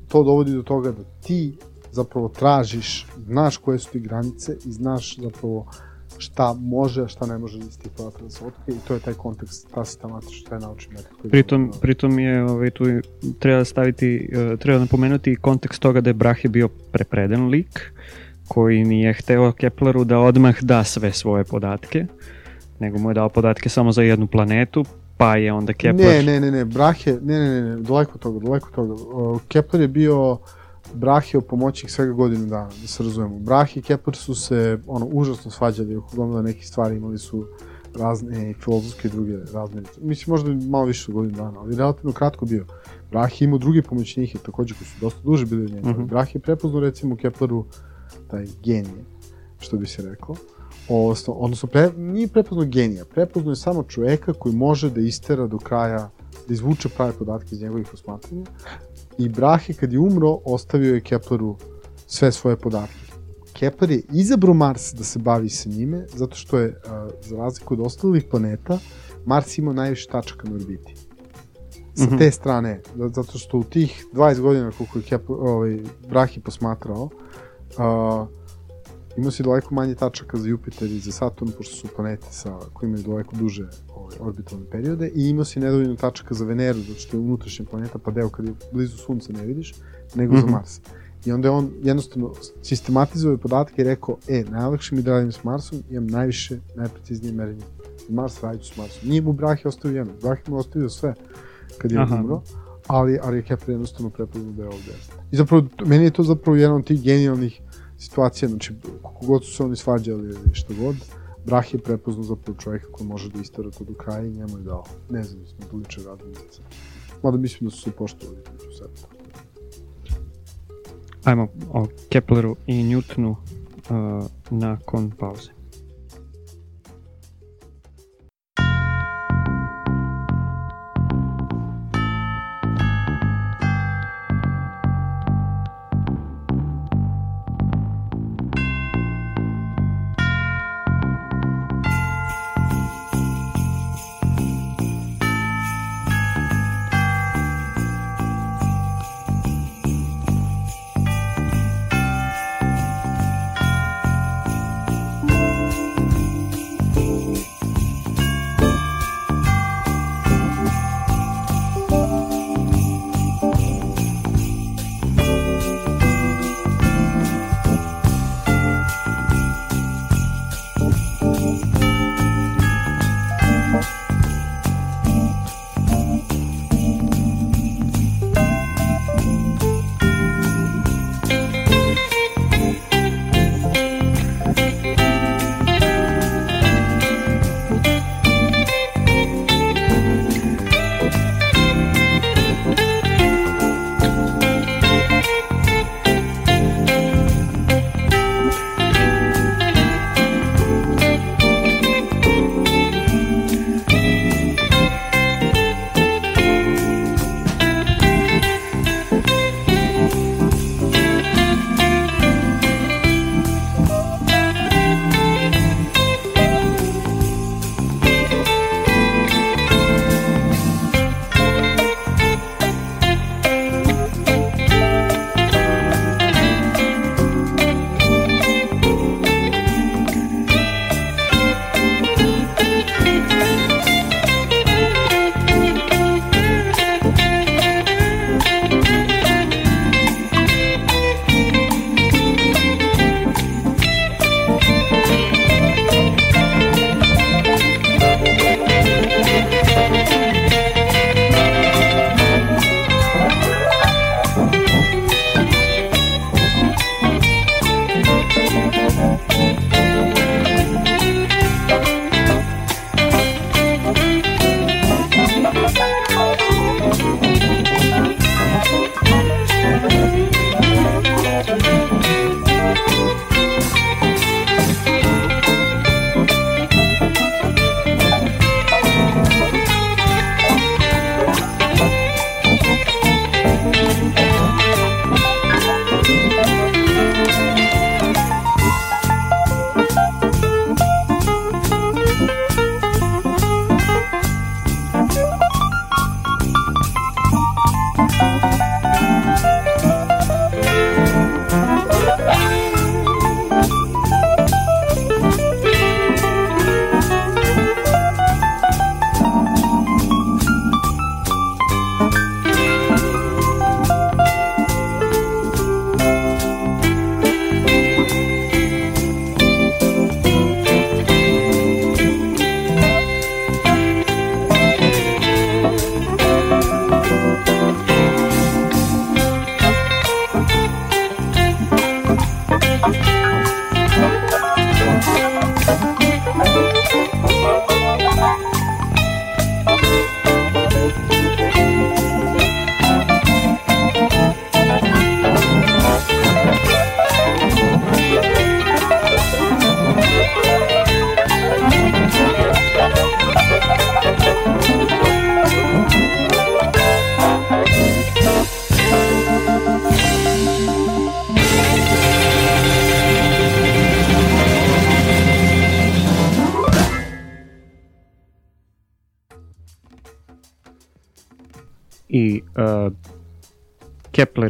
to dovodi do toga da ti zapravo tražiš, znaš koje su ti granice i znaš zapravo šta može, a šta ne može iz tih podataka da se otkrije i to je taj kontekst, ta sistematična, taj naučni metod. Pritom, pritom je, ovaj, tu treba staviti, uh, treba napomenuti kontekst toga da je Brahe bio prepreden lik, koji nije hteo Kepleru da odmah da sve svoje podatke, nego mu je dao podatke samo za jednu planetu, pa je onda Kepler... Ne, ne, ne, ne, Brahe, ne, ne, ne, ne, daleko toga, daleko toga. Kepler je bio Brahe pomoćnik svega godinu dana, da se razumemo. Brahe i Kepler su se ono, užasno svađali oko gomila nekih stvari, imali su razne filozofske i druge razne. Mislim, možda malo više od godinu dana, ali relativno kratko bio. Brahe imao druge pomoćnike, takođe, koji su dosta duže bili od njega. Mhm. -huh. Brahe je prepoznao, recimo, Kepleru taj genije, što bi se rekao odnosno, odnosno pre, nije prepoznao genija, prepoznao je samo čoveka koji može da istera do kraja, da izvuče prave podatke iz njegovih osmatranja. I Brahe kad je umro, ostavio je Kepleru sve svoje podatke. Kepler je izabrao Mars da se bavi sa njime, zato što je, za razliku od ostalih planeta, Mars imao najviše tačaka na orbiti. Sa mm -hmm. te strane, zato što u tih 20 godina koliko je Kepler, ovaj, Brahe posmatrao, uh, imao si daleko manje tačaka za Jupiter i za Saturn, pošto su planete sa, koji imaju daleko duže ovaj, orbitalne periode, i imao si nedovoljno tačaka za Veneru, zato što je unutrašnja planeta, pa deo kad je blizu Sunca ne vidiš, nego mm -hmm. za mhm. Mars. I onda je on jednostavno sistematizovao podatke i rekao, e, najlakše mi da radim s Marsom, imam najviše, najpreciznije merenje. Mars radit s Marsom. Nije mu Brahe ostavio jedno, Brahe mu ostavio sve kad je Aha. umro, ali, ali je Kepler jednostavno prepoznao da je ovde. I zapravo, meni je to zapravo jedan od tih genijalnih situacija, znači, kako god su se oni svađali ili što god, Brah je prepoznao zapravo čovjeka koji može da istara to do kraja i njemu je dao nezavisno da liče radilice. Mada mislim da su se poštovali među sebe. Ajmo o Kepleru i Newtonu uh, nakon pauze.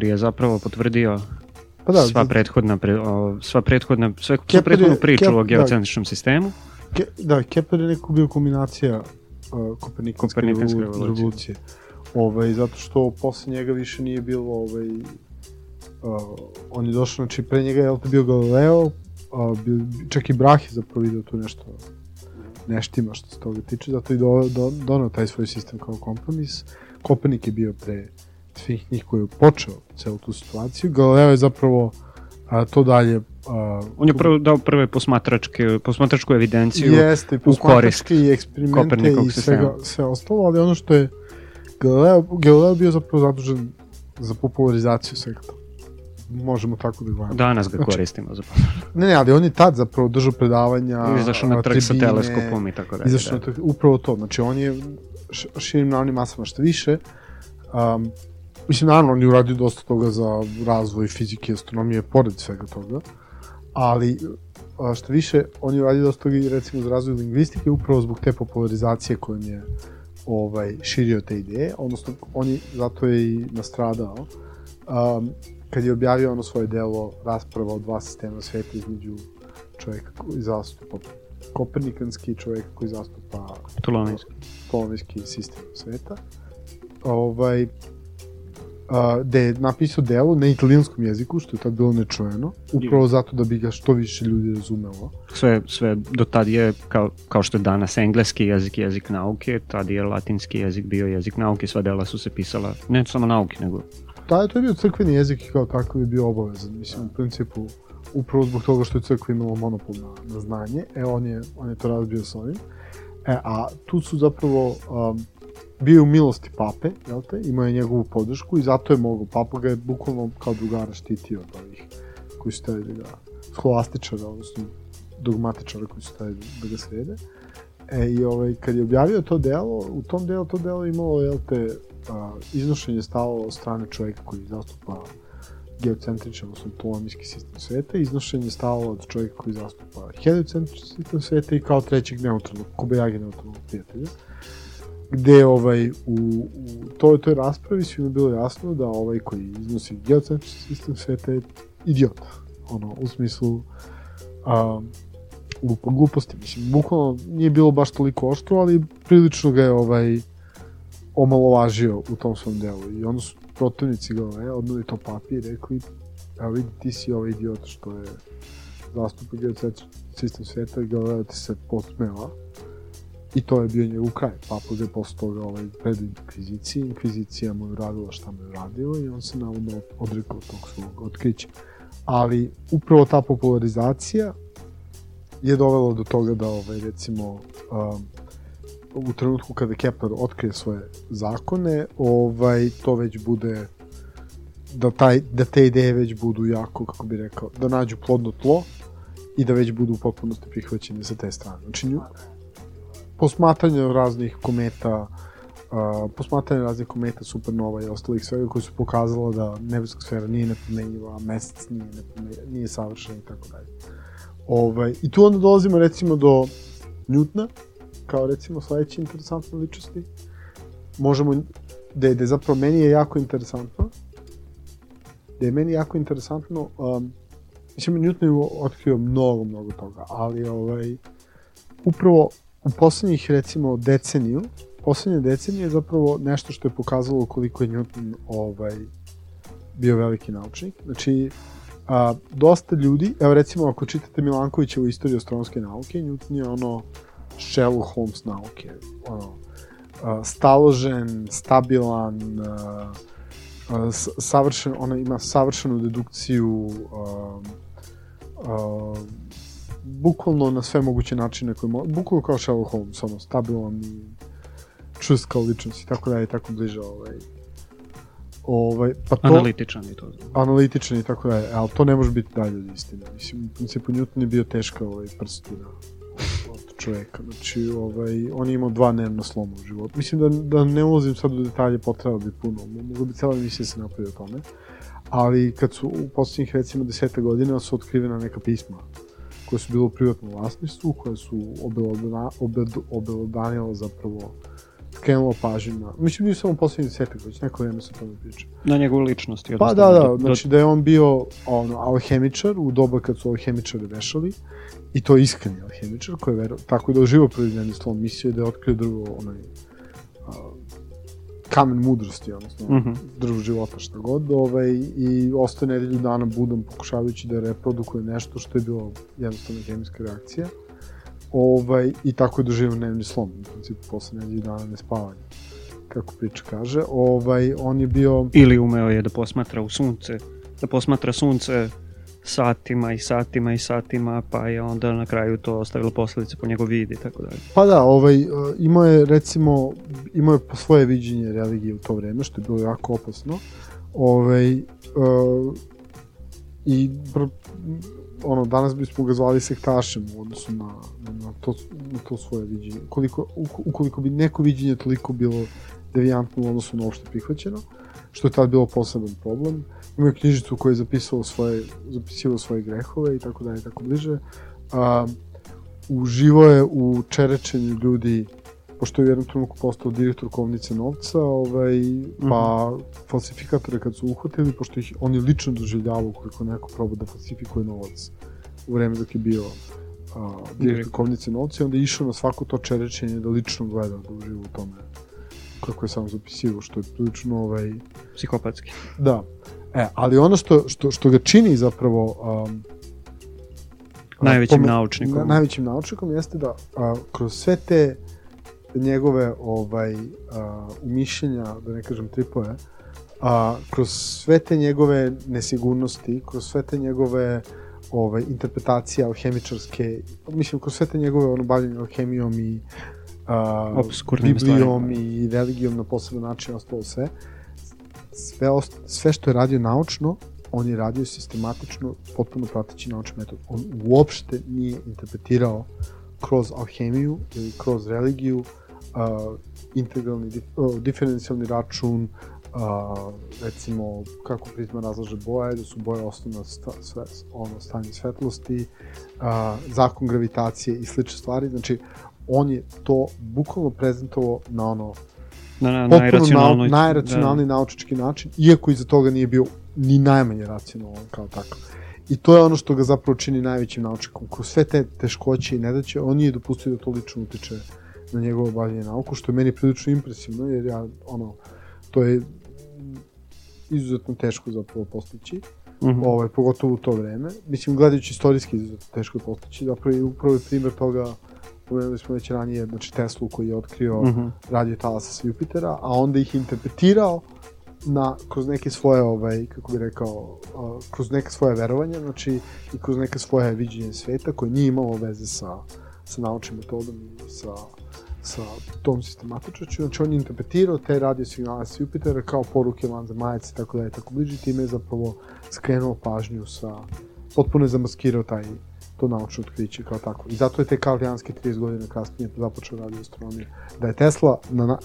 Je zapravo potvrdio Pa da, sva da- prethodna pre, o, sva prethodna sve Kepler prethodnu priču Kep- o da. geocentričnom sistemu. Ke, da, Kepler je neko bio kombinacija uh, Kopernikanske, Kopernikanske revolu- revolucije. revolucije. Ovaj, zato što posle njega više nije bilo ovaj, uh, on je došao, znači pre njega je bio Galileo, uh, bio, čak i Brah je zapravo vidio tu nešto neštima što se toga tiče, zato i do, do, donao taj svoj sistem kao kompromis. Kopernik je bio pre svih njih koji je počeo celu tu situaciju. Galileo je zapravo a, to dalje a, On je prvo dao prve posmatračke, posmatračku evidenciju. Jeste, posmatračke i eksperimente i svega, sve ostalo, ali ono što je Galileo, Galileo bio zapravo zadužen za popularizaciju svega toga. Možemo tako da gledamo. Danas ga Znači- koristimo zapravo. Ne, ne, ali on je tad zapravo držao predavanja, Izašao na trg sa teleskopom i tako dalje. Izašao da. na trg, upravo to, znači on je širim navnim masama što više, um, mislim naravno on je uradio dosta toga za razvoj fizike i astronomije pored svega toga, ali a, što više, on je uradio dosta toga i recimo za razvoj lingvistike upravo zbog te popularizacije kojom je ovaj, širio te ideje, odnosno on je, zato je i nastradao, um, kad je objavio ono svoje delo rasprava o dva sistema sveta između čovjeka koji zastupa kopernikanski i čovjeka koji zastupa Ptolemejski. ptolemejski sistem sveta. Ovaj, a, gde je napisao delo na italijanskom jeziku, što je tad bilo nečujeno, upravo zato da bi ga što više ljudi razumelo. Sve, sve do tad je, kao, kao što je danas engleski jezik, jezik nauke, tad je latinski jezik bio jezik nauke, sva dela su se pisala, ne samo nauke, nego Da, to je bio crkveni jezik i kao takav je bio obavezan. Mislim, u principu, upravo zbog toga što je crkva imala monopol na, na znanje, e, on je, on je to razbio s ovim. E, a tu su zapravo um, bio u milosti pape, jel te, imao je njegovu podršku i zato je mogao, papa ga je bukvalno kao drugara štitio od ovih koji su stavili da, skolastičara, odnosno dogmatičara koji su stavili da ga srede. E, i ovaj, kad je objavio to delo, u tom delu to delo imalo, jel te, a, iznošenje stalo od strane čovjeka koji zastupa geocentričan, odnosno ptolemijski sistem sveta, iznošenje stalo od čovjeka koji zastupa heliocentričan sistem sveta i kao trećeg neutralnog, Kobayagi neutralnog prijatelja gde ovaj, u, u toj, toj raspravi svima bilo jasno da ovaj koji iznosi geocentrični sistem sveta je idiot. Ono, u smislu um, glupo, gluposti. Mislim, bukvalno nije bilo baš toliko oštro, ali prilično ga je ovaj, omalovažio u tom svom delu. I onda su protivnici ga ovaj, odnuli to papir i rekli evo vidi, ti si ovaj idiot što je zastupa geocentrični sistem sveta i Galileo ti se posmeva. I to je bio njegov kraj. Papa ga je posle toga ovaj, predao inkviziciji, inkvizicija mu je uradila šta mu je uradila i on se navodno odrekao tog svog otkrića. ali upravo ta popularizacija je dovela do toga da, ovaj, recimo, um, u trenutku kada Kepler otkrije svoje zakone, ovaj, to već bude da, taj, da te ideje već budu jako, kako bi rekao, da nađu plodno tlo i da već budu u potpunosti prihvaćene sa te strane. Znači, nju, posmatranje raznih kometa, uh, posmatranje raznih kometa, supernova i ostalih svega koji su pokazala da nebeska sfera nije nepromenjiva, mesec nije, nije savršen i tako dalje. Ovaj, I tu onda dolazimo recimo do Newtona, kao recimo sledeće interesantne ličnosti. Možemo, da je, da je zapravo meni je jako interesantno, da je meni jako interesantno, um, mislim, Newton je otkrio mnogo, mnogo toga, ali ovaj, upravo u poslednjih, recimo, deceniju, poslednje decenije je zapravo nešto što je pokazalo koliko je Newton ovaj, bio veliki naučnik. Znači, a, dosta ljudi, evo recimo ako čitate Milankovića u istoriji astronomske nauke, Newton je ono Sherlock Holmes nauke, ono, a, staložen, stabilan, a, a, savršen, ona ima savršenu dedukciju, a, a, bukvalno na sve moguće načine koje mo... bukvalno kao Sherlock Holmes, ono, stabilan i čust kao ličnost i tako dalje, tako bliže, ovaj, Ovaj, pa to, analitičan i to. Analitičan i tako dalje, ali to ne može biti dalje od istine. Mislim, u principu Newton je bio teška ovaj, prstina od čoveka. Znači, ovaj, on je imao dva nervna sloma u životu. Mislim da, da ne ulazim sad u detalje, potrebno bi puno. Mogu bi cijela emisija se napravi o tome. Ali kad su u poslednjih recimo deseta godina su otkrivena neka pisma koje su bilo u privatnom vlasništvu, koje su obelodanila zapravo skrenulo pažnju na... Mislim, nije samo poslednji desetak, već neko vreme se tome priča. Na njegovu ličnost. Pa da, da, znači da je on bio ono, alhemičar u doba kad su alhemičari vešali i to iskreni alhemičar koji je vero, tako da uživo proizvedeni slom mislio da je otkrio drvo onaj kamen mudrosti, odnosno mhm. -huh. drvo života šta god, ovaj, i ostaje nedelju dana budom pokušavajući da reprodukuje nešto što je bilo jednostavna hemijska reakcija ovaj, i tako je doživio dnevni slom, u principu posle nedelju dana nespavanja kako priča kaže, ovaj, on je bio... Ili umeo je da posmatra u sunce, da posmatra sunce satima i satima i satima, pa je onda na kraju to ostavilo posledice po njegov vid i tako dalje. Pa da, ovaj, imao je recimo, imao je po svoje viđenje religije u to vreme, što je bilo jako opasno. Ovaj, uh, I ono, danas bismo ga zvali sektašem u odnosu na, na, to, na to svoje viđenje. Koliko, ukoliko bi neko viđenje toliko bilo devijantno u odnosu na opšte prihvaćeno, što je tad bilo poseban problem. Imao je knjižicu koju je zapisao svoje, zapisivao svoje grehove i tako dalje, tako bliže. A, uživo je u čerečenju ljudi pošto je u jednom trenutku postao direktor kovnice novca, ovaj, pa mm -hmm. falsifikatore kad su uhvatili, pošto ih oni lično doživljavaju koliko neko proba da falsifikuje novac u vreme dok je bio a, direktor kovnice novca i onda je išao na svako to čerečenje da lično gleda, da uživa u tome kako je samo zapisivo, što je prilično ovaj... Psihopatski. Da. E, ali ono što, što, što ga čini zapravo um, najvećim naučnikom. Na, najvećim naučnikom jeste da a, kroz sve te njegove ovaj, a, umišljenja, da ne kažem tripove, a, kroz sve te njegove nesigurnosti, kroz sve te njegove ovaj, interpretacije alhemičarske, mislim, kroz sve te njegove ono, bavljanje alhemijom i a, Biblijom stvari. i religijom na poseban način ostalo sve, sve, ost, sve što je radio naučno, on je radio sistematično, potpuno prateći naučni metod. On uopšte nije interpretirao kroz alhemiju ili kroz religiju uh, integralni, uh, diferencijalni račun, uh, recimo kako prizma razlaže boje, da su boje osnovno sta, sve, ono, stanje svetlosti, uh, zakon gravitacije i slične stvari. Znači, on je to bukvalno prezentovao na ono na, na najracionalnoj, na, najracionalni da. naučički način, iako iza toga nije bio ni najmanje racionalan kao takav. I to je ono što ga zapravo čini najvećim naučnikom. Kroz sve te teškoće i nedaće, on nije dopustio da to lično utiče na njegovo bavljanje nauku, što je meni prilično impresivno, jer ja, ono, to je izuzetno teško zapravo postići, mhm. -huh. ovaj, pogotovo u to vreme. Mislim, gledajući istorijski izuzetno teško je postići, zapravo i upravo je primjer toga pomenuli smo već ranije, znači Teslu koji je otkrio mhm. -huh. radio talasa sa Jupitera, a onda ih interpretirao na, kroz neke svoje, ovaj, kako bi rekao, uh, kroz neke svoje verovanja, znači i kroz neke svoje viđenje sveta koje nije imalo veze sa, sa naučnim metodom i sa, sa tom sistematičnoću. Znači on je interpretirao te radio signale sa Jupitera kao poruke vanzemajaca i tako da je tako bliži, time je zapravo skrenuo pažnju sa, potpuno je zamaskirao taj to naučno otkriće kao tako. I zato je te Karlijanski 30 godina kasnije započeo radio astronomiju. Da je Tesla na, na,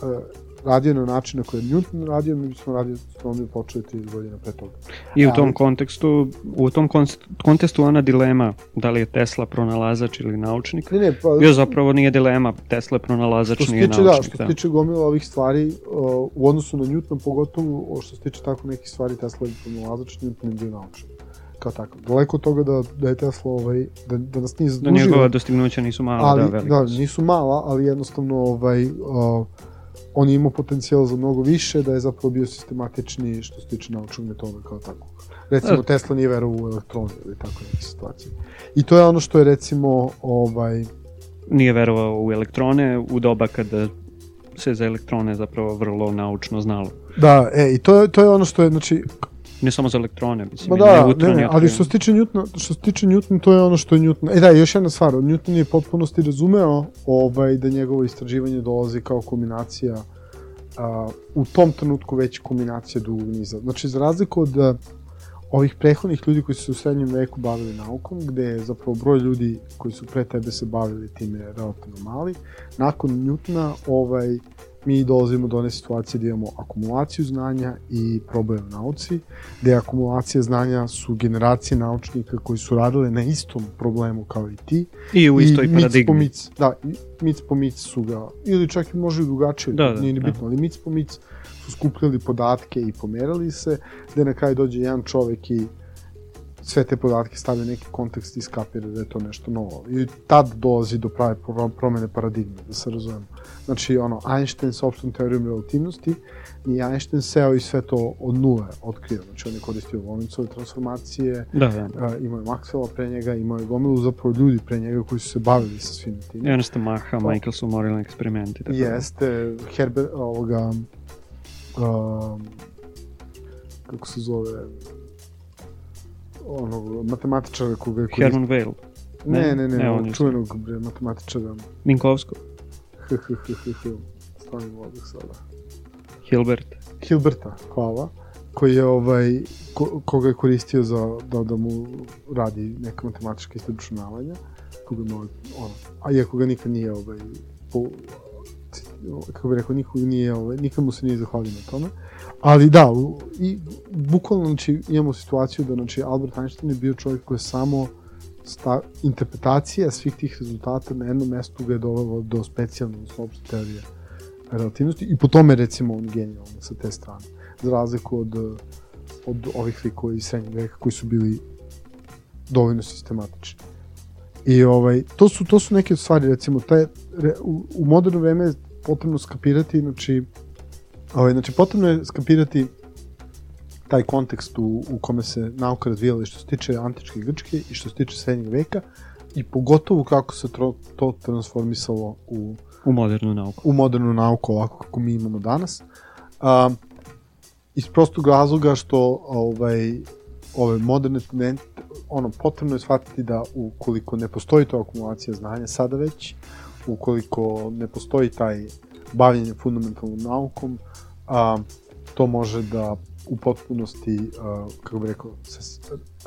radio na način na koji je Newton radio, mi bismo radio astronomiju počeli 30 godina pre toga. I u tom kontekstu, u tom kontekstu ona dilema, da li je Tesla pronalazač ili naučnik, ne, ne, pa, bio zapravo nije dilema, Tesla je pronalazač, nije tiče, naučnik. Da, što se tiče gomila ovih stvari, uh, u odnosu na Newton, pogotovo što se tiče tako nekih stvari, Tesla je pronalazač, Newton je bio naučnik kao tako. Daleko od toga da, da je Tesla, ovaj, da, da nas nije zadužio. Da njegova dostignuća nisu mala, ali, da, velika. Da, nisu mala, ali jednostavno ovaj, uh, on je imao potencijal za mnogo više, da je zapravo bio sistematični što se tiče naučnog metoda kao tako. Recimo, da. Tesla nije verovao u elektrone ili tako neke situacije. I to je ono što je recimo ovaj... Nije verovao u elektrone u doba kada se za elektrone zapravo vrlo naučno znalo. Da, e, i to je, to je ono što je, znači, ne samo za elektrone, mislim, Ma da, ne, ne, ali što se tiče Newtona, što se tiče Newtona, to je ono što je Newton. E da, još jedna stvar, Newton je potpunosti razumeo ovaj, da njegovo istraživanje dolazi kao kombinacija a, u tom trenutku već kombinacija dugog niza. Znači, za razliku od a, ovih prehodnih ljudi koji su se u srednjem veku bavili naukom, gde je zapravo broj ljudi koji su pre tebe se bavili time relativno mali, nakon Newtona ovaj, mi dolazimo do one situacije da imamo akumulaciju znanja i proboj u nauci, gde akumulacija znanja su generacije naučnika koji su radile na istom problemu kao i ti. I u istoj I paradigmi. Po mic, da, mic po mic su ga, ili čak i može i drugačije, da, da, nije ni da. bitno, da. ali mic po mic su skupljali podatke i pomerali se, gde na kraju dođe jedan čovek i sve te podatke stavlja neki kontekst i skapira da je to nešto novo. I tad dolazi do prave promene paradigme, da se razumemo. Znači, ono, Einstein sa opštom teorijom relativnosti i Einstein seo i sve to od nule otkrio. Znači, on je koristio Lorenzove transformacije, da, da. Uh, imao je Maxwella pre njega, imao je gomilu zapravo ljudi pre njega koji su se bavili sa svim tim. I ono ste Maha, pa, Michael su morali eksperimenti. Tako da. jeste, Herbert, ovoga, um, kako se zove, onog matematičara koga je koristio. Herman Weyl. Ne, ne, ne, ne on čuvenog bre, matematičara. Minkovsko. Stavim mozak sada. Hilbert. Hilberta, hvala. Koji je ovaj, ko, koga je koristio za da, da mu radi neka matematička istračunavanja. Koga mu, ono, a iako ga nikad nije ovaj, po, kako bih rekao, nikog nije, ovaj, nikad mu se nije zahvalio na tome. Ali da, i bukvalno znači, imamo situaciju da znači, Albert Einstein je bio čovjek koji je samo sta, interpretacija svih tih rezultata na jednom mestu ga je dovelo do specijalne opšte teorije relativnosti i po tome recimo on genijalno sa te strane. Za razliku od, od ovih likova iz srednjeg veka koji su bili dovoljno sistematični. I ovaj, to su, to su neke stvari, recimo, taj, re, u, u moderno vreme je potrebno skapirati, znači, ovaj, znači potrebno je skapirati taj kontekst u, u kome se nauka razvijala i što se tiče antičke Grčke i što se tiče srednjeg veka i pogotovo kako se to, to transformisalo u, u modernu nauku. U modernu nauku ovako kako mi imamo danas. A, iz prostog razloga što ovaj, ove moderne studente, ono, potrebno je shvatiti da ukoliko ne postoji to akumulacija znanja sada već, ukoliko ne postoji taj bavljenje fundamentalnom naukom, a, to može da u potpunosti, uh, kako bih rekao,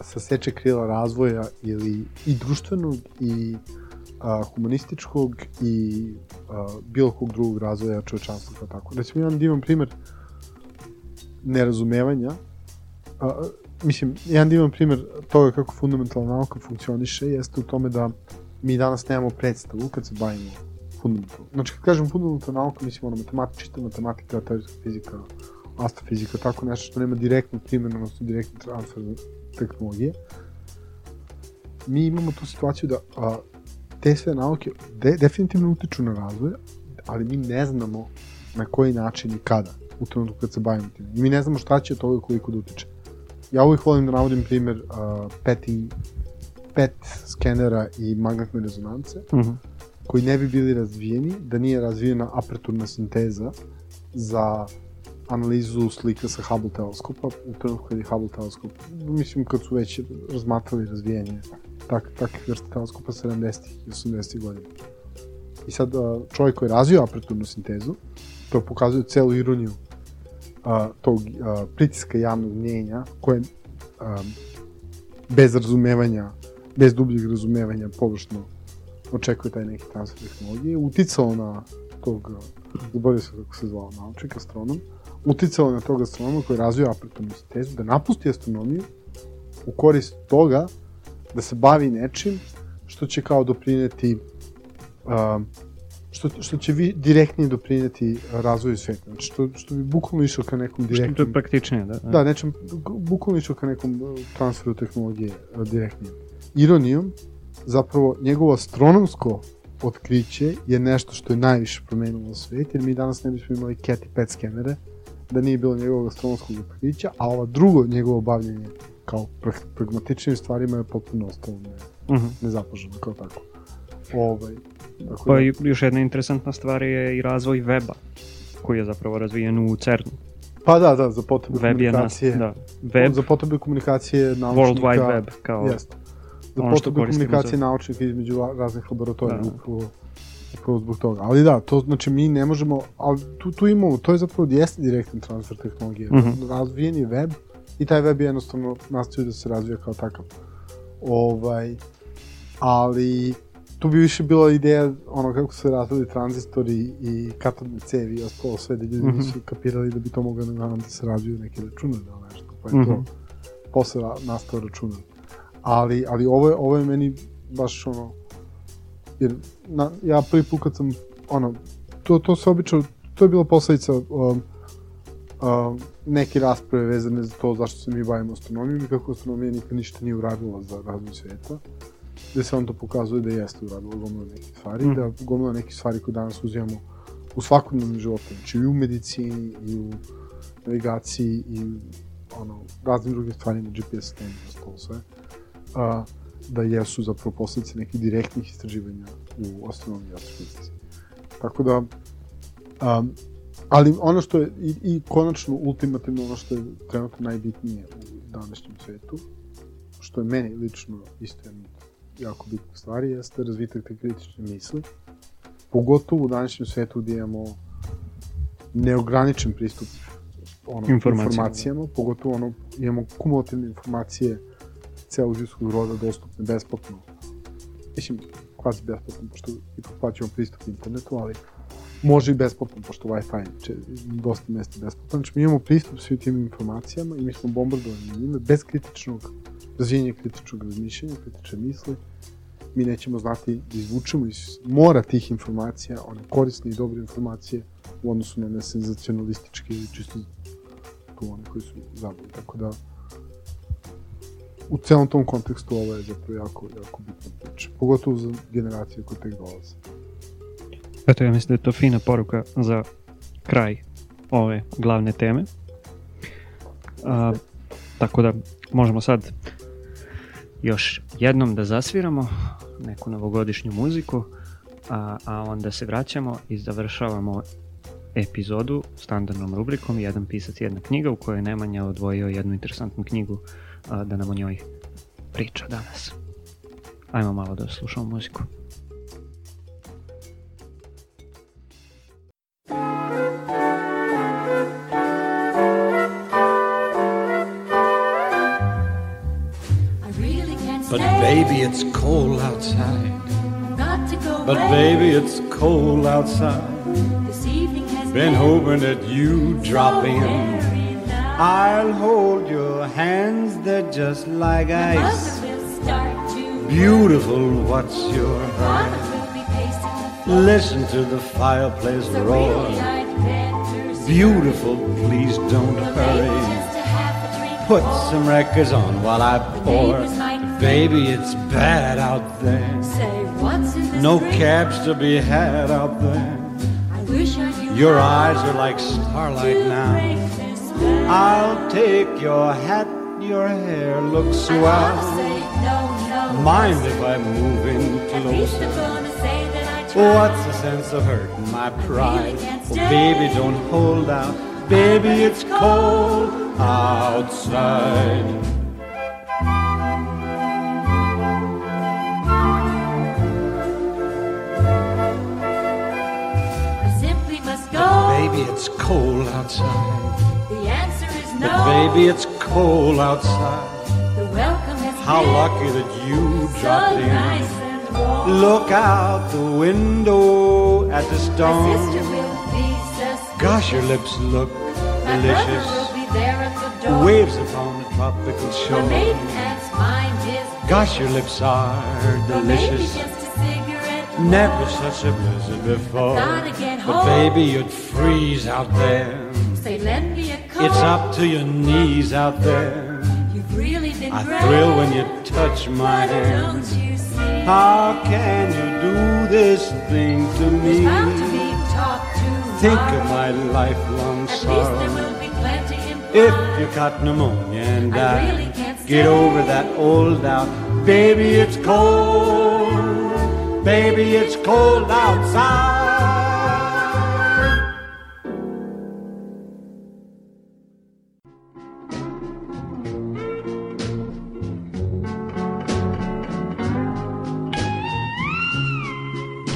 saseče krila razvoja ili i društvenog i uh, humanističkog i uh, bilo kog drugog razvoja čovečanstva kao tako. Recimo, jedan divan primer nerazumevanja, uh, mislim, jedan divan primer toga kako fundamentalna nauka funkcioniše jeste u tome da mi danas nemamo predstavu kad se bavimo fundamentalno. Znači, kad kažem fundamentalna nauka, mislim ono matematika, čista matematika, teorijska fizika, astrofizika, tako nešto što nema direktnu primjenu, odnosno direktnu transfer tehnologije, mi imamo tu situaciju da a, te sve nauke de, definitivno utiču na razvoj, ali mi ne znamo na koji način i kada u trenutku kad se bavimo tim. I mi ne znamo šta će od toga koliko da utiče. Ja uvijek volim da navodim primer uh, petting, PET skenera i magnetne rezonance, uh mhm. -huh. koji ne bi bili razvijeni da nije razvijena aperturna sinteza za analizu slika sa Hubble teleskopa, u trenutku kad je Hubble teleskop, mislim kad su već razmatrali razvijanje tak, takvih vrsta teleskopa 70. i 80. godina. I sad čovjek koji je razvio aperturnu sintezu, to pokazuje celu ironiju a, tog a, pritiska javnog mnjenja koje a, bez razumevanja, bez dubljeg razumevanja površno očekuje taj neki transfer tehnologije, uticao na tog, zaboravio se kako se zvao, naučnik, astronom, uticao na tog astronoma koji je razvio aperturnu sintezu da napusti astronomiju u korist toga da se bavi nečim što će kao doprineti uh, što, što će vi direktnije doprineti razvoju sveta. Znači, što, što bi bukvalno išao ka nekom direktnom... Što je praktičnije, da. Da, nečem, bukvalno išao ka nekom transferu tehnologije direktnije. Ironijom, zapravo, njegovo astronomsko otkriće je nešto što je najviše promenilo svet, jer mi danas ne bismo imali CAT i PET skenere, da nije bilo njegovog astronomskog otkrića, a ova drugo njegovo bavljanje kao pragmatičnim stvarima je potpuno ostalo ne, uh mhm. -huh. nezapaženo kao tako. Ovaj, dakle, pa da... još jedna interesantna stvar je i razvoj weba, koji je zapravo razvijen u CERN-u. Pa da, da, za potrebe web komunikacije. Nas, da, web, za potrebe komunikacije naučnika. World Wide Web, kao jest. Za potrebe komunikacije za... naučnika između raznih laboratorija, da. upravo, upravo zbog toga. Ali da, to znači mi ne možemo, ali tu, tu imamo, to je zapravo jeste direktan transfer tehnologije. Mhm. -huh. Razvijen je web, i taj web je jednostavno nastavio da se razvija kao takav. Ovaj, ali tu bi više bila ideja ono kako se razvili tranzistori i katodne cevi i ostalo sve da ljudi mm -hmm. nisu kapirali da bi to moglo da se razviju neke računare ili nešto, pa je mm -hmm. to posle nastao računar. Ali, ali ovo, je, ovo je meni baš ono, jer na, ja prvi put kad sam, ono, to, to se obično, to je bila posledica um, uh, neke rasprave vezane za to zašto se mi bavimo astronomijom i kako astronomija nikad ništa nije uradila za razvoj sveta gde se on to pokazuje da jeste uradila gomila nekih stvari, mm. da gomila nekih stvari koje danas uzimamo u svakodnevnom životu, znači i u medicini, i u navigaciji, i ono, raznim drugim stvarima, GPS sistemi, ostalo sve, a, da jesu zapravo posledice nekih direktnih istraživanja u astronomiji i astrofizici. Tako da, um, Ali ono što je, i, i konačno, ultimativno ono što je trenutno najbitnije u današnjem svetu, što je meni lično isto jedna jako bitna stvar, jeste razvitak te kritične misli. Pogotovo u današnjem svetu gdje imamo neograničen pristup ono, informacijama. informacijama, pogotovo ono, imamo kumulativne informacije celog ljudskog roda dostupne besplatno. Mislim, kvazi besplatno, pošto ipak plaćamo pristup internetu, ali može i besplatno, pošto Wi-Fi će dosta mesta besplatno. Znači, mi imamo pristup svim tim informacijama i mi smo bombardovani njime bez kritičnog razvijenja kritičnog razmišljanja, kritične misli. Mi nećemo znati da izvučemo iz mora tih informacija, one korisne i dobre informacije u odnosu na nesenzacionalističke ili čisto tu one koji su zabavni. Tako da, u celom tom kontekstu ovo je zapravo jako, jako bitna priča. Pogotovo za generacije koje tek dolaze. Eto, ja mislim da je to fina poruka za kraj ove glavne teme. A, tako da možemo sad još jednom da zasviramo neku novogodišnju muziku, a, a onda se vraćamo i završavamo epizodu standardnom rubrikom Jedan pisac, jedna knjiga u kojoj Nemanja odvojio jednu interesantnu knjigu a, da nam o njoj priča danas. Ajmo malo da slušamo muziku. But baby, it's cold outside. But baby, it's cold outside. Been hoping that you drop in. I'll hold your hands, they're just like ice. Beautiful, what's your hurry? Listen to the fireplace roar. Beautiful, please don't hurry. Put some records on while I pour. Baby, it's bad out there. Say, what's in no cabs to be had out there. I wish I knew your eyes are like starlight now. I'll take your hat, your hair looks swell. No, no, Mind if I move in closer? What's the sense of hurting my pride? Oh, baby, don't hold out. baby, it's cold outside. I simply must go. Baby, it's cold outside snow. Baby, it's cold outside. The welcome has How lucky that you so dropped in. Nice Look out the window at the storm. Gosh, your lips look My delicious. At Waves upon the tropical shore. Gosh, your lips are delicious. Never such a blizzard before. But baby, you'd freeze out there. Say, lend me a coat. It's up to your knees out there. You've really been I great. thrill when you touch my hand. don't you see? How can you do this thing to bound to me? be talk Think of my lifelong At sorrow. will be plenty in If you got pneumonia and I really can't get over that old doubt. Baby, it's cold. Baby, it's cold outside.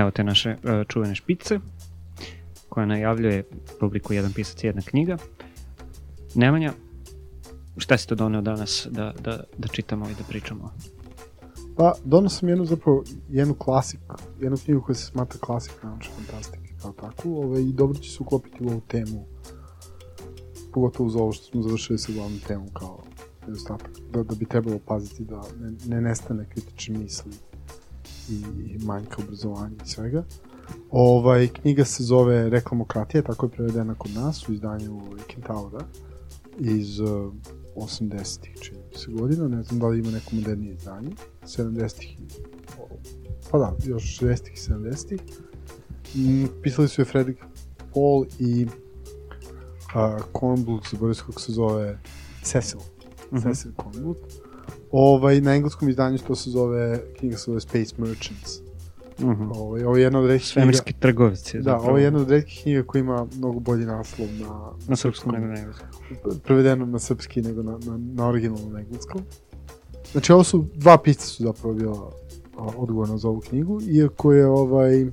Evo te naše e, čuvene špice koja najavljuje rubriku Jedan pisac, jedna knjiga. Nemanja, šta si to doneo danas da, da, da čitamo i da pričamo? Pa, donosim jednu zapravo, jednu klasik, jednu knjigu koja se smatra klasik naučne fantastike kao takvu, ovaj, i dobro će se uklopiti u ovu temu, pogotovo uz ovo što smo završili sa glavnom temom kao nedostatak, da, da bi trebalo paziti da ne, ne nestane kritične misli i, manjka obrazovanja i svega. Ovaj, knjiga se zove Reklamokratija, tako je prevedena kod nas u izdanju Kentaura iz uh, 80-ih, čini se godina, ne znam da li ima neko modernije izdanje, 70-ih, i- o, pa da, još 60-ih i 70-ih. Mm, pisali su je Fredrik Paul i uh, Kornblut, zaboravio kako se zove, Cecil, Mhm. Cecil Kornblut. Ovaj, na engleskom izdanju to se zove, knjiga se zove Space Merchants. Mhm. Ovaj, ovo je jedna od retkih knjiga, Svemirski trgovci. da, ovo je jedna od retkih knjiga koja ima mnogo bolji naslov na, Na srpskom nego na engleskom. prevedeno na srpski nego na, na, na originalnom engleskom. Znači ovo su, dva pisca su zapravo bila odgovorna za ovu knjigu, iako je ovaj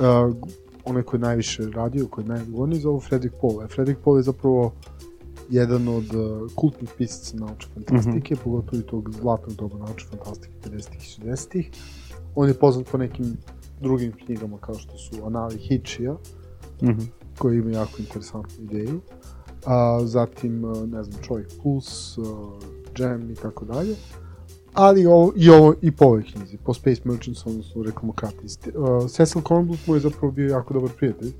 a, onaj koji je najviše radio, koji je najodgovorniji za ovo Fredrik. A Fredrik Paul je zapravo jedan od a, kultnih pisaca naučne fantastike, pogotovo i tog zlatnog doba naučne fantastike 50-ih i 60-ih. On je poznat po nekim drugim knjigama kao što su Anali Hitchija, Mhm. koji ima jako interesantnu ideju. A, zatim, a, ne znam, Čovjek Puls, a, Jam i tako dalje. Ali ovo, i ovo i po ovoj knjizi, po Space Merchants, odnosno reklamokrati. Uh, Cecil Kornblut mu je zapravo bio jako dobar prijatelj,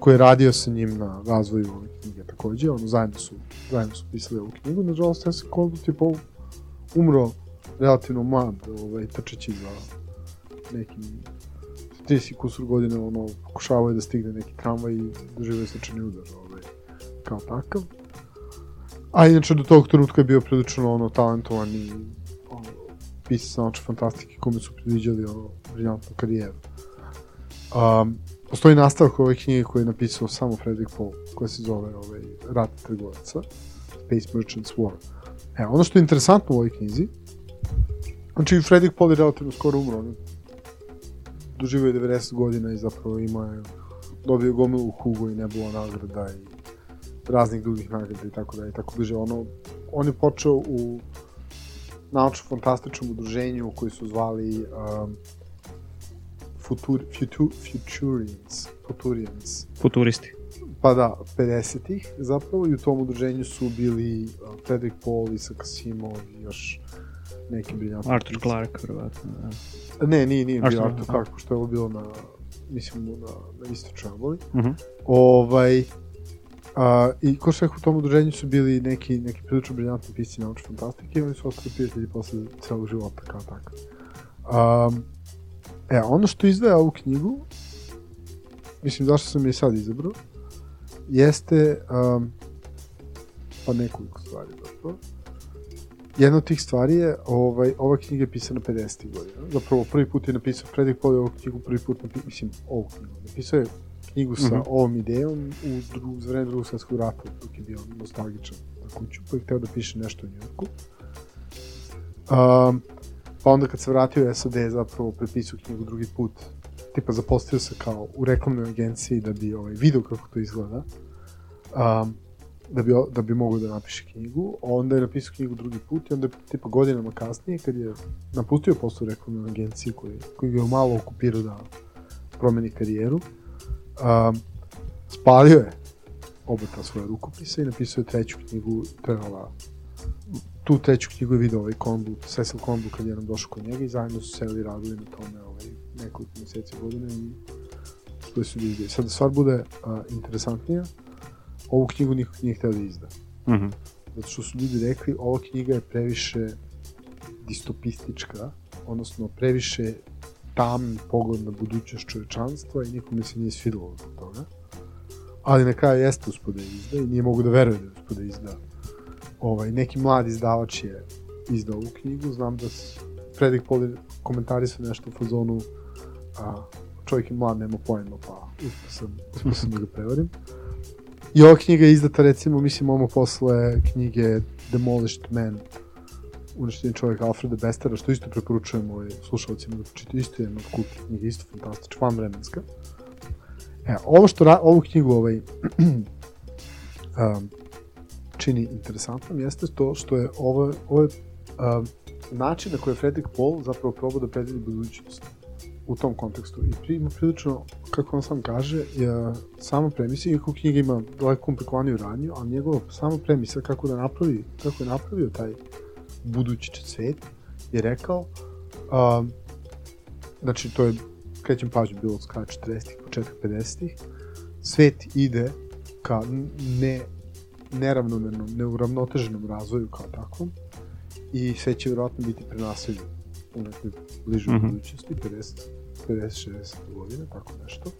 koji je radio sa njim na razvoju ove knjige takođe, ono, zajedno su, zajedno su pisali ovu knjigu, nažalost Cecil Kornblut je po, umro relativno mlad, ovaj, trčeći za nekim 30 kusur godina, ono, pokušavao je da stigne neki tramvaj i doživio je srčani udar, ovaj, kao takav. A inače do tog trenutka je bio prilično ono talentovan i ono, pisac naučne fantastike kome su predviđali ono briljantnu karijeru. Um, postoji nastavak ove knjige koju je napisao samo Frederick Paul, koja se zove ovaj, Rat trgovaca, Space Merchants War. E, ono što je interesantno u ovoj knjizi, znači Frederick Paul je relativno skoro umro, on doživio je 90 godina i zapravo ima je dobio gomilu Hugo i Nebula nagrada i raznih drugih nagrada i tako da i tako duže. Ono, on je počeo u naučno-fantastičnom udruženju koji su zvali um, Futur, Futu, Futurians, Futurians. Futuristi. Pa da, 50-ih zapravo i u tom udruženju su bili uh, Frederick Paul, Isaac Asimov i još neki briljantni. Arthur. Clarke, verovatno. Da. Ne, nije, nije bio što? Arthur Clarke, pošto je ovo bilo na, mislim, na, na istočnoj obali. Mhm. Ovaj, A, I ko što rekao, u tom udruženju su bili neki, neki prilično briljantni pisci naučne fantastike i oni su ostali prijatelji posle celog života kao tako. Um, e, ono što izdvaja ovu knjigu, mislim zašto sam je sad izabrao, jeste um, pa nekoliko stvari zapravo. Jedna od tih stvari je, ovaj, ova knjiga je pisana 50. godina. Zapravo, prvi put je napisao, Fredrik Paul je ovu knjigu prvi put napisao, mislim, ovu knjigu. Napisao je knjigu sa Mhm. ovom idejom u dru, za vreme drugog svetskog rata, dok je bio nostalgičan za kuću, pa je hteo da piše nešto u Njurku. Um, pa onda kad se vratio u SAD zapravo prepisao knjigu drugi put. Tipa zaposlio se kao u reklamnoj agenciji da bi ovaj, video kako to izgleda. Um, da bi, da bi mogao da napiše knjigu. Onda je napisao knjigu drugi put i onda je tipa godinama kasnije kad je napustio posao u reklamnoj agenciji koji, koji ga je malo okupirao da promeni karijeru. Um, spalio je oba ta svoja rukopisa i napisao je treću knjigu, to je ova tu treću knjigu je video ovaj Kondu, Cecil Kondu kad je nam došao kod njega i zajedno su seli radili na tome ovaj, nekoliko meseci godine i uspeli su izdaju. Sad da stvar bude a, interesantnija, ovu knjigu niko nije hteo da izda. Mhm. Zato što su ljudi rekli, ova knjiga je previše distopistička, odnosno previše tamni pogled na budućnost čovečanstva i nikome se nije svidalo zbog toga. Ali na kraju jeste uspod da izda i nije mogu da veruje da je uspod da izda. Ovaj, neki mladi izdavač je izdao ovu knjigu, znam da Fredrik Poli komentarisao nešto u fazonu a, čovjek je mlad, nema pojma, pa uspio sam, uspio sam da ga prevarim. I ova knjiga je izdata recimo, mislim, ono posle knjige Demolished Man, uništenje čovjeka Alfreda Bestera, što isto preporučujem ovaj, slušalcima da pročitaju, isto je jedna od knjiga, isto fantastična, van vremenska. E, ovo što ra, ovu knjigu ovaj, <clears throat> um, čini interesantnom jeste to što je ovo, ovo je um, način na koji je Frederick Paul zapravo probao da predvidi budućnost u tom kontekstu. I ima prilično, kako on sam kaže, je sama premisa, iako knjiga ima daleko komplikovaniju radnju, ali njegova sama premisa kako da napravi, kako je napravio taj budući svet, je rekao, um, znači to je, krećem pažnju, bilo od kraja 40-ih, početak 50-ih, svet ide ka ne, neravnomernom, neuravnoteženom razvoju kao takvom i sve će vjerojatno biti prenaseljen u nekoj bližoj Mhm. budućnosti, 50, 50-60 godina, tako nešto.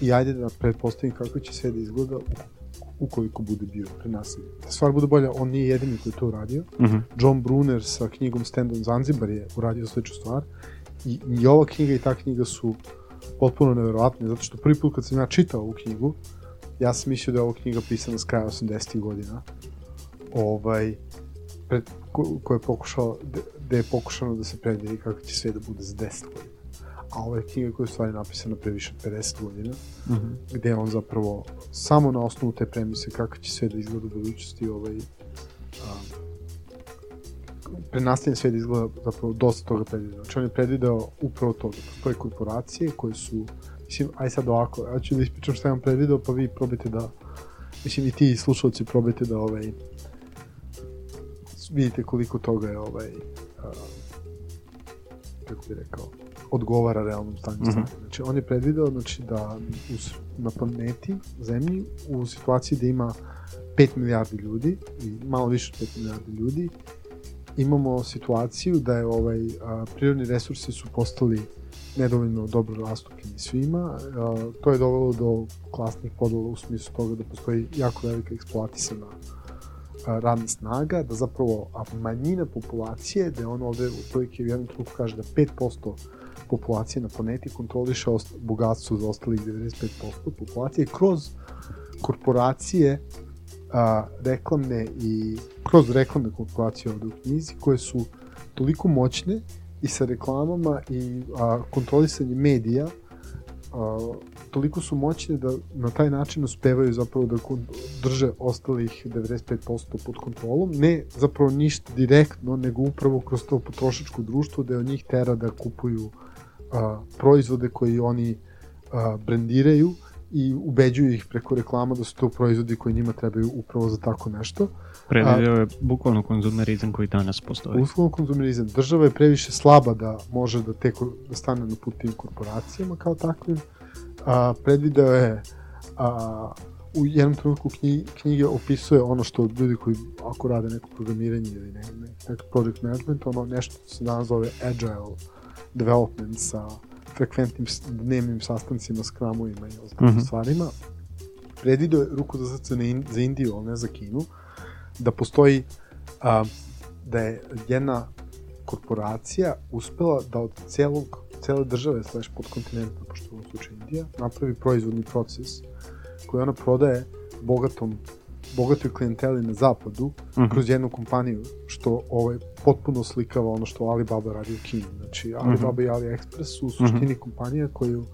I ajde da pretpostavim kako će sve da izgleda ukoliko bude bio prenaseljen. Da stvar bude bolja, on nije jedini koji je to uradio. Mhm. John Brunner sa knjigom Stand on Zanzibar je uradio sličnu stvar. I, I ova knjiga i ta knjiga su potpuno neverovatne, zato što prvi put kad sam ja čitao ovu knjigu, ja sam mislio da je ova knjiga pisana s kraja 80. godina, ovaj, pred, ko, ko je pokušao, da, je pokušano da se predvidi kako će sve da bude za 10 godina. A ova je knjiga koja je u stvari napisana pre više od 50 godina, Mhm. gde on zapravo samo na osnovu te premise kako će sve da izgleda u budućnosti ovaj, a, prenastavljen sve da izgleda zapravo dosta toga predvideo. Znači on je predvideo upravo to da postoje korporacije koje su, mislim, aj sad ovako, ja ću da ispričam šta je on predvideo, pa vi probajte da, mislim i ti slušalci probajte da ovaj, vidite koliko toga je ovaj, a, kako bi rekao, odgovara realnom stanju Mhm. stvari. Znači, on je predvideo znači, da uz, na planeti, zemlji, u situaciji da ima 5 milijardi ljudi, i malo više od 5 milijardi ljudi, imamo situaciju da je ovaj, a, prirodni resursi su postali nedovoljno dobro rastupljeni svima. To je dovelo do klasnih podela u smislu toga da postoji jako velika eksploatisana radna snaga, da zapravo manjina populacije, da je on ovde u prilike u jednom trenutku kaže da 5% populacije na planeti kontroliše bogatstvo za ostalih 95% populacije kroz korporacije a, reklamne i kroz reklamne korporacije ovde u knjizi koje su toliko moćne i sa reklamama i a, kontrolisanjem medija a, toliko su moćne da na taj način uspevaju zapravo da drže ostalih 95% pod kontrolom, ne zapravo ništa direktno, nego upravo kroz to potrošačko društvo da od njih tera da kupuju a, proizvode koji oni a, brendiraju i ubeđuju ih preko reklama da su to proizvodi koji njima trebaju upravo za tako nešto. Predvideo je bukvalno konzumerizam koji danas postoji. Uslovno konzumerizam. Država je previše slaba da može da, te, da stane na put tim korporacijama kao takvim. A, predvideo je a, u jednom trenutku knjige, knjige opisuje ono što ljudi koji ako rade neko programiranje ili ne, ne, neki project management, ono nešto se danas zove agile development sa frekventnim s- dnevnim sastancima, skramovima i ostalim Mhm. stvarima, predvidio je ruku za srce In- za Indiju, ali ne za Kinu, da postoji a, da je jedna korporacija uspela da od celog, cele države, slash podkontinenta, pošto u ovom slučaju Indija, napravi proizvodni proces koji ona prodaje bogatom bogatoj klijenteli na zapadu Mhm. kroz jednu kompaniju, što ovaj, potpuno slikava ono što Alibaba radi u Kini. Znači, Alibaba i AliExpress su u suštini kompanija koju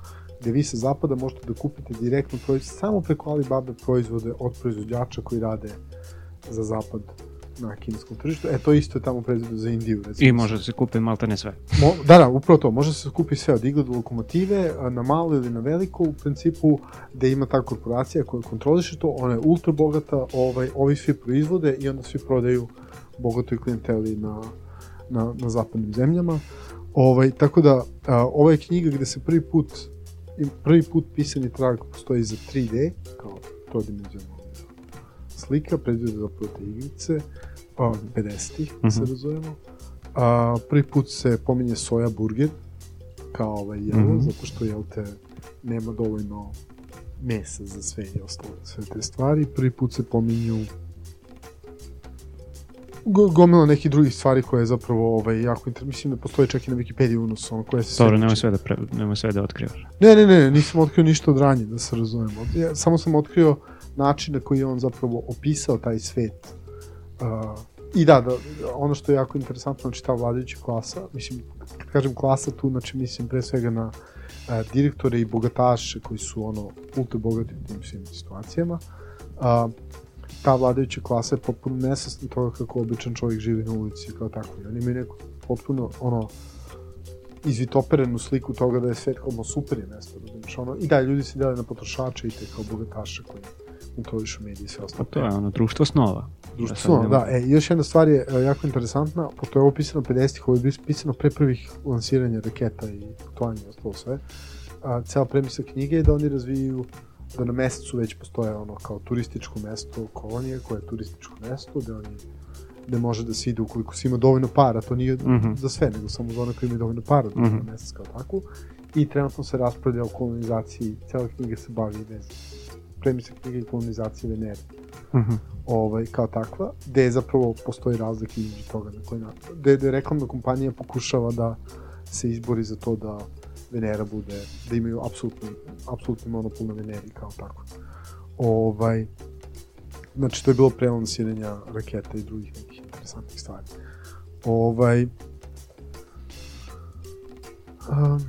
gde vi sa zapada možete da kupite direktno proizvod, samo preko Alibaba proizvode od proizvođača koji rade za zapad na kineskom tržištu. E, to isto je tamo proizvode za Indiju. Recimo. I može da se kupi malta ne sve. Mo, da, da, upravo to. Može se kupi sve od igla do lokomotive, na malo ili na veliko, u principu gde ima ta korporacija koja kontroliše to, ona je ultra bogata, ovaj, ovi svi proizvode i onda svi prodaju bogatoj klijenteli na, na, na zapadnim zemljama. Ovaj, tako da, a, ova je knjiga gde se prvi put prvi put pisani trag postoji za 3D, kao trodimenzionalna slika, predvide zapravo te igrice, pa 50-ih, da se Mhm. razumemo. A, prvi put se pominje soja burger kao ovaj jelo, Mhm. zato što jel te nema dovoljno mesa za sve i ostalo, sve te stvari. Prvi put se pominju gomila nekih drugih stvari koje je zapravo ovaj, jako inter... Mislim da postoji čak i na Wikipediji unos, ono koje se Dobro, nemoj sve da, pre, nemoj sve da otkrivaš. Ne, ne, ne, nisam otkrio ništa od ranje, da se razumemo. Ja, samo sam otkrio način na koji je on zapravo opisao taj svet. Uh, I da, da, ono što je jako interesantno, znači ta vladajuća klasa, mislim, kad kažem klasa tu, znači mislim pre svega na uh, direktore i bogataše koji su ono ultra bogati u tim svim situacijama. Uh, ta vladajuća klasa je potpuno nesasna toga kako običan čovjek živi na ulici kao tako. I oni imaju neku potpuno ono izvitoperenu sliku toga da je svet kao super je mesto, razumiješ, ono, i da, ljudi se dele na potrošače i te kao bogataše koji kontrolišu medije i sve Pa ostalo. to je ono društvo snova. Društvo, sad snova, da, e, još jedna stvar je e, jako interesantna, pošto je ovo pisano 50-ih, ovo je pisano pre prvih lansiranja raketa i putovanja i ostalo sve. A, cela premisa knjige je da oni razvijaju da na mesecu već postoje ono kao turističko mesto kolonije koje je turističko mesto gde oni gde može da se ide ukoliko se ima dovoljno para, to nije Mhm. za sve, nego samo za one koji imaju dovoljno para da mm na mesec kao takvu. I trenutno se raspravlja o kolonizaciji, cela knjiga se bavi vez premisa knjige i kolonizacije Venere Mhm. ovaj, kao takva, gde zapravo postoji razlika između toga na koji način. Gde, gde reklamna kompanija pokušava da se izbori za to da Venera bude, da imaju apsolutni, apsolutni monopol na Veneri kao tako. Ovaj, znači to je bilo pre lansiranja raketa i drugih nekih interesantnih stvari. Ovaj, um,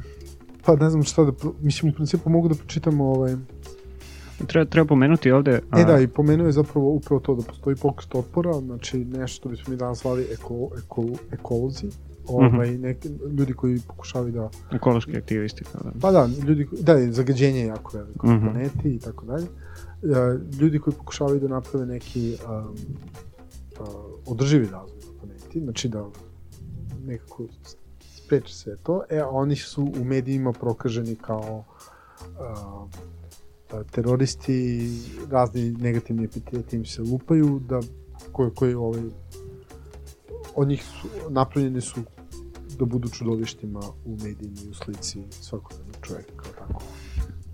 pa ne znam šta da, mislim u principu mogu da pročitam ovaj, Treba, treba pomenuti ovde... E da, i pomenuo je zapravo upravo to da postoji pokret otpora, znači nešto što bismo mi danas zvali eko, eko, ekolozi, ovaj, Mhm. neki, ljudi koji pokušavaju da, ekološki aktivisti. Kao da. pa da, ljudi, da, je zagađenje je jako veliko na Mhm. planeti i tako dalje, ljudi koji pokušavaju da naprave neki um, uh, održivi razvoj na planeti, znači da nekako spreče sve to, e, oni su u medijima prokaženi kao uh, da teroristi, razni negativni epiteti im se lupaju, da koji, koji ovaj, od njih su, napravljeni su da budu čudovištima u medijima i u slici svakodnevnog čoveka kao tako.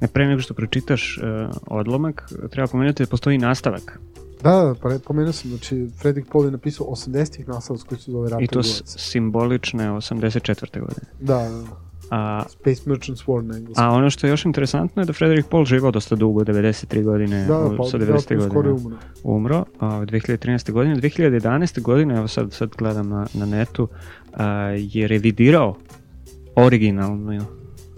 E, pre nego što pročitaš uh, odlomak, treba pomenuti da postoji nastavak. Da, da, pa pomenuo sam, znači Fredrik Paul je napisao 80-ih naslov koji se zove Rat I to simbolične 84. godine. Da, da, da. A, Space Merchants War na engleskom. a ono što je još interesantno je da Frederick Paul živao dosta dugo, 93 godine, da, pa, sa da, 90. pa skoro je godine umro. umro, a, 2013. godine. 2011. godine, evo sad, sad gledam na, na netu, a, je revidirao originalni,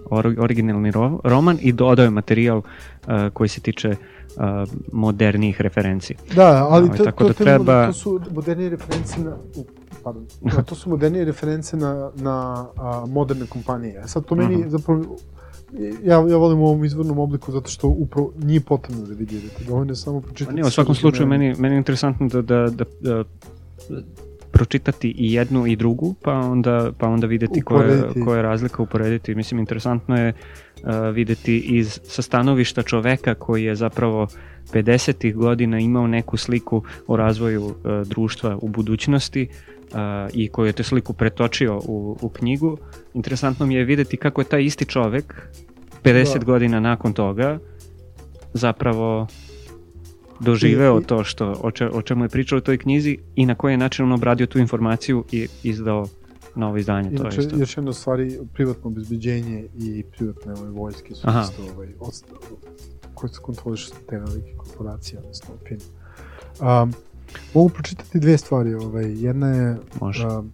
or, originalni ro, roman i dodao je materijal a, koji se tiče a, modernijih referenci. Da, ali Ovaj, to, tako to, da to, treba- to su modernije reference na... u, Pardon. Da, to su modernije reference na, na a, moderne kompanije. Sad to meni Mhm. zapravo... Ja, ja volim u ovom izvornom obliku zato što upravo nije potrebno da revidirate. Dovoljno je samo Pa pročitati. nije, u svakom slučaju meni, meni je interesantno da, da, da, da pročitati i jednu i drugu, pa onda, pa onda videti koja koja je razlika uporediti. Mislim, interesantno je uh, videti iz, sa stanovišta čoveka koji je zapravo 50. godina imao neku sliku o razvoju uh, društva u budućnosti uh, i koju je tu sliku pretočio u, u knjigu. Interesantno mi je videti kako je taj isti čovek 50 Da. godina nakon toga zapravo doživeo to što, o, če, o čemu je pričao u toj knjizi i na koji je način on obradio tu informaciju i izdao novo izdanje. to je Inače, isto. još jedna stvari, privatno obezbeđenje i privatne ove vojske su Aha. isto ovaj, od, koje se kontrolišu te velike korporacije, odnosno firme. Um, mogu pročitati dve stvari. Ovaj, jedna je Može. um,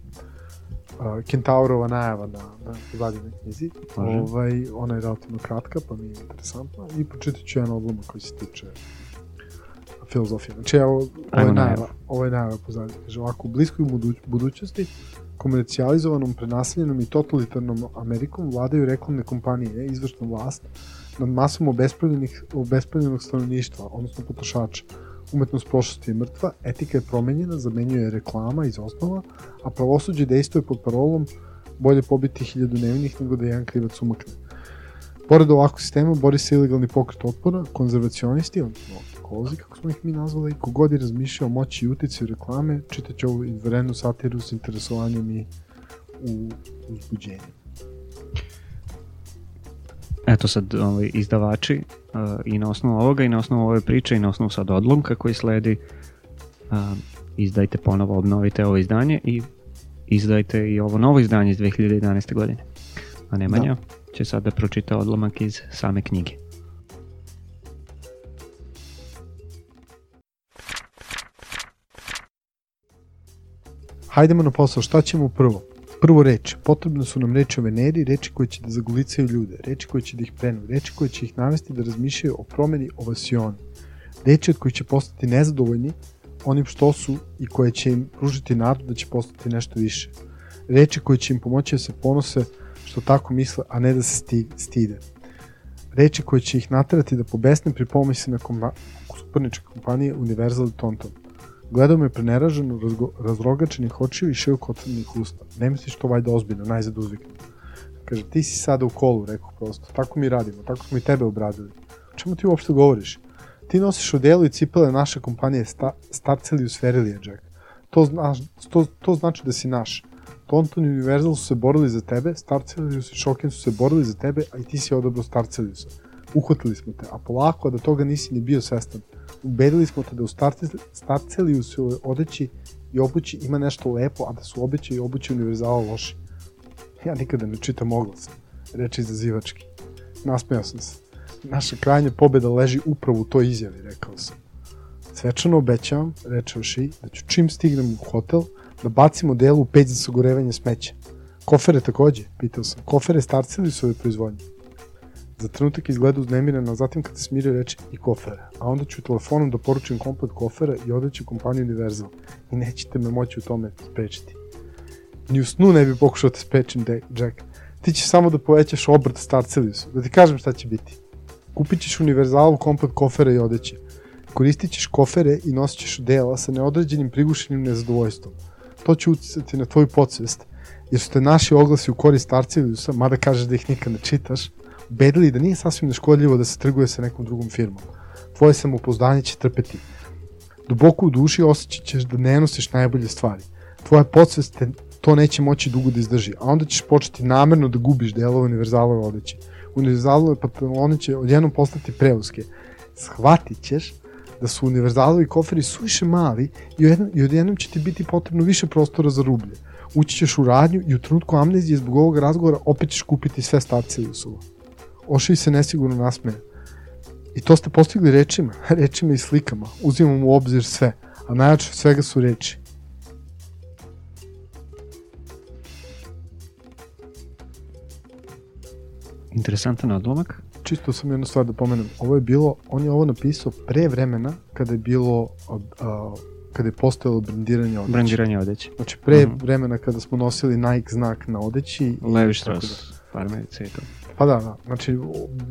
uh, Kentaurova najava na, na zadnjoj knjizi. Može. Ovaj, ona je relativno kratka, pa mi je interesantna. I pročitat ću jedan odlomak koji se tiče filozofije. Znači, evo, ovo Ajmo je najava, ovo je najava pozadnje. Kaže, ovako, u bliskoj buduć, budućnosti komercijalizovanom, prenaseljenom i totalitarnom Amerikom vladaju reklamne kompanije, izvršna vlast, nad masom obespravljenih, obespravljenog stanovništva, odnosno potrošača. Umetnost prošlosti je mrtva, etika je promenjena, zamenjuje reklama iz osnova, a pravosuđe dejstuje pod parolom bolje pobiti hiljadu nevinih nego da jedan krivac umakne. Pored ovakvog sistema bori se ilegalni pokret otpora, konzervacionisti, odnosno kozi, kako smo ih mi nazvali, kogod je razmišljao moći i uticaju reklame, čitaće ovu izvarednu satiru s interesovanjem i u uzbuđenju. Eto sad ovaj, izdavači uh, i na osnovu ovoga i na osnovu ove priče i na osnovu sad odlomka koji sledi uh, izdajte ponovo, obnovite ovo izdanje i izdajte i ovo novo izdanje iz 2011. godine. A Nemanja će sad da pročita odlomak iz same knjige. Hajdemo na posao, šta ćemo prvo? Prvo reč, potrebne su nam reči o Veneri, reči koje će da zagulicaju ljude, reči koje će da ih prenu, reči koje će ih navesti da razmišljaju o promeni o vasioni, reči od kojih će postati nezadovoljni onim što su i koje će im pružiti nadu da će postati nešto više. Reči koje će im pomoći da se ponose što tako misle, a ne da se sti- stide. Reči koje će ih naterati da pobesne pri pomisli na kompa kompanije Universal Tonton. Gledao me preneraženo, razrogačenih očiju i široko otvorenih usta. Ne misliš to valjda ozbiljno, najzad uzviknu. Kaže, ti si sada u kolu, rekao prosto. Tako mi radimo, tako smo i tebe obradili. O čemu ti uopšte govoriš? Ti nosiš odelu i cipele naše kompanije sta, Starcelius Verilija, Jack. To, znaš, to, to znači da si naš. Tonton i Universal su se borili za tebe, Starcelius i Shokin su se borili za tebe, a i ti si odabro Starceliusa. Uhvatili smo te, a polako, a da toga nisi ni bio svestan. Ubedili smo te da u Starce- Starceliusovoj odeći i obući ima nešto lepo, a da su obeće i obući univerzala loši. Ja nikada ne čitam oglas, reče izazivački. Nasmejao sam se. Naša krajnja pobeda leži upravo u toj izjavi, rekao sam. Svečano obećavam, reče Oši, da ću čim stignem u hotel, da bacimo delu u peć za sagorevanje smeća. Kofere takođe, pitao sam. Kofere Starceliusove proizvodnje. Za trenutak izgleda uznemireno, a zatim kad se smirio reče i kofere. A onda ću telefonom da poručim komplet kofera i odeću kompaniju Universal. I nećete me moći u tome sprečiti. Ni u snu ne bi pokušao da te sprečim, Jack. Ti ćeš samo da povećaš obrt Starceliusu. Da ti kažem šta će biti. Kupit ćeš Universalu komplet kofera i odeće. Koristit ćeš kofere i nosit ćeš dela sa neodređenim prigušenim nezadovoljstvom. To će uticati na tvoju podsvest, jer su te naši oglasi u korist Starceliusa, mada kažeš da ih nikad ne čitaš, ubedili da nije sasvim neškodljivo da se trguje sa nekom drugom firmom. Tvoje samopouzdanje će trpeti. Duboko u duši osjećat ćeš da ne nosiš najbolje stvari. Tvoja podsvest te to neće moći dugo da izdrži, a onda ćeš početi namerno da gubiš delove univerzalove odeće. Univerzalove pantalone će odjednom postati preuske. Shvatit ćeš da su univerzalovi koferi suviše mali i odjednom, i odjednom će ti biti potrebno više prostora za rublje. Ući ćeš u radnju i u trenutku amnezije zbog ovog razgovora opet ćeš kupiti sve Starceliusovo. Oši se nesigurno nasmeje. I to ste postigli rečima, <laughs> rečima i slikama. Uzimam u obzir sve, a najjače svega su reči. Interesantan odlomak. Čisto sam jednu stvar da pomenem. Ovo je bilo, on je ovo napisao pre vremena kada je bilo, a, a, kada je postojalo brendiranje odeće. Brandiranje odeće. Znači pre Mhm. vremena kada smo nosili Nike znak na odeći. Levi Strauss, farmerice i to. Da. Pa da, da. Znači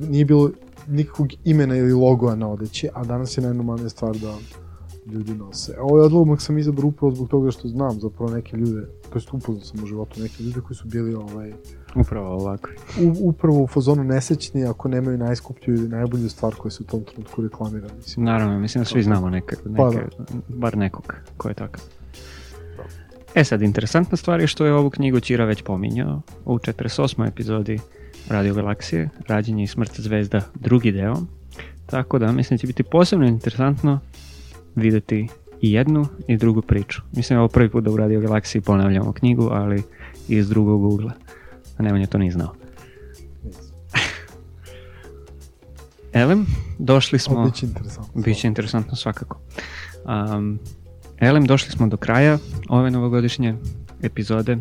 nije bilo nikakvog imena ili logoa na odeći, a danas je najnormalnija stvar da ljudi nose. A ovaj odlomak sam izabrao upravo zbog toga što znam zapravo neke ljude, to jest upoznao sam u životu neke ljude koji su bili ovaj, Upravo ovako. u, upravo u fazonu nesrećni ako nemaju najskuplju ili najbolju stvar koja se u tom trenutku reklamira. Mislim. Naravno, mislim da svi znamo neke, neke Pa bar nekog ko je takav. E sad, interesantna stvar je što je ovu knjigu Ćira već pominjao u 48. epizodi Radio Galaksije, Rađenje i smrt zvezda, drugi deo. Tako da, mislim da će biti posebno interesantno vidjeti i jednu i drugu priču. Mislim, ovo prvi put da u Radio Galaksiji ponavljamo knjigu, ali iz drugog ugla. A Nemanja to nije znao. <laughs> Elem, došli smo... Biće interesantno. Biće interesantno svakako. Um, Elem, došli smo do kraja ove novogodišnje epizode.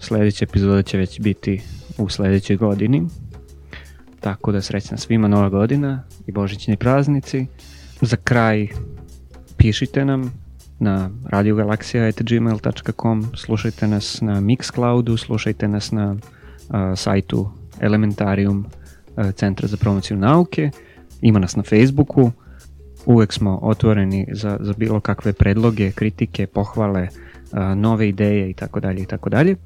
Sljedeća epizoda će već biti u sljedećoj godini. Tako da srećna svima nova godina i božićni praznici. Za kraj pišite nam na radiogalaksija.gmail.com slušajte nas na Mixcloudu, slušajte nas na a, sajtu Elementarium a, Centra za promociju nauke, ima nas na Facebooku, uvek smo otvoreni za, za bilo kakve predloge, kritike, pohvale, a, nove ideje i tako dalje i tako dalje.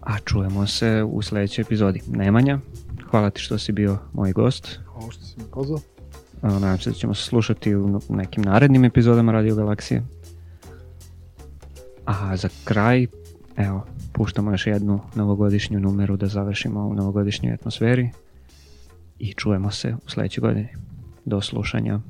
A čujemo se u sljedećoj epizodi. Nemanja, hvala ti što si bio moj gost. Hvala što si me pozvao. Nadam se da ćemo se slušati u nekim narednim epizodama Radio Galaksije. A za kraj, evo, puštamo još jednu novogodišnju numeru da završimo u novogodišnjoj atmosferi i čujemo se u sljedećoj godini. Do slušanja.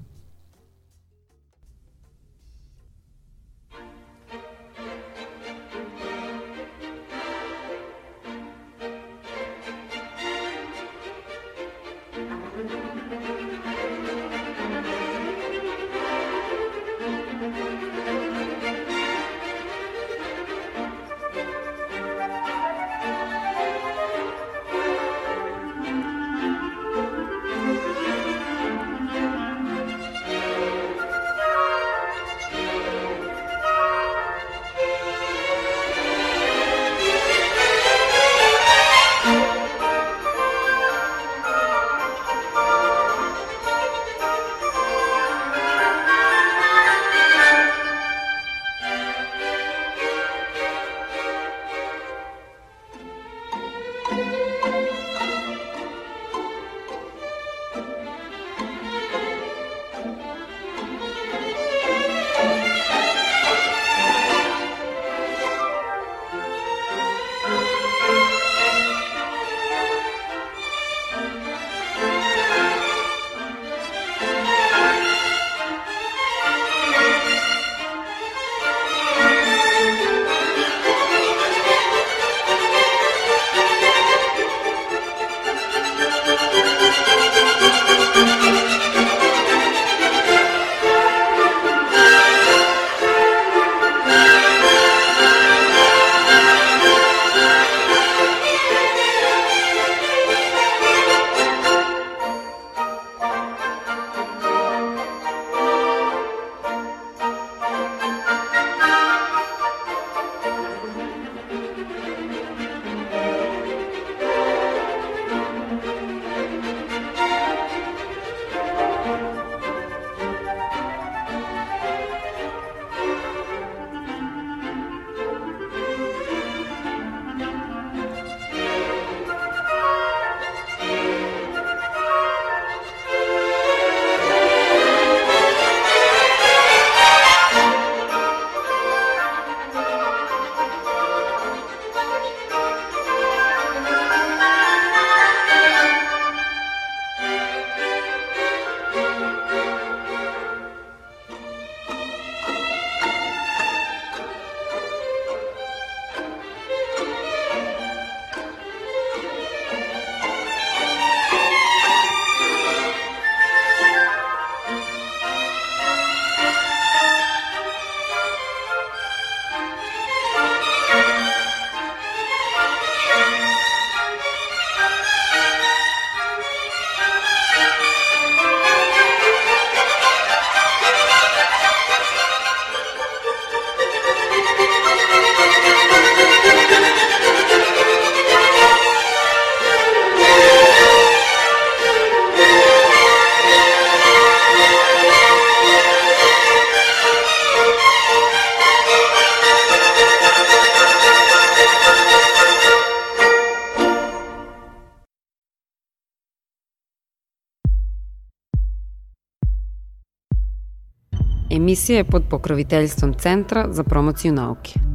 Emisija je pod pokroviteljstvom Centra za promociju nauke.